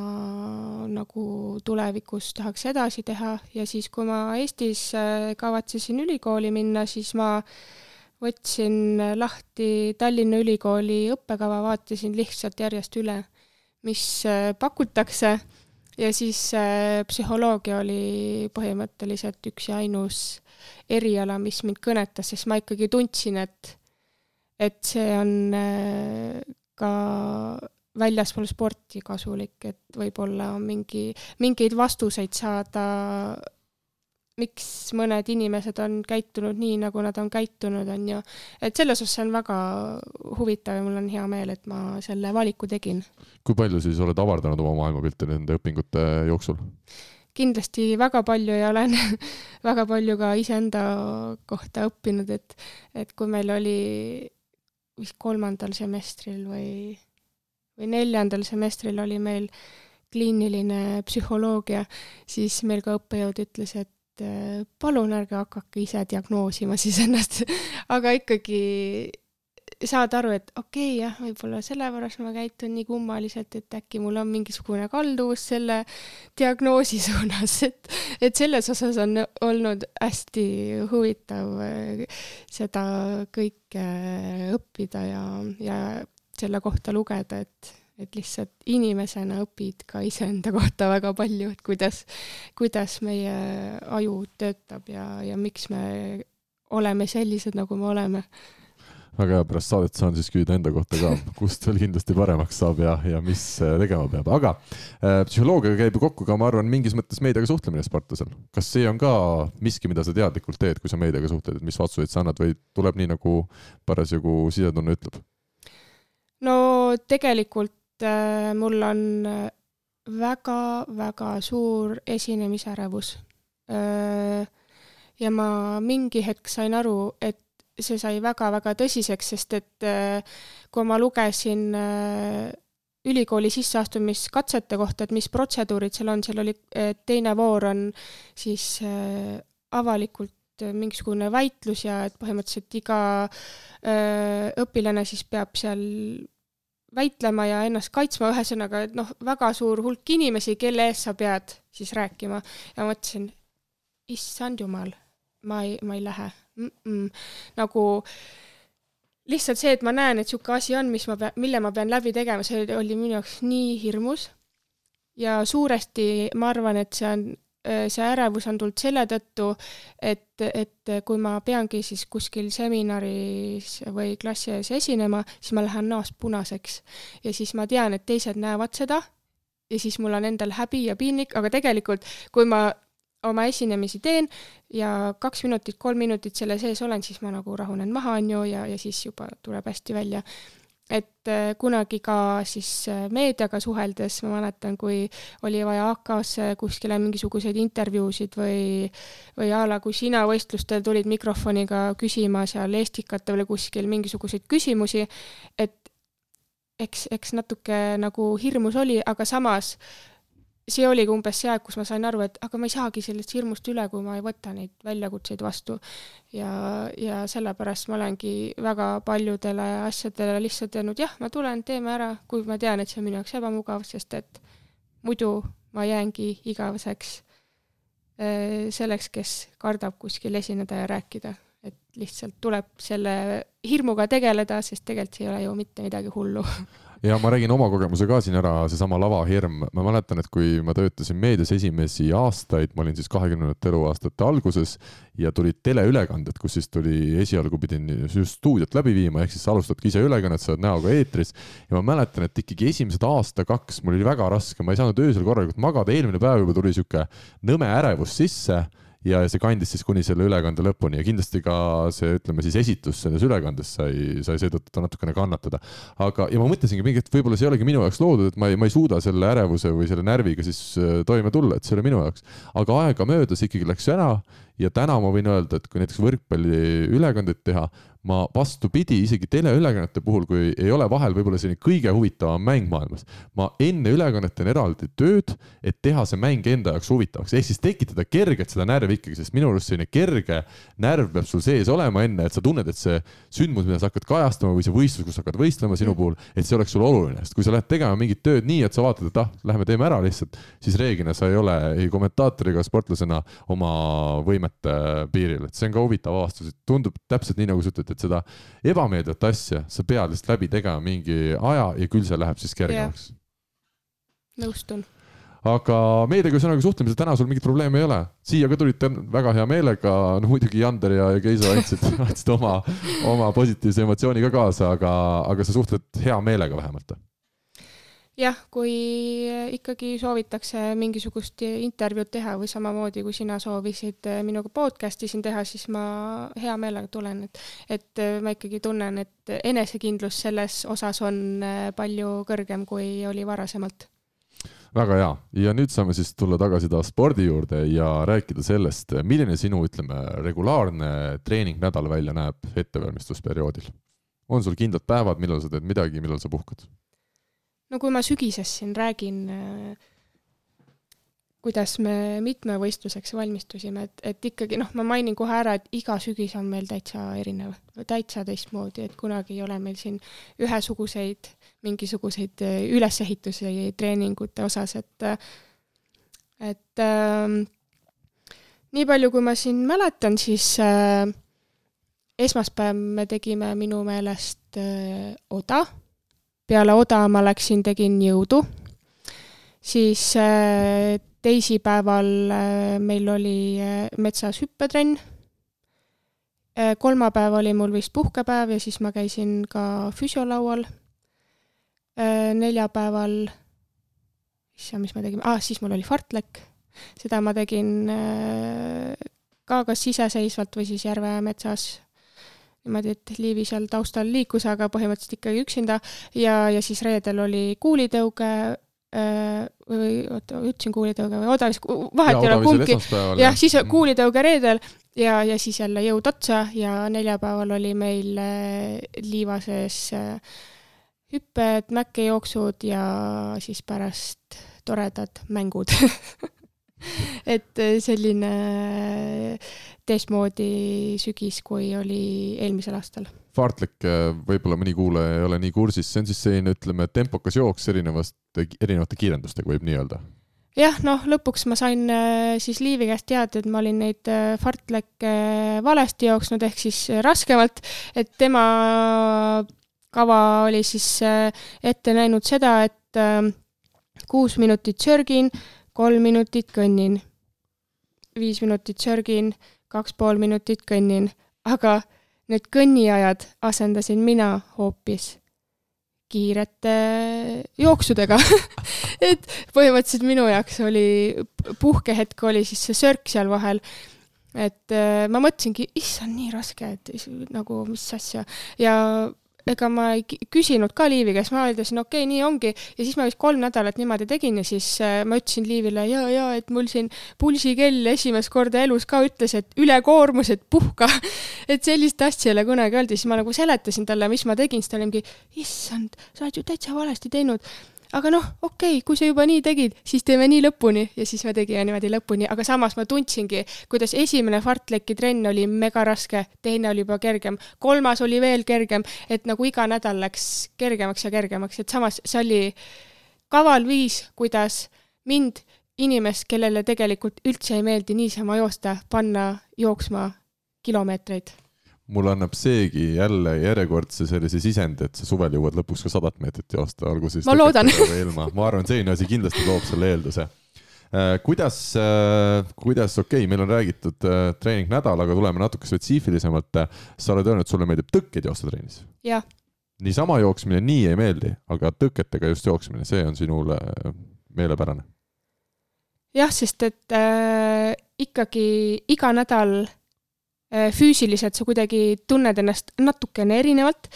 nagu tulevikus tahaks edasi teha. Ja siis, kui ma Eestis äh, kavatsesin ülikooli minna, siis ma võtsin lahti Tallinna Ülikooli õppekava, vaatasin lihtsalt järjest üle, mis äh, pakutakse ja siis äh, psühholoogia oli põhimõtteliselt üks ja ainus eriala, mis mind kõnetas, sest ma ikkagi tundsin, et, et see on äh, ka väljaspool sporti kasulik, et võib-olla mingi, mingeid vastuseid saada miks mõned inimesed on käitunud nii, nagu nad on käitunud, on ju. et selles osas on väga huvitav ja mul on hea meel, et ma selle valiku tegin. kui palju siis oled avardanud oma maailmapilti nende õpingute jooksul? kindlasti väga palju ja olen väga palju ka iseenda kohta õppinud, et, et kui meil oli vist kolmandal semestril või, või neljandal semestril oli meil kliiniline psühholoogia, siis meil ka õppejõud ütles, et et äh, palun ärge hakake ise diagnoosima siis ennast aga ikkagi saad aru, et okei okay, jah, võib-olla sellepärast ma käitun nii kummaliselt, et äkki mul on mingisugune kalduvus selle diagnoosi suunas, et, et selles osas on olnud hästi huvitav äh, seda kõike õppida ja, ja selle kohta lugeda, et et lihtsalt inimesena õpid ka iseenda kohta väga palju, et kuidas, kuidas meie aju töötab ja, ja miks me oleme sellised, nagu me oleme väga hea, pärast saadet saan siis küsida enda kohta ka, kust veel kindlasti paremaks saab ja, ja mis äh, tegema peab, aga äh, psühholoogiaga käib ju kokku ka, ma arvan, mingis mõttes meediaga suhtlemine sportlasel. kas see on ka miski, mida sa teadlikult teed, kui sa meediaga suhtled, et mis vastuseid sa annad või tuleb nii, nagu parasjagu sisetunne ütleb? no tegelikult mul on väga-väga äh, suur esinemisärevus äh,. ja ma mingi hetk sain aru, et see sai väga-väga tõsiseks, sest et äh, kui ma lugesin äh, ülikooli sisseastumiskatsete kohta, et mis protseduurid seal on, seal oli, teine voor on siis äh, avalikult mingisugune väitlus ja et põhimõtteliselt iga öö, õpilane siis peab seal väitlema ja ennast kaitsma, ühesõnaga, et noh, väga suur hulk inimesi, kelle ees sa pead siis rääkima ja mõtlesin, issand jumal, ma ei, ma ei lähe mm. -mm. nagu lihtsalt see, et ma näen, et niisugune asi on, mis ma pean, mille ma pean läbi tegema, see oli minu jaoks nii hirmus. ja suuresti ma arvan, et see on see ärevus on tulnud selle tõttu, et, et kui ma peangi siis kuskil seminaris või klassi ees esinema, siis ma lähen näost punaseks. ja siis ma tean, et teised näevad seda ja siis mul on endal häbi ja piinlik, aga tegelikult kui ma oma esinemisi teen ja kaks minutit, kolm minutit selle sees olen, siis ma nagu rahunen maha, on ju, ja, ja siis juba tuleb hästi välja et äh, kunagi ka siis äh, meediaga suheldes ma mäletan, kui oli vaja AK-sse kuskile mingisuguseid intervjuusid või, või a la kui sina võistlustel tulid mikrofoniga küsima seal Estikatel või kuskil mingisuguseid küsimusi, et eks, eks natuke nagu hirmus oli, aga samas see oligi umbes see aeg, kus ma sain aru, et aga ma ei saagi sellest hirmust üle, kui ma ei võta neid väljakutseid vastu. ja, ja sellepärast ma olengi väga paljudele asjadele lihtsalt öelnud jah, ma tulen, teeme ära, kui ma tean, et see on minu jaoks ebamugav, sest et muidu ma jäängi igaveseks äh, selleks, kes kardab kuskil esineda ja rääkida. et lihtsalt tuleb selle hirmuga tegeleda, sest tegelikult see ei ole ju mitte midagi hullu ja ma räägin oma kogemuse ka siin ära, seesama lavahirm. ma mäletan, et kui ma töötasin meedias esimesi aastaid, ma olin siis kahekümnendate eluaastate alguses ja tulid teleülekanded, kus siis tuli, esialgu pidin just stuudiot läbi viima, ehk siis sa alustadki ise ülekannet, sa oled näoga eetris. ja ma mäletan, et ikkagi esimesed aasta-kaks mul oli väga raske, ma ei saanud öösel korralikult magada, eelmine päev juba tuli sihuke nõme ärevus sisse ja see kandis siis kuni selle ülekande lõpuni ja kindlasti ka see, ütleme siis esitus selles ülekandes sai, sai seetõttu natukene kannatada. aga, ja ma mõtlesingi mingi, et võib-olla see ei olegi minu jaoks loodud, et ma ei, ma ei suuda selle ärevuse või selle närviga siis äh, toime tulla, et see oli minu jaoks. aga aega möödas ikkagi läks ära ja täna ma võin öelda, et kui näiteks võrkpalliülekandeid teha, ma vastupidi, isegi teleülekannete puhul, kui ei ole vahel võib-olla selline kõige huvitavam mäng maailmas, ma enne ülekannet teen eraldi tööd, et teha see mäng enda jaoks huvitavaks, ehk siis tekitada kerget seda närvi ikkagi, sest minu arust selline kerge närv peab sul sees olema enne, et sa tunned, et see sündmus, mida sa hakkad kajastama või see võistlus, kus sa hakkad võistlema sinu mm. puhul, et see oleks sulle oluline, sest kui sa lähed tegema mingit tööd nii, et sa vaatad, et ah, lähme teeme ära lihtsalt, siis reeglina sa ei ole ei kommentaatori ega sportlasena oma võimete piiril, et see on ka huvitav avastus, et tundub täpselt nii, nagu sa ütled, et seda ebameeldivat asja sa pead lihtsalt läbi tegema mingi aja ja küll see läheb siis kergemaks. Nõustun. Aga meediaga ühesõnaga suhtlemisel täna sul mingit probleemi ei ole. siia ka tulite väga hea meelega, no muidugi Jander ja Keiso andsid, andsid oma, oma positiivse emotsiooni ka kaasa, aga, aga sa suhtled hea meelega vähemalt jah, kui ikkagi soovitakse mingisugust intervjuud teha või samamoodi, kui sina soovisid minuga podcast'i siin teha, siis ma hea meelega tulen, et, et ma ikkagi tunnen, et enesekindlus selles osas on palju kõrgem, kui oli varasemalt väga hea ja nüüd saame siis tulla tagasi taas spordi juurde ja rääkida sellest, milline sinu, ütleme, regulaarne treeningnädal välja näeb ettevalmistusperioodil. on sul kindlad päevad, millal sa teed midagi, millal sa puhkad? No kui ma sügisest siin räägin, äh, kuidas me mitmevõistluseks valmistusime, et, et ikkagi noh, ma mainin kohe ära, et iga sügis on meil täitsa erinev, täitsa teistmoodi, et kunagi ei ole meil siin ühesuguseid mingisuguseid äh, ülesehitusi treeningute osas, et et äh, nii palju, kui ma siin mäletan, siis äh, esmaspäev me tegime minu meelest äh, oda peale oda ma läksin, tegin jõudu, siis äh, teisipäeval äh, meil oli äh, metsas hüppetrenn, kolmapäev oli mul vist puhkepäev ja siis ma käisin ka füsiolaual, neljapäeval, issand, mis me tegime? Ah,, siis mul oli fartlek, seda ma tegin ka kas iseseisvalt või siis Järve metsas niimoodi, et Liivi seal taustal liikus, aga põhimõtteliselt ikkagi üksinda ja, ja siis reedel oli kuulitõuge äh, või oota, ütlesin kuulitõuge või odavis, vahet ei ole kumbki. jah, siis mm. kuulitõuge reedel ja, ja siis jälle jõud otsa ja neljapäeval oli meil äh, liiva sees äh, hüpped, mäkkejooksud ja siis pärast toredad mängud et selline teistmoodi sügis, kui oli eelmisel aastal. Fartlek, võib-olla mõni kuulaja ei ole nii kursis, see on siis selline, ütleme, tempokas jooks erinevast, erinevate kiirendustega, võib nii öelda? jah, noh, lõpuks ma sain äh, siis Liivi käest teada, et ma olin neid äh, fartlekke valesti jooksnud, ehk siis raskemalt, et tema kava oli siis ette näinud seda, et kuus minutit sörgin, kolm minutit kõnnin, viis minutit sörgin, kaks pool minutit kõnnin, aga need kõnniajad asendasin mina hoopis kiirete jooksudega et põhimõtteliselt minu jaoks oli, puhkehetk oli siis see sörk seal vahel. et äh, ma mõtlesingi, issand, nii raske, et nagu mis asja ja ega ma ei küsinud ka Liivi käest, ma ütlesin, okei okay,, nii ongi. ja siis ma vist kolm nädalat niimoodi tegin ja siis äh, ma ütlesin Liivile ja, ja et mul siin pulsikell esimest korda elus ka ütles, et ülekoormus, et puhka. Et sellist asja ei ole kunagi öeldud, siis ma nagu seletasin talle, mis ma tegin, siis ta oli mingi, issand, sa oled ju täitsa valesti teinud aga noh, okei okay,, kui sa juba nii tegid, siis teeme nii lõpuni. Ja siis me tegime niimoodi lõpuni, aga samas ma tundsingi, kuidas esimene fartleki trenn oli mega raske, teine oli juba kergem, kolmas oli veel kergem, et nagu iga nädal läks kergemaks ja kergemaks, et samas see oli kaval viis, kuidas mind, inimest, kellele tegelikult üldse ei meeldi niisama joosta, panna jooksma kilomeetreid mulle annab seegi jälle järjekordse sellise sisendi, et sa suvel jõuad lõpuks ka sadat meetrit joosta, olgu siis. ma loodan. ma arvan, selline asi kindlasti loob selle eelduse äh, kuidas, äh, kuidas, okei okay,, meil on räägitud äh, treeningnädal, aga tuleme natuke spetsiifilisemalt. sa oled öelnud, sulle meeldib tõkkeid joosta trennis? jah. niisama jooksmine nii ei meeldi, aga tõketega just jooksmine, see on sinule meelepärane? jah, sest et äh, ikkagi iga nädal füüsiliselt sa kuidagi tunned ennast natukene erinevalt.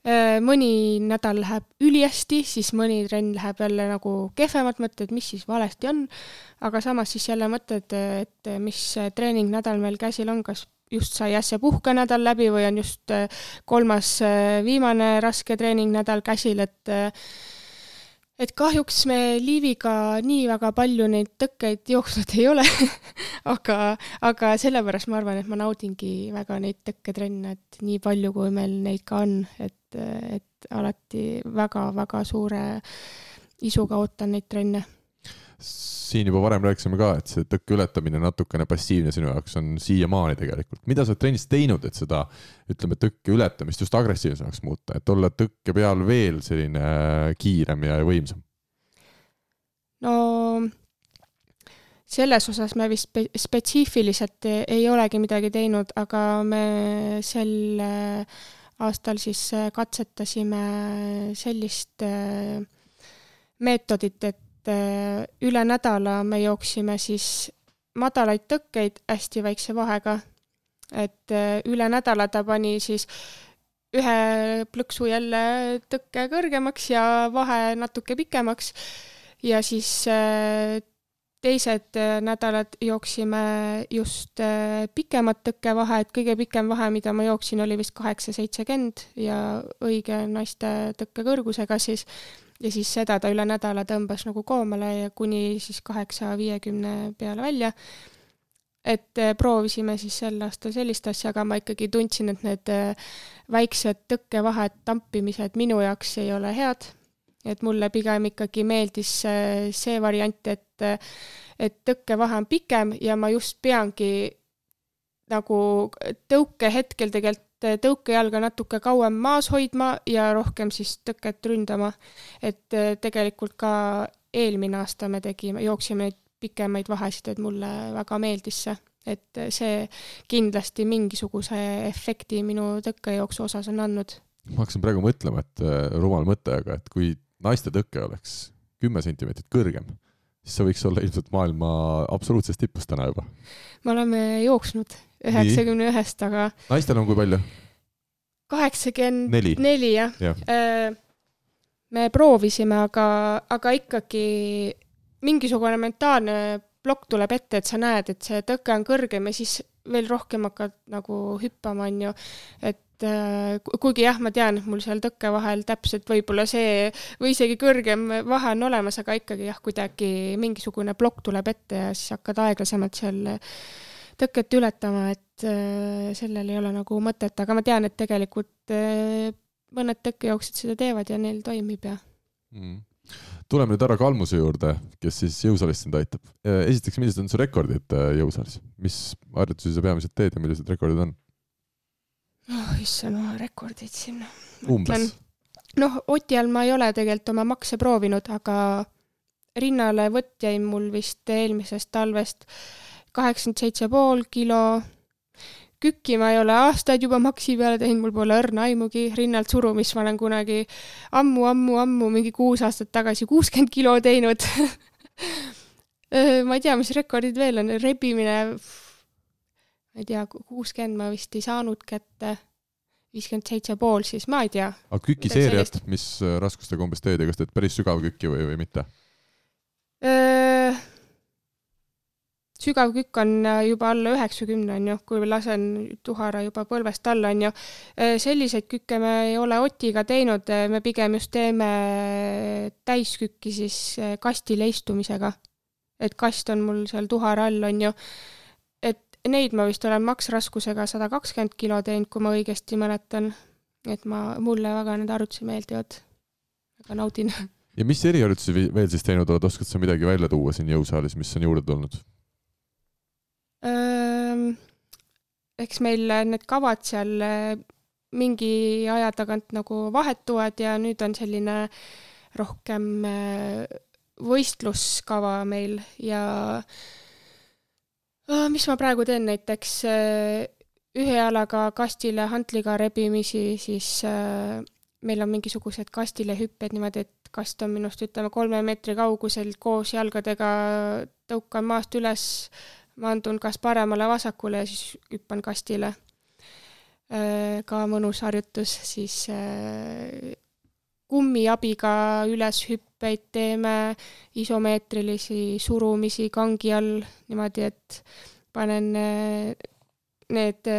Äh, mõni nädal läheb ülihästi, siis mõni trenn läheb jälle nagu kehvemalt, mõtled, mis siis valesti on. aga samas siis jälle mõtled, et mis treeningnädal meil käsil on, kas just sai äsja puhkenädal läbi või on just äh, kolmas viimane raske treeningnädal käsil, et et kahjuks me Liiviga nii väga palju neid tõkkeid jooksnud ei ole. Aga, aga sellepärast ma arvan, et ma naudingi väga neid tõkketrenne, et nii palju, kui meil neid ka on, et, et alati väga-väga suure isuga ootan neid trenne siin juba varem rääkisime ka, et see tõkke ületamine natukene passiivne sinu jaoks on siiamaani tegelikult. mida sa oled trennis teinud, et seda, ütleme, tõkke ületamist just agressiivsemaks muuta, et olla tõkke peal veel selline kiirem ja võimsam? no selles osas me vist spe spetsiifiliselt ei olegi midagi teinud, aga me sel aastal siis katsetasime sellist meetodit, et äh, üle nädala me jooksime siis madalaid tõkkeid hästi väikse vahega. et äh, üle nädala ta pani siis ühe plõksu jälle tõkke kõrgemaks ja vahe natuke pikemaks. ja siis äh, teised nädalad jooksime just pikemat tõkkevahet, kõige pikem vahe, mida ma jooksin, oli vist kaheksa, seitsekümmend ja õige naiste tõkke kõrgusega siis ja siis seda ta üle nädala tõmbas nagu koomale ja kuni siis kaheksa viiekümne peale välja. et eh, proovisime siis sel aastal sellist asja, aga ma ikkagi tundsin, et need eh, väiksed tõkkevahed, tampimised minu jaoks ei ole head. et mulle pigem ikkagi meeldis see variant, et, et tõkkevahe on pikem ja ma just peangi nagu tõukehetkel tegelikult tõukejalga natuke kauem maas hoidma ja rohkem siis tõket ründama. et äh, tegelikult ka eelmine aasta me tegime, jooksime neid pikemaid vahesid, et mulle väga meeldis see, et äh, see kindlasti mingisuguse efekti minu tõkkejooksu osas on andnud. ma hakkasin praegu mõtlema, et rumal mõte, aga et kui naiste tõke oleks kümme sentimeetrit kõrgem, siis see võiks olla ilmselt maailma absoluutsest tipust täna juba. me oleme jooksnud üheksakümne ühest, aga. naistel on kui palju? kaheksakümmend neli, jah ja. ja.. me proovisime, aga, aga ikkagi mingisugune mentaalne plokk tuleb ette, et sa näed, et see tõke on kõrgem ja siis veel rohkem hakkad nagu hüppama, on ju. et kuigi jah, ma tean, et mul seal tõkke vahel täpselt võib-olla see või isegi kõrgem vahe on olemas, aga ikkagi jah, kuidagi mingisugune plokk tuleb ette ja siis hakkad aeglasemalt seal tõket ületama, et äh, sellel ei ole nagu mõtet, aga ma tean, et tegelikult äh, mõned tõkkejooksjad seda teevad ja neil toimib ja mm tuleme nüüd härra Kalmuse juurde, kes siis jõusaalis sind aitab. esiteks, millised on su rekordid jõusaalis, mis harjutusi sa peamiselt teed ja millised rekordid on? Oh issand, ma rekordid siin. umbes? noh, Oti all ma ei ole tegelikult oma makse proovinud, aga rinnale võtt jäi mul vist eelmisest talvest kaheksakümmend seitse pool kilo. kükki ma ei ole aastaid juba maksi peale teinud, mul pole õrna aimugi, rinnalt surumist ma olen kunagi ammu-ammu-ammu, mingi kuus aastat tagasi kuuskümmend kilo teinud ma ei tea, mis rekordid veel on, rebimine, ma ei tea, kuuskümmend ma vist ei saanud kätte viiskümmend seitse pool, siis ma ei tea. aga kükiseeriat, mis äh, raskustega umbes teed ja kas teed päris sügav kükki või, või mitte? sügav kükk on äh, juba alla üheksakümne, on ju, kui lasen tuhara juba põlvest alla, on ju. Selliseid kükke me ei ole Otiga teinud, äh, me pigem just teeme täiskükki siis kastile istumisega. et kast on mul seal tuhara all, on ju. Neid ma vist olen maksraskusega sada kakskümmend kilo teinud, kui ma õigesti mäletan. et ma, mulle väga need harjutused meeldivad. väga naudin. ja mis eriharjutusi veel siis teinud oled, oskad sa midagi välja tuua siin jõusaalis, mis on juurde tulnud? eks meil need kavad seal äh, mingi aja tagant nagu vahetuvad ja nüüd on selline rohkem äh, võistluskava meil ja äh, mis ma praegu teen näiteks ühe jalaga kastile hantliga rebimisi, siis meil on mingisugused kastile hüpped niimoodi, et kast on minust ütleme kolme meetri kaugusel koos jalgadega tõukan maast üles maandun kas paremale-vasakule ja siis hüppan kastile. Äh, ka mõnus harjutus, siis kummi abiga üleshüppeid teeme, isomeetrilisi surumisi kangi all niimoodi, et panen äh, need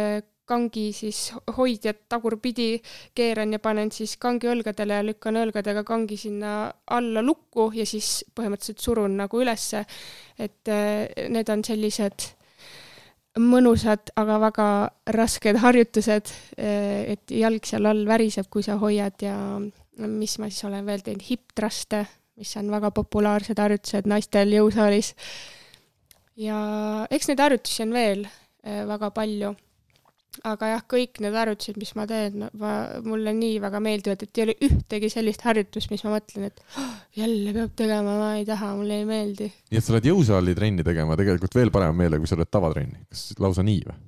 kangi siis hoidjad tagurpidi, keeran ja panen siis kangi õlgadele ja lükkan õlgadega kangi sinna alla lukku ja siis põhimõtteliselt surun nagu ülesse. et eh, need on sellised mõnusad, aga väga rasked harjutused, eh, et jalg seal all väriseb, kui sa hoiad ja mis ma siis olen veel teinud, hip-truste, mis on väga populaarsed harjutused naistel jõusaalis. ja eks neid harjutusi on veel eh, väga palju aga jah, kõik need harjutused, mis ma teen no,, ma, mulle nii väga meeldivad, et ei ole ühtegi sellist harjutust, mis ma mõtlen, et oh, jälle peab tegema, ma ei taha, mulle ei meeldi. nii et sa oled jõusaali trenni tegema tegelikult veel parema meelega, kui sa oled tavatrenni, kas lausa nii või?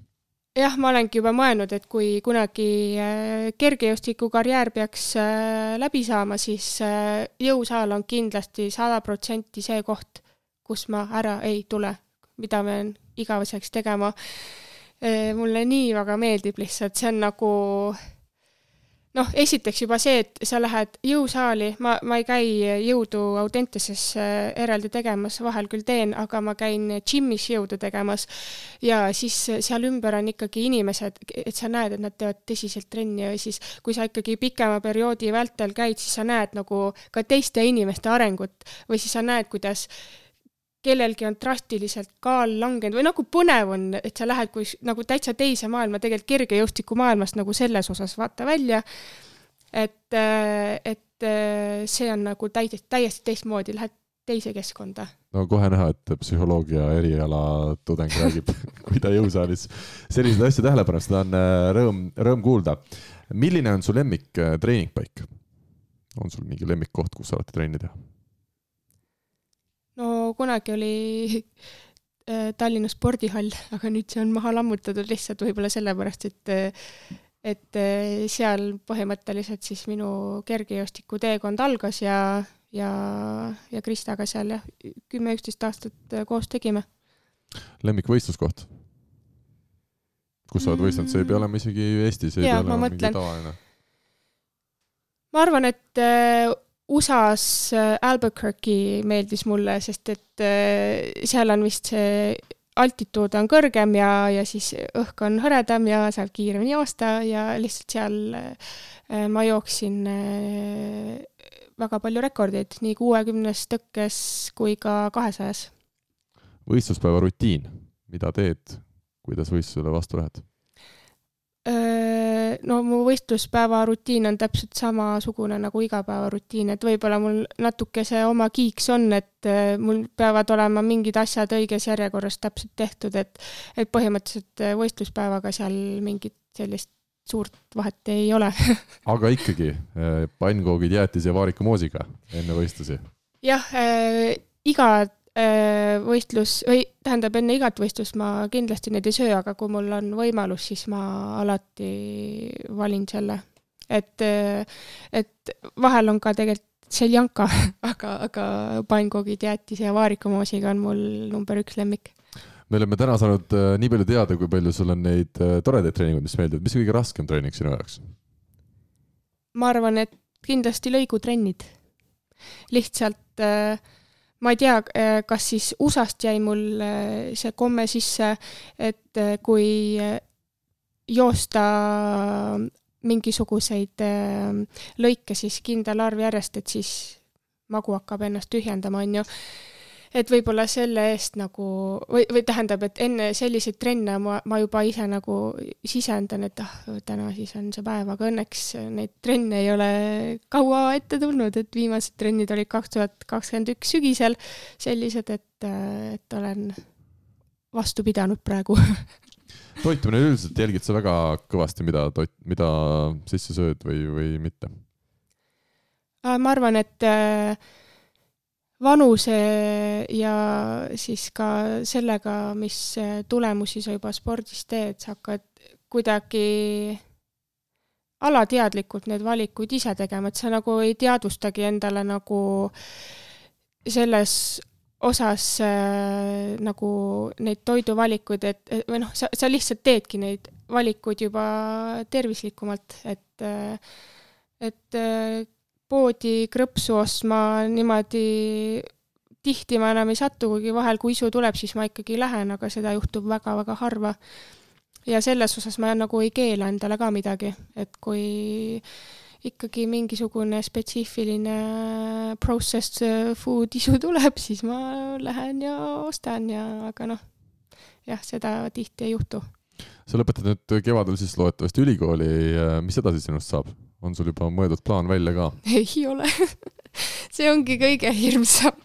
Jah, ma olengi juba mõelnud, et kui kunagi äh, kergejõustikukarjäär peaks äh, läbi saama, siis äh, jõusaal on kindlasti sada protsenti see koht, kus ma ära ei tule, mida ma pean igaveseks tegema. Mulle nii väga meeldib lihtsalt, see on nagu noh, esiteks juba see, et sa lähed jõusaali, ma, ma ei käi jõudu Audenteses eraldi tegemas, vahel küll teen, aga ma käin džimmis jõudu tegemas. ja siis seal ümber on ikkagi inimesed, et sa näed, et nad teevad tõsiselt trenni ja siis, kui sa ikkagi pikema perioodi vältel käid, siis sa näed nagu ka teiste inimeste arengut või siis sa näed, kuidas kellelgi on drastiliselt kaal langenud või nagu põnev on, et sa lähed kui nagu täitsa teise maailma, tegelikult kergejõustikumaailmast nagu selles osas vaata välja. et, et see on nagu täiesti, täiesti teistmoodi, lähed teise keskkonda. no kohe näha, et psühholoogia eriala tudeng räägib, kui ta jõusaalis selliseid asju tähele paneb, seda on äh, rõõm, rõõm kuulda. milline on su lemmik äh, treeningpaik? on sul mingi lemmikkoht, kus alati trenni teha? Kunagi oli äh, Tallinna spordihall, aga nüüd see on maha lammutatud lihtsalt võib-olla sellepärast, et et äh, seal põhimõtteliselt siis minu kergejõustiku teekond algas ja, ja, ja Kristaga seal jah, kümme-üksteist aastat äh, koos tegime. lemmikvõistluskoht? kus sa oled võistelnud, see ei pea olema isegi Eestis, ei pea olema mingi tavaline? ma arvan, et USA-s äh, Albuquerque meeldis mulle, sest et äh, seal on vist see altituud on kõrgem ja, ja siis õhk on hõredam ja saab kiiremini joosta ja lihtsalt seal äh, ma jooksin väga palju rekordeid, nii kuuekümnes tõkkes kui ka kahesajas. võistluspäeva rutiin, mida teed kuidas võistlusele vastu lähed? No mu võistluspäeva rutiin on täpselt samasugune nagu igapäevarutiin, et võib-olla mul natuke see oma kiiks on, et mul peavad olema mingid asjad õiges järjekorras täpselt tehtud, et et põhimõtteliselt võistluspäevaga seal mingit sellist suurt vahet ei ole aga ikkagi pannkoogid jäätise ja vaarikamoosiga enne võistlusi? jah äh,, iga Äh, võistlus või tähendab, enne igat võistlust ma kindlasti neid ei söö, aga kui mul on võimalus, siis ma alati valin selle. et, äh, et vahel on ka tegelikult seljanka, aga, aga pannkoogid jäätise ja vaarikamoosiga on mul number üks lemmik me oleme täna saanud äh, nii palju teada, kui palju sul on neid toredaid treeninguid, mis meeldivad, mis kõige raskem treening sinu jaoks? ma arvan, et kindlasti lõigutrennid. lihtsalt äh, ma ei tea, äh, kas siis USA-st jäi mul äh, see komme sisse, et äh, kui joosta mingisuguseid lõike siis kindel arv järjest, et siis magu hakkab ennast tühjendama, on ju et võib-olla selle eest nagu või, või tähendab, et enne selliseid trenne ma, ma juba ise nagu sisendan, et ah, täna siis on see päev, aga õnneks neid trenne ei ole kaua ette tulnud, et viimased trennid olid kaks tuhat kakskümmend üks sügisel sellised, et, et olen vastu pidanud praegu toitumine üldiselt jälgid sa väga kõvasti, mida toit, mida sisse sööd või, või mitte? ma arvan, et äh, vanuse ja siis ka sellega, mis tulemusi sa juba spordis teed, sa hakkad kuidagi alateadlikult neid valikuid ise tegema, et sa nagu ei teadvustagi endale nagu selles osas äh, nagu neid toiduvalikuid, et või noh, sa, sa lihtsalt teedki neid valikuid juba tervislikumalt, et äh, et äh, poodi krõpsu ostma niimoodi tihti ma enam ei satu, kuigi vahel, kui isu tuleb, siis ma ikkagi lähen, aga seda juhtub väga-väga harva. ja selles osas ma nagu ei keela endale ka midagi, et kui ikkagi mingisugune spetsiifiline processed food isu tuleb, siis ma lähen ja ostan ja, aga noh, jah, seda tihti ei juhtu. sa lõpetad nüüd kevadel siis loodetavasti ülikooli, mis edasi sinust saab? On sul juba mõeldud plaan välja ka? ei ole. See ongi kõige hirmsam,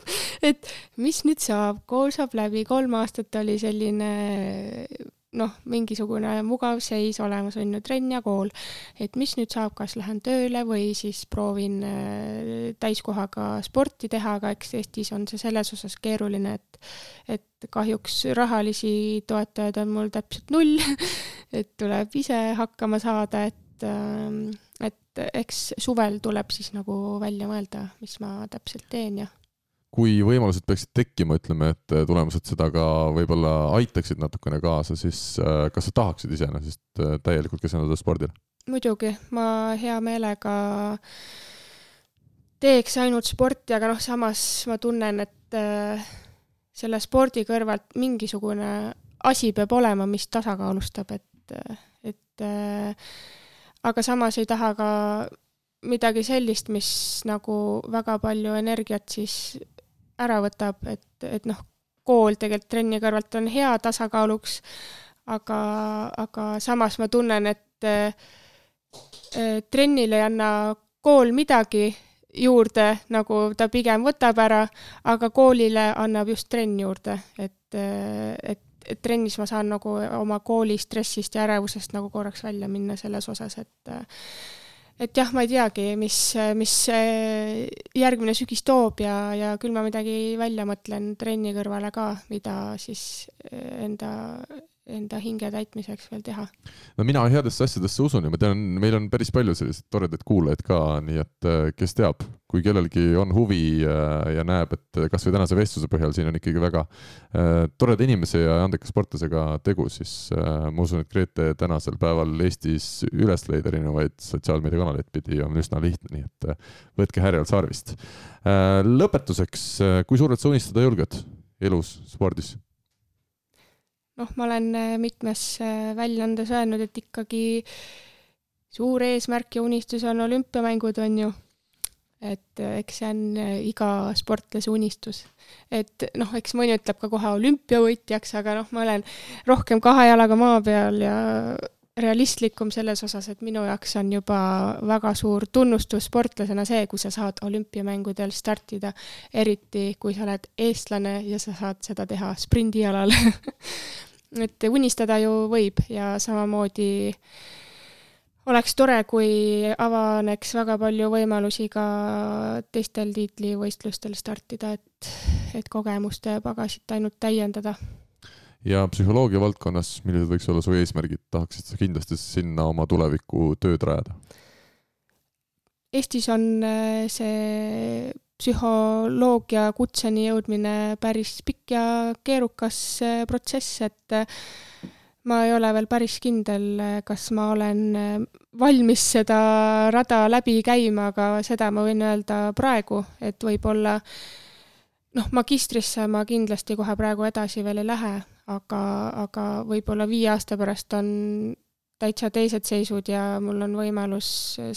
et mis nüüd saab, kool saab läbi, kolm aastat oli selline noh, mingisugune mugav seis olemas, on ju, trenn ja kool. et mis nüüd saab, kas lähen tööle või siis proovin äh, täiskohaga sporti teha, aga eks Eestis on see selles osas keeruline, et et kahjuks rahalisi toetajaid on mul täpselt null. Et tuleb ise hakkama saada, et ähm, et eks suvel tuleb siis nagu välja mõelda, mis ma täpselt teen ja kui võimalused peaksid tekkima, ütleme, et tulemused seda ka võib-olla aitaksid natukene kaasa, siis äh, kas sa tahaksid iseenesest äh, täielikult keskenduda spordile? muidugi, ma hea meelega teeks ainult sporti, aga noh, samas ma tunnen, et äh, selle spordi kõrvalt mingisugune asi peab olema, mis tasakaalustab, et, et aga samas ei taha ka midagi sellist, mis nagu väga palju energiat siis ära võtab, et, et noh, kool tegelikult trenni kõrvalt on hea tasakaaluks, aga, aga samas ma tunnen, et äh, trennile ei anna kool midagi juurde, nagu ta pigem võtab ära, aga koolile annab just trenn juurde, et, et et trennis ma saan nagu oma kooli stressist ja ärevusest nagu korraks välja minna selles osas, et et jah, ma ei teagi, mis, mis järgmine sügis toob ja, ja küll ma midagi välja mõtlen trenni kõrvale ka, mida siis enda enda hinge täitmiseks veel teha. no mina headesse asjadesse usun ja ma tean, meil on päris palju selliseid toredaid kuulajaid ka, nii et äh, kes teab, kui kellelgi on huvi äh, ja näeb, et kasvõi tänase vestluse põhjal siin on ikkagi väga äh, toreda inimese ja andeka sportlasega tegu, siis ma usun, et Grete tänasel päeval Eestis üles leida erinevaid sotsiaalmeediakanaleid pidi on üsna lihtne, nii et võtke härjal sarvist. lõpetuseks, kui suurelt sa unistada julged elus, spordis? Noh, ma olen äh, mitmes äh, väljaandes öelnud, et ikkagi suur eesmärk ja unistus on olümpiamängud, on ju. et eks see on iga sportlase unistus. et noh, eks mõni ütleb ka kohe olümpiavõitjaks, aga noh, ma olen rohkem kahe jalaga maa peal ja realistlikum selles osas, et minu jaoks on juba väga suur tunnustus sportlasena see, kui sa saad olümpiamängudel startida, eriti kui sa oled eestlane ja sa saad seda teha sprindialal et unistada ju võib ja samamoodi oleks tore, kui avaneks väga palju võimalusi ka teistel tiitlivõistlustel startida, et, et kogemuste pagasit ainult täiendada. ja psühholoogia valdkonnas, millised võiks olla su eesmärgid, tahaksid sa kindlasti sinna oma tuleviku tööd rajada? Eestis on äh, see psühholoogia kutseni jõudmine päris pikk ja keerukas äh, protsess, et äh, ma ei ole veel päris kindel, äh, kas ma olen valmis seda rada läbi käima, aga seda ma võin öelda praegu, et võib-olla noh, magistrisse ma kindlasti kohe praegu edasi veel ei lähe, aga, aga võib-olla viie aasta pärast on täitsa teised seisud ja mul on võimalus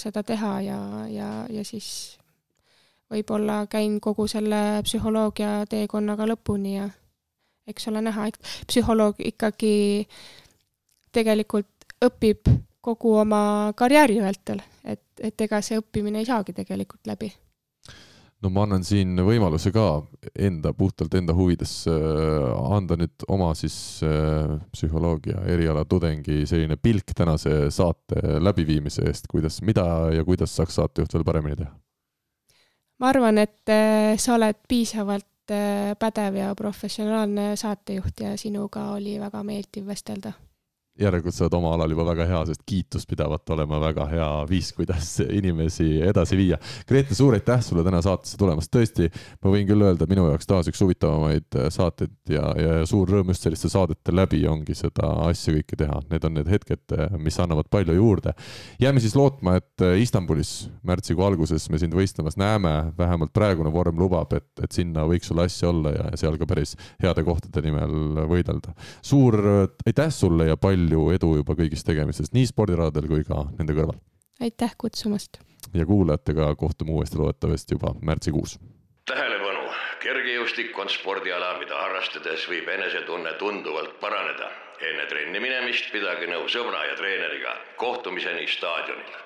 seda teha ja, ja, ja siis võib-olla käin kogu selle psühholoogia teekonnaga lõpuni ja eks ole näha, et psühholoog ikkagi tegelikult õpib kogu oma karjääri vältel, et, et ega see õppimine ei saagi tegelikult läbi no ma annan siin võimaluse ka enda, puhtalt enda huvides äh, anda nüüd oma siis äh, psühholoogia eriala tudengi selline pilk tänase saate läbiviimise eest, kuidas, mida ja kuidas saaks saatejuht veel paremini teha? Ma arvan, et äh, sa oled piisavalt äh, pädev ja professionaalne saatejuht ja sinuga oli väga meeldiv vestelda järelikult sa oled oma alal juba väga hea, sest kiitus pidavat olema väga hea viis, kuidas inimesi edasi viia. Grete, suur aitäh sulle täna saatesse tulemast, tõesti, ma võin küll öelda, minu jaoks taas üks huvitavamaid äh, saateid ja, ja suur rõõm just selliste saadete läbi ongi seda asja kõike teha, need on need hetked, äh, mis annavad palju juurde. jääme siis lootma, et äh, Istanbulis märtsikuu alguses me sind võistlemas näeme, vähemalt praegune vorm lubab, et, et sinna võiks sul asja olla ja seal ka päris heade kohtade nimel võidelda. suur aitäh sulle ja palju palju edu juba kõigis tegemistes, nii spordiradadel kui ka nende kõrval. aitäh kutsumast! ja kuulajatega kohtume uuesti loodetavasti juba märtsikuus. tähelepanu, kergejõustik on spordiala, mida harrastades võib enesetunne tunduvalt paraneda. enne trenni minemist pidage nõu sõbra ja treeneriga. kohtumiseni staadionil